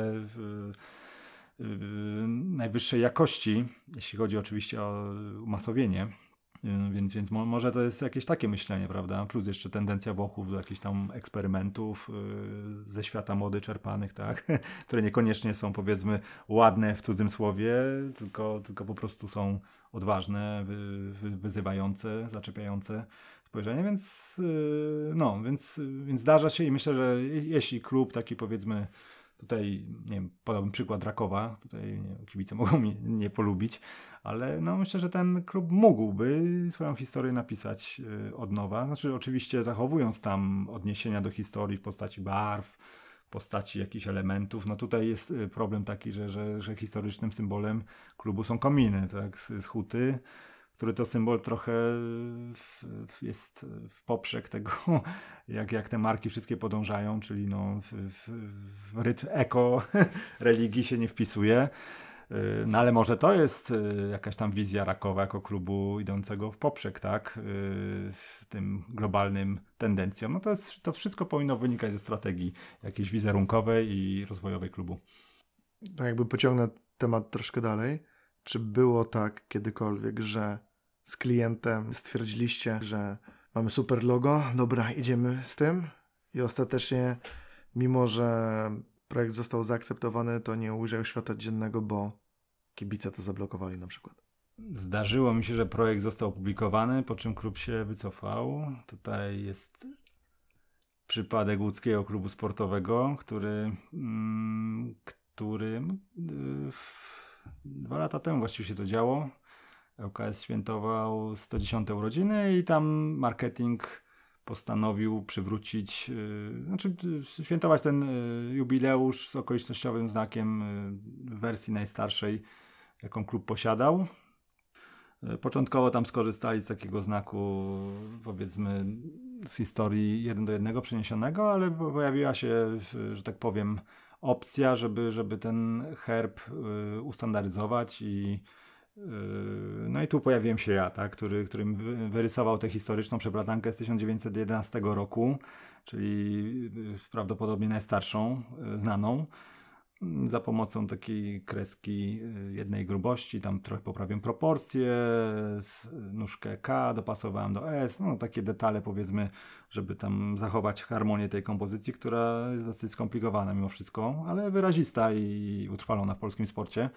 S2: najwyższej jakości, jeśli chodzi oczywiście o umasowienie. Yy, więc, więc może to jest jakieś takie myślenie, prawda? Plus jeszcze tendencja Włochów do jakichś tam eksperymentów yy, ze świata mody czerpanych, tak? Które niekoniecznie są powiedzmy ładne w cudzym słowie, tylko, tylko po prostu są odważne, wyzywające, zaczepiające spojrzenie, więc no, więc, więc zdarza się i myślę, że jeśli klub taki powiedzmy Tutaj, nie wiem, podałbym przykład Rakowa, tutaj nie kibice mogą mnie nie polubić, ale no myślę, że ten klub mógłby swoją historię napisać y, od nowa. Znaczy oczywiście zachowując tam odniesienia do historii w postaci barw, w postaci jakichś elementów. No tutaj jest y, problem taki, że, że, że historycznym symbolem klubu są kominy, tak, z, z huty który to symbol trochę w, w jest w poprzek tego, jak, jak te marki wszystkie podążają, czyli no, w, w, w rytm eko religii się nie wpisuje. Y, no ale może to jest y, jakaś tam wizja rakowa jako klubu idącego w poprzek, tak? Y, w tym globalnym tendencjom. No to, jest, to wszystko powinno wynikać ze strategii jakiejś wizerunkowej i rozwojowej klubu.
S1: Tak jakby pociągnę temat troszkę dalej czy było tak kiedykolwiek, że z klientem stwierdziliście, że mamy super logo, dobra, idziemy z tym i ostatecznie, mimo że projekt został zaakceptowany, to nie ujrzał świata dziennego, bo kibice to zablokowali na przykład.
S2: Zdarzyło mi się, że projekt został opublikowany, po czym klub się wycofał. Tutaj jest przypadek łódzkiego klubu sportowego, który, mm, który yy, dwa lata temu właściwie się to działo. ŁKS świętował 110 urodziny i tam marketing postanowił przywrócić, yy, znaczy yy, świętować ten yy, jubileusz z okolicznościowym znakiem w wersji najstarszej, jaką klub posiadał. Początkowo tam skorzystali z takiego znaku, powiedzmy, z historii jeden do jednego przeniesionego, ale pojawiła się, że tak powiem, opcja, żeby, żeby ten herb y, ustandaryzować i y, no i tu pojawiłem się ja, tak, który, którym wyrysował tę historyczną przeplatankę z 1911 roku, czyli y, prawdopodobnie najstarszą znaną za pomocą takiej kreski y, jednej grubości, tam trochę poprawiłem proporcje, nóżkę K dopasowałem do S, no takie detale powiedzmy, żeby tam zachować harmonię tej kompozycji, która jest dosyć skomplikowana mimo wszystko, ale wyrazista i utrwalona w polskim sporcie.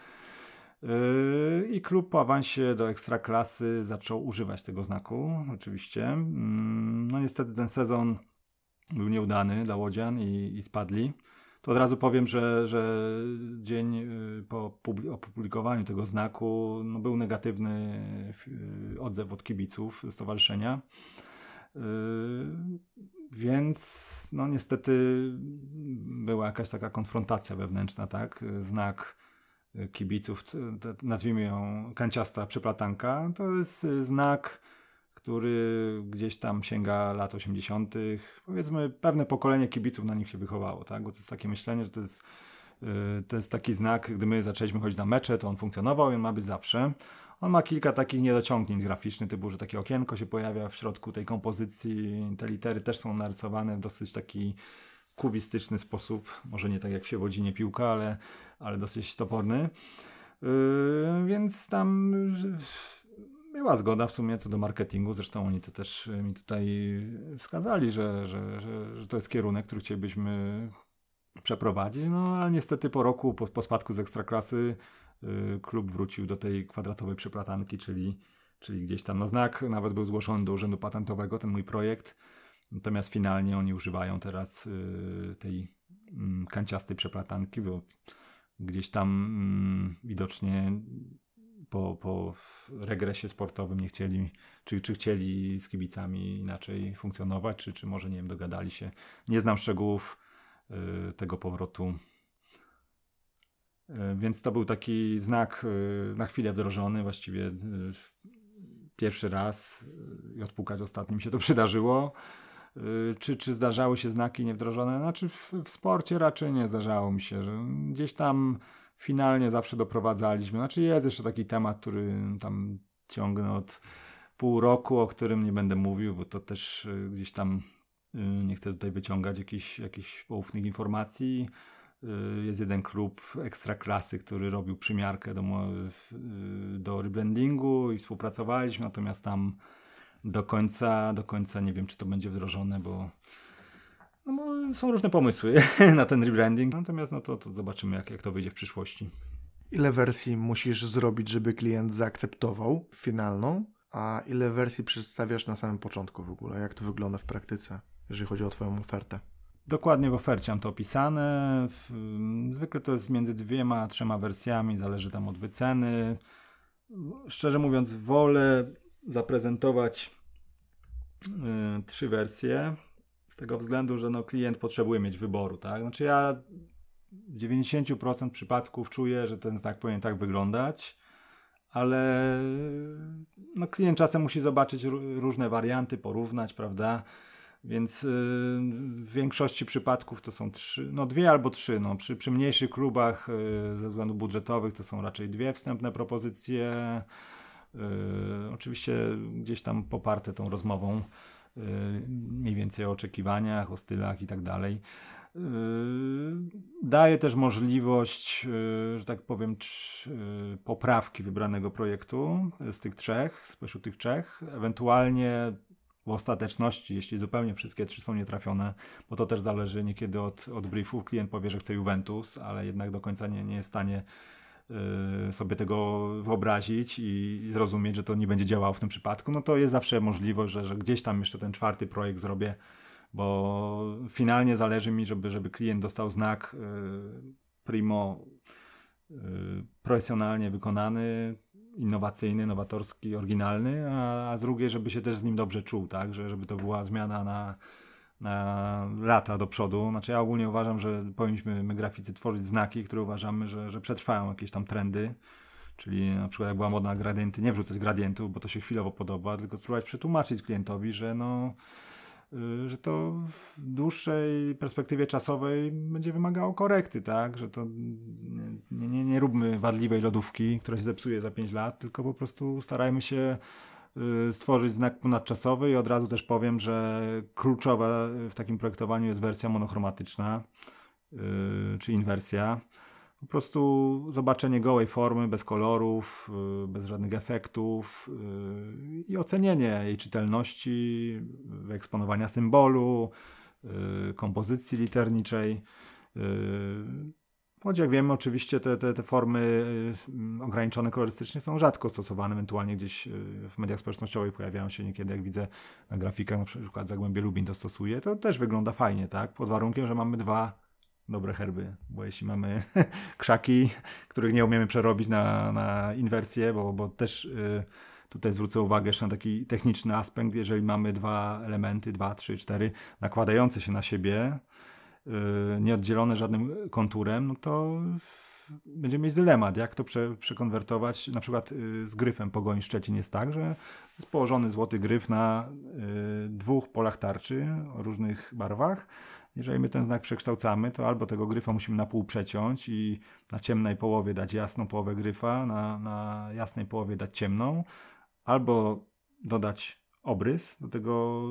S2: Y, I klub po awansie do ekstraklasy zaczął używać tego znaku, oczywiście. Mm, no niestety ten sezon był nieudany dla Łodzian i, i spadli to od razu powiem, że, że dzień y, po opublikowaniu tego znaku no, był negatywny y, odzew od kibiców stowarzyszenia. Y, więc no niestety była jakaś taka konfrontacja wewnętrzna, tak? Znak kibiców, nazwijmy ją kanciasta przeplatanka, to jest znak który gdzieś tam sięga lat 80. Powiedzmy, pewne pokolenie kibiców na nich się wychowało, tak? Bo to jest takie myślenie, że to jest, yy, to jest taki znak, gdy my zaczęliśmy chodzić na mecze, to on funkcjonował i on ma być zawsze. On ma kilka takich niedociągnięć graficznych, typu, że takie okienko się pojawia w środku tej kompozycji, te litery też są narysowane w dosyć taki kubistyczny sposób, może nie tak jak w Siewodzinie piłka, ale, ale dosyć toporny. Yy, więc tam była zgoda w sumie co do marketingu, zresztą oni to też mi tutaj wskazali, że, że, że, że to jest kierunek, który chcielibyśmy przeprowadzić, no ale niestety po roku, po, po spadku z ekstraklasy y, klub wrócił do tej kwadratowej przeplatanki, czyli, czyli gdzieś tam, no znak nawet był zgłoszony do urzędu patentowego, ten mój projekt, natomiast finalnie oni używają teraz y, tej y, kanciastej przeplatanki, bo gdzieś tam mm, widocznie po, po regresie sportowym nie chcieli, czy, czy chcieli z kibicami inaczej funkcjonować, czy, czy może, nie wiem, dogadali się. Nie znam szczegółów y, tego powrotu. Y, więc to był taki znak y, na chwilę wdrożony, właściwie y, pierwszy raz i odpukać ostatnim się to przydarzyło. Czy, czy zdarzały się znaki niewdrożone? Znaczy w, w sporcie raczej nie zdarzało mi się, że gdzieś tam finalnie zawsze doprowadzaliśmy. Znaczy jest jeszcze taki temat, który tam ciągnę od pół roku, o którym nie będę mówił, bo to też y, gdzieś tam y, nie chcę tutaj wyciągać jakichś, jakichś poufnych informacji. Y, jest jeden klub ekstraklasy, który robił przymiarkę do, do rebrandingu i współpracowaliśmy, natomiast tam do końca, do końca nie wiem, czy to będzie wdrożone, bo no, są różne pomysły na ten rebranding, natomiast no to, to zobaczymy, jak, jak to wyjdzie w przyszłości.
S1: Ile wersji musisz zrobić, żeby klient zaakceptował finalną, a ile wersji przedstawiasz na samym początku w ogóle? Jak to wygląda w praktyce, jeżeli chodzi o Twoją ofertę?
S2: dokładnie w ofercie mam to opisane. Zwykle to jest między dwiema a trzema wersjami, zależy tam od wyceny. Szczerze mówiąc, wolę zaprezentować y, trzy wersje z tego względu, że no, klient potrzebuje mieć wyboru. Tak? Znaczy ja w 90% przypadków czuję, że ten znak powinien tak wyglądać, ale no, klient czasem musi zobaczyć różne warianty, porównać, prawda? Więc yy, w większości przypadków to są trzy, no dwie albo trzy. No. Przy, przy mniejszych klubach yy, ze względów budżetowych to są raczej dwie wstępne propozycje. Yy, oczywiście gdzieś tam poparte tą rozmową mniej więcej o oczekiwaniach, o stylach i tak dalej. Yy, daje też możliwość, yy, że tak powiem, poprawki wybranego projektu z tych trzech, spośród tych trzech, ewentualnie w ostateczności, jeśli zupełnie wszystkie trzy są nietrafione, bo to też zależy niekiedy od, od briefów, klient powie, że chce Juventus, ale jednak do końca nie, nie jest w stanie y, sobie tego wyobrazić i, zrozumieć, że to nie będzie działało w tym przypadku, no to jest zawsze możliwość, że, że gdzieś tam jeszcze ten czwarty projekt zrobię, bo finalnie zależy mi, żeby, żeby klient dostał znak y, primo y, profesjonalnie wykonany, innowacyjny, nowatorski, oryginalny, a, a z drugiej, żeby się też z nim dobrze czuł, tak, że, żeby to była zmiana na, na lata do przodu. Znaczy ja ogólnie uważam, że powinniśmy my graficy tworzyć znaki, które uważamy, że, że przetrwają jakieś tam trendy, czyli na przykład jak była moda na gradienty, nie wrzucać gradientów, bo to się chwilowo podoba, tylko spróbować przetłumaczyć klientowi, że no Y, że to w dłuższej perspektywie czasowej będzie wymagało korekty, tak? Że to nie, nie, nie róbmy wadliwej lodówki, która się zepsuje za 5 lat, tylko po prostu starajmy się stworzyć znak ponadczasowy i od razu też powiem, że kluczowa w takim projektowaniu jest wersja monochromatyczna, y, czy inwersja po prostu zobaczenie gołej formy, bez kolorów, y, bez żadnych efektów y, i ocenienie jej czytelności, wyeksponowania symbolu, y, kompozycji literniczej. Choć jak wiemy, oczywiście te, te, te formy ograniczone kolorystycznie są rzadko stosowane, ewentualnie gdzieś w mediach społecznościowych pojawiają się niekiedy, jak widzę na grafikach, na przykład Zagłębie Lubin to stosuje, to też wygląda fajnie, tak? Pod warunkiem, że mamy dwa dobre herby, bo jeśli mamy krzaki, których nie umiemy przerobić na, na inwersję, bo, bo też y, tutaj zwrócę uwagę jeszcze na taki techniczny aspekt, jeżeli mamy dwa elementy, dwa, trzy, cztery, nakładające się na siebie, y, nieoddzielone żadnym konturem, no to będziemy mieć dylemat, jak to prze, przekonwertować. Na przykład y, z gryfem Pogoń Szczecin jest tak, że jest położony złoty gryf na y, dwóch polach tarczy o różnych barwach, jeżeli my ten znak przekształcamy, to albo tego gryfa musimy na pół przeciąć i na ciemnej połowie dać jasną połowę gryfa, na, na jasnej połowie dać ciemną, albo dodać obrys do tego,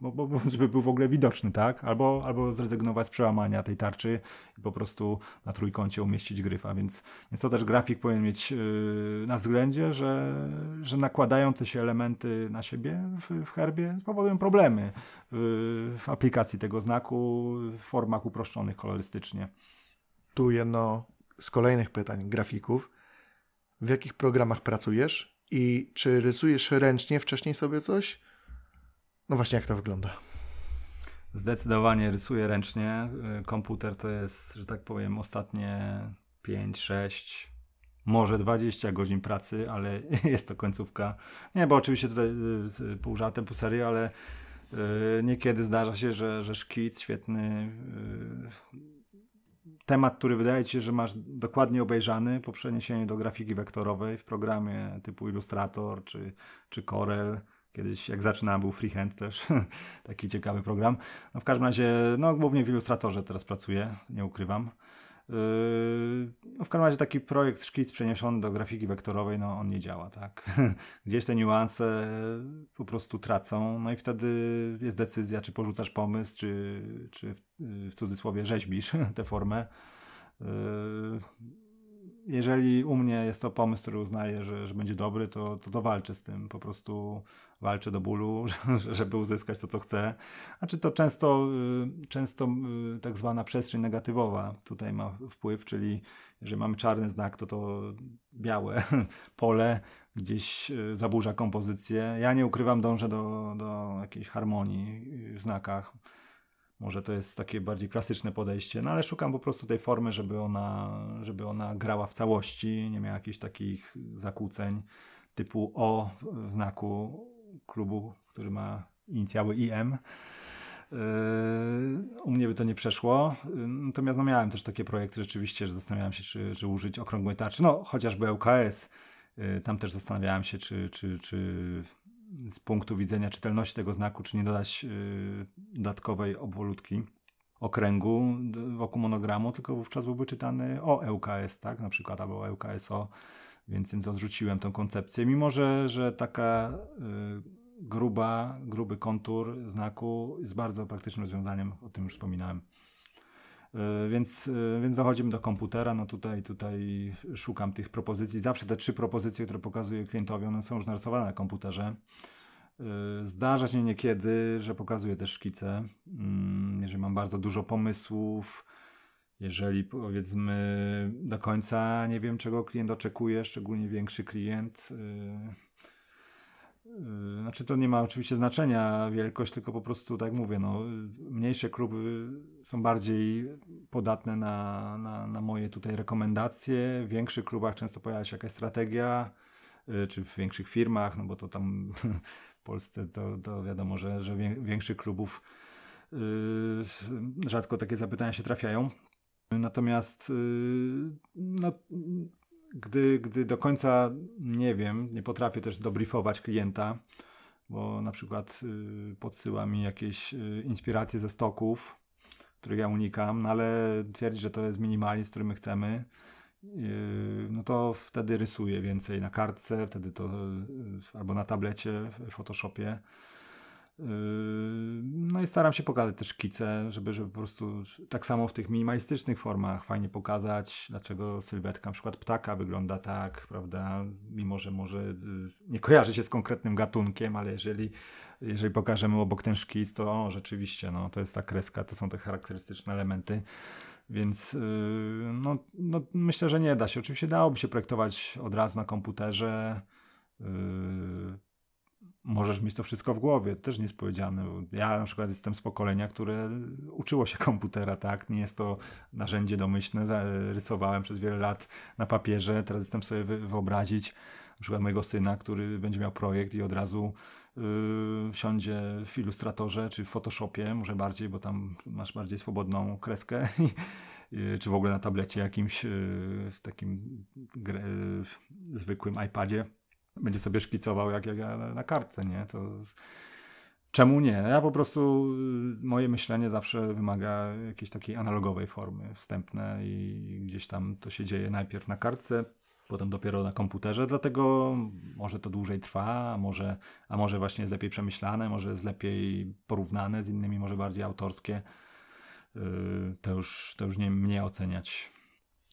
S2: bo, bo, żeby był w ogóle widoczny, tak? Albo, albo zrezygnować z przełamania tej tarczy i po prostu na trójkącie umieścić gryfa, więc, więc to też grafik powinien mieć yy, na względzie, że, że nakładające się elementy na siebie w, w herbie spowodują problemy w, w aplikacji tego znaku w formach uproszczonych kolorystycznie.
S1: Tu jedno z kolejnych pytań grafików. W jakich programach pracujesz i czy rysujesz ręcznie wcześniej sobie coś? No właśnie, jak to wygląda?
S2: Zdecydowanie rysuję ręcznie. Y, komputer to jest, że tak powiem, ostatnie 5, 6, może 20 godzin pracy, ale jest to końcówka. Nie, bo oczywiście tutaj y, pół żartem, pół serio, ale y, niekiedy zdarza się, że, że szkic świetny temat, który wydaje ci się, że masz dokładnie obejrzany po przeniesieniu do grafiki wektorowej w programie typu Illustrator czy, czy Corel. Kiedyś jak zaczynałem był Freehand też, taki ciekawy program. No w każdym razie, no głównie w Illustratorze teraz pracuję, nie ukrywam. Yy, no w każdym razie taki projekt szkic przeniesiony do grafiki wektorowej, no on nie działa, tak. Gdzieś te niuanse po prostu tracą, no i wtedy jest decyzja, czy porzucasz pomysł, czy, czy w, w cudzysłowie rzeźbisz tę formę. Jeżeli u mnie jest to pomysł, który uznaję, że, że będzie dobry, to, to, to walczę z tym. Po prostu walczę do bólu, żeby uzyskać to, co chcę. Znaczy to często, y, często y, tak zwana przestrzeń negatywowa tutaj ma wpływ, czyli jeżeli mamy czarny znak, to to białe pole gdzieś y, zaburza kompozycję. Ja nie ukrywam, dążę do, do jakiejś harmonii w znakach Może to jest takie bardziej klasyczne podejście, no ale szukam po prostu tej formy, żeby ona, żeby ona grała w całości, nie miała jakichś takich zakłóceń typu O w znaku klubu, który ma inicjały IM. Yy, u mnie by to nie przeszło. Yy, natomiast no, miałem też takie projekty rzeczywiście, że zastanawiałem się, czy, czy użyć okrągłej tarczy. No, chociażby LKS. Yy, tam też zastanawiałem się, czy, czy, czy z punktu widzenia czytelności tego znaku, czy nie dodać dodatkowej obwolutki okręgu wokół monogramu, tylko wówczas byłby czytany o LKS, tak? Na przykład, albo LKSO. Więc, więc odrzuciłem tę koncepcję, mimo że, że taka gruba, gruby kontur znaku jest bardzo praktycznym rozwiązaniem, o tym już wspominałem. E, więc, e, więc dochodzimy do komputera, no tutaj, tutaj szukam tych propozycji. Zawsze te trzy propozycje, które pokazuję klientowi, one są już narysowane na komputerze. E, zdarza się niekiedy, że pokazuję też szkice. Mm, jeżeli mam bardzo dużo pomysłów, jeżeli powiedzmy do końca nie wiem, czego klient oczekuje, szczególnie większy klient, znaczy to nie ma oczywiście znaczenia wielkość, tylko po prostu tak mówię, no, mniejsze kluby są bardziej podatne na, na, na moje tutaj rekomendacje. W większych klubach często pojawia się jakaś strategia, yy, czy w większych firmach, no bo to tam w Polsce to, to wiadomo, że, że większych klubów yy, rzadko takie zapytania się trafiają. Natomiast no, gdy, gdy do końca nie wiem, nie potrafię też dobriefować klienta, bo na przykład y, podsyła mi jakieś y, inspiracje ze stoków, których ja unikam, no ale twierdzi, że to jest minimalizm, który my chcemy, y, no to wtedy rysuję więcej na kartce, wtedy to y, albo na tablecie w Photoshopie. Yy, no i staram się pokazać też szkice, żeby, żeby po prostu tak samo w tych minimalistycznych formach fajnie pokazać, dlaczego sylwetka na przykład ptaka wygląda tak, prawda, mimo że może yy, nie kojarzy się z konkretnym gatunkiem, ale jeżeli, jeżeli pokażemy obok ten szkic, to o, rzeczywiście, no, to jest ta kreska, to są te charakterystyczne elementy. Więc yy, no, no, myślę, że nie da się. Oczywiście dałoby się projektować od razu na komputerze możesz mieć to wszystko w głowie, to też nie jest powiedziane. Ja na przykład jestem z pokolenia, które uczyło się komputera, tak? Nie jest to narzędzie domyślne, rysowałem przez wiele lat na papierze, teraz jestem sobie wyobrazić na przykład mojego syna, który będzie miał projekt i od razu yy, wsiądzie w Illustratorze czy w Photoshopie, może bardziej, bo tam masz bardziej swobodną kreskę, yy, czy w ogóle na tablecie jakimś yy, takim zwykłym iPadzie będzie sobie szkicował jak, jak na kartce, nie? To czemu nie? Ja po prostu, y, moje myślenie zawsze wymaga jakiejś takiej analogowej formy wstępne i gdzieś tam to się dzieje najpierw na kartce, potem dopiero na komputerze, dlatego może to dłużej trwa, a może, a może właśnie jest lepiej przemyślane, może jest lepiej porównane z innymi, może bardziej autorskie. Y, to już, to już nie mnie oceniać.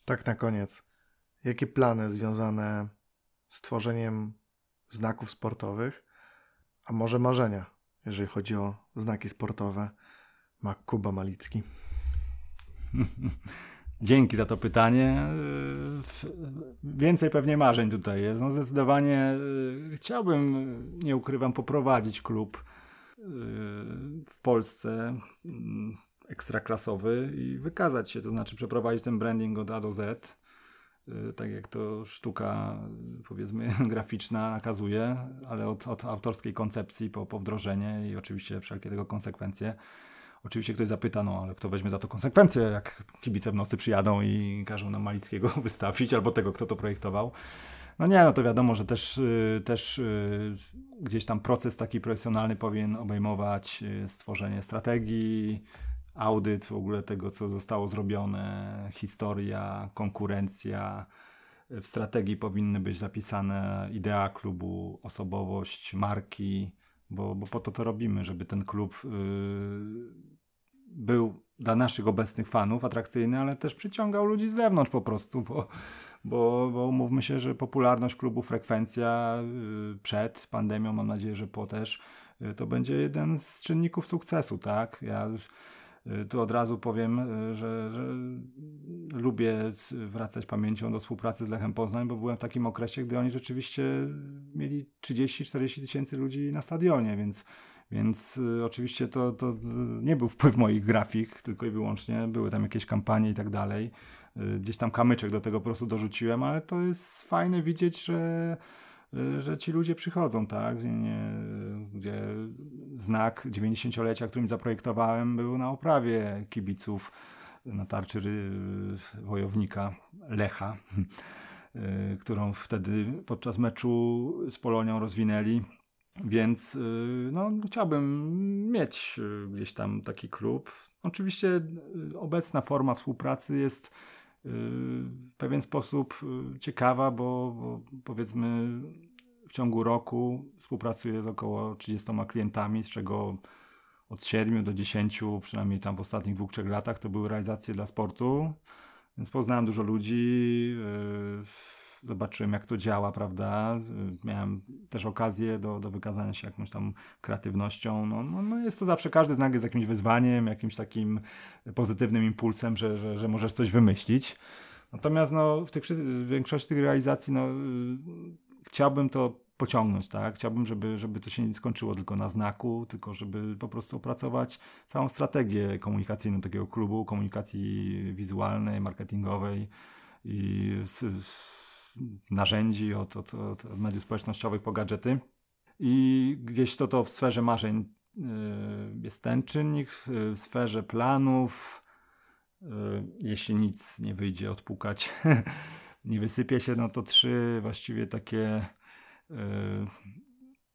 S1: Tak na koniec. Jakie plany związane stworzeniem znaków sportowych, a może marzenia, jeżeli chodzi o znaki sportowe, ma Kuba Malicki?
S2: Dzięki za to pytanie. Więcej pewnie marzeń tutaj jest. No zdecydowanie y, chciałbym, nie ukrywam, poprowadzić klub y, w Polsce mm, ekstraklasowy i wykazać się, to znaczy przeprowadzić ten branding od A do Z tak jak to sztuka, powiedzmy, graficzna nakazuje, ale od, od autorskiej koncepcji po, po wdrożenie i oczywiście wszelkie tego konsekwencje. Oczywiście ktoś zapyta, no ale kto weźmie za to konsekwencje, jak kibice w nocy przyjadą i każą nam Malickiego wystawić, albo tego, kto to projektował. No nie, no to wiadomo, że też, y, też y, gdzieś tam proces taki profesjonalny powinien obejmować stworzenie strategii, audyt w ogóle tego, co zostało zrobione, historia, konkurencja. W strategii powinny być zapisane idea klubu, osobowość, marki, bo, bo po to to robimy, żeby ten klub yy, był dla naszych obecnych fanów atrakcyjny, ale też przyciągał ludzi z zewnątrz po prostu, bo, bo, bo umówmy się, że popularność klubu, frekwencja yy, przed pandemią, mam nadzieję, że po też, yy, to będzie jeden z czynników sukcesu, tak? Ja tu od razu powiem, y, że, że, lubię wracać pamięcią do współpracy z Lechem Poznań, bo byłem w takim okresie, gdy oni rzeczywiście mieli 30-40 tysięcy ludzi na stadionie, więc, Więc y, oczywiście to, to nie był wpływ moich grafik, tylko i wyłącznie były tam jakieś kampanie i tak dalej. Y, gdzieś tam kamyczek do tego po prostu dorzuciłem, ale to jest fajne widzieć, że, y, że ci ludzie przychodzą, tak? Gdzie, nie, gdzie znak 90-lecia, którym zaprojektowałem, był na oprawie kibiców na tarczy wojownika Lecha, którą wtedy podczas meczu z Polonią rozwinęli więc y, no, chciałbym mieć y, gdzieś tam taki klub. Oczywiście y, obecna forma współpracy jest w pewien sposób ciekawa, bo, bo powiedzmy w ciągu roku współpracuję z około 30 klientami, z czego od 7 do 10, przynajmniej tam w ostatnich dwóch, trzech latach, to były realizacje dla sportu. Więc poznałem dużo ludzi zobaczyłem, jak to działa, prawda? Miałem też okazję do, do wykazania się jakąś tam kreatywnością. No, no, no jest to zawsze, każdy znak jest jakimś wyzwaniem, jakimś takim pozytywnym impulsem, że, że, że możesz coś wymyślić. Natomiast no, w, tych, w większości tych realizacji no, chciałbym to pociągnąć, tak? Chciałbym, żeby, żeby to się nie skończyło tylko na znaku, tylko żeby po prostu opracować całą strategię komunikacyjną takiego klubu, komunikacji wizualnej, marketingowej i z, z narzędzi, od, od, od mediów społecznościowych po gadżety. I gdzieś to, to w sferze marzeń y, jest ten czynnik, w sferze planów, y, jeśli nic nie wyjdzie odpukać, nie wysypie się, no to trzy właściwie takie, y,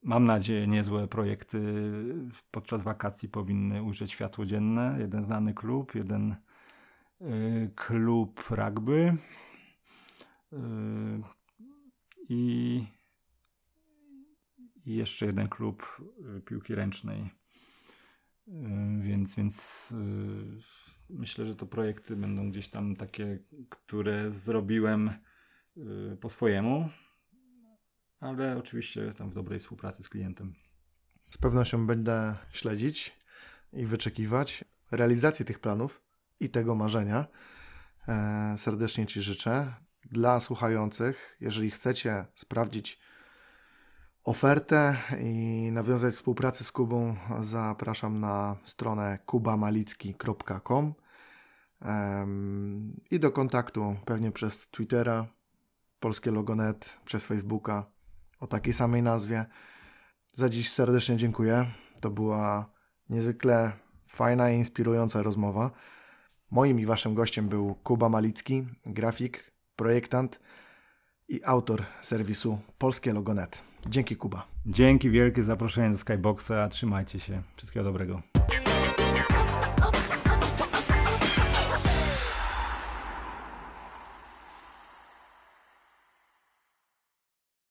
S2: mam nadzieję, niezłe projekty podczas wakacji powinny ujrzeć światło dzienne. Jeden znany klub, jeden klub rugby, I, i jeszcze jeden klub yy, piłki ręcznej. Yy, więc, więc myślę, że to projekty będą gdzieś tam takie, które zrobiłem po swojemu, ale oczywiście tam w dobrej współpracy z klientem.
S1: Z pewnością będę śledzić i wyczekiwać realizacji tych planów i tego marzenia. E, serdecznie Ci życzę dla słuchających, jeżeli chcecie sprawdzić ofertę i nawiązać współpracę z Kubą, zapraszam na stronę kubamalicki.com i do kontaktu pewnie przez Twittera, polskie logonet, przez Facebooka o takiej samej nazwie. Za dziś serdecznie dziękuję. To była niezwykle fajna i inspirująca rozmowa. Moim i waszym gościem był Kuba Malicki, grafik, projektant i autor serwisu Polskie Logonet. Dzięki Kuba.
S2: Dzięki wielkie za zaproszenie do Skyboxa. Trzymajcie się. Wszystkiego dobrego.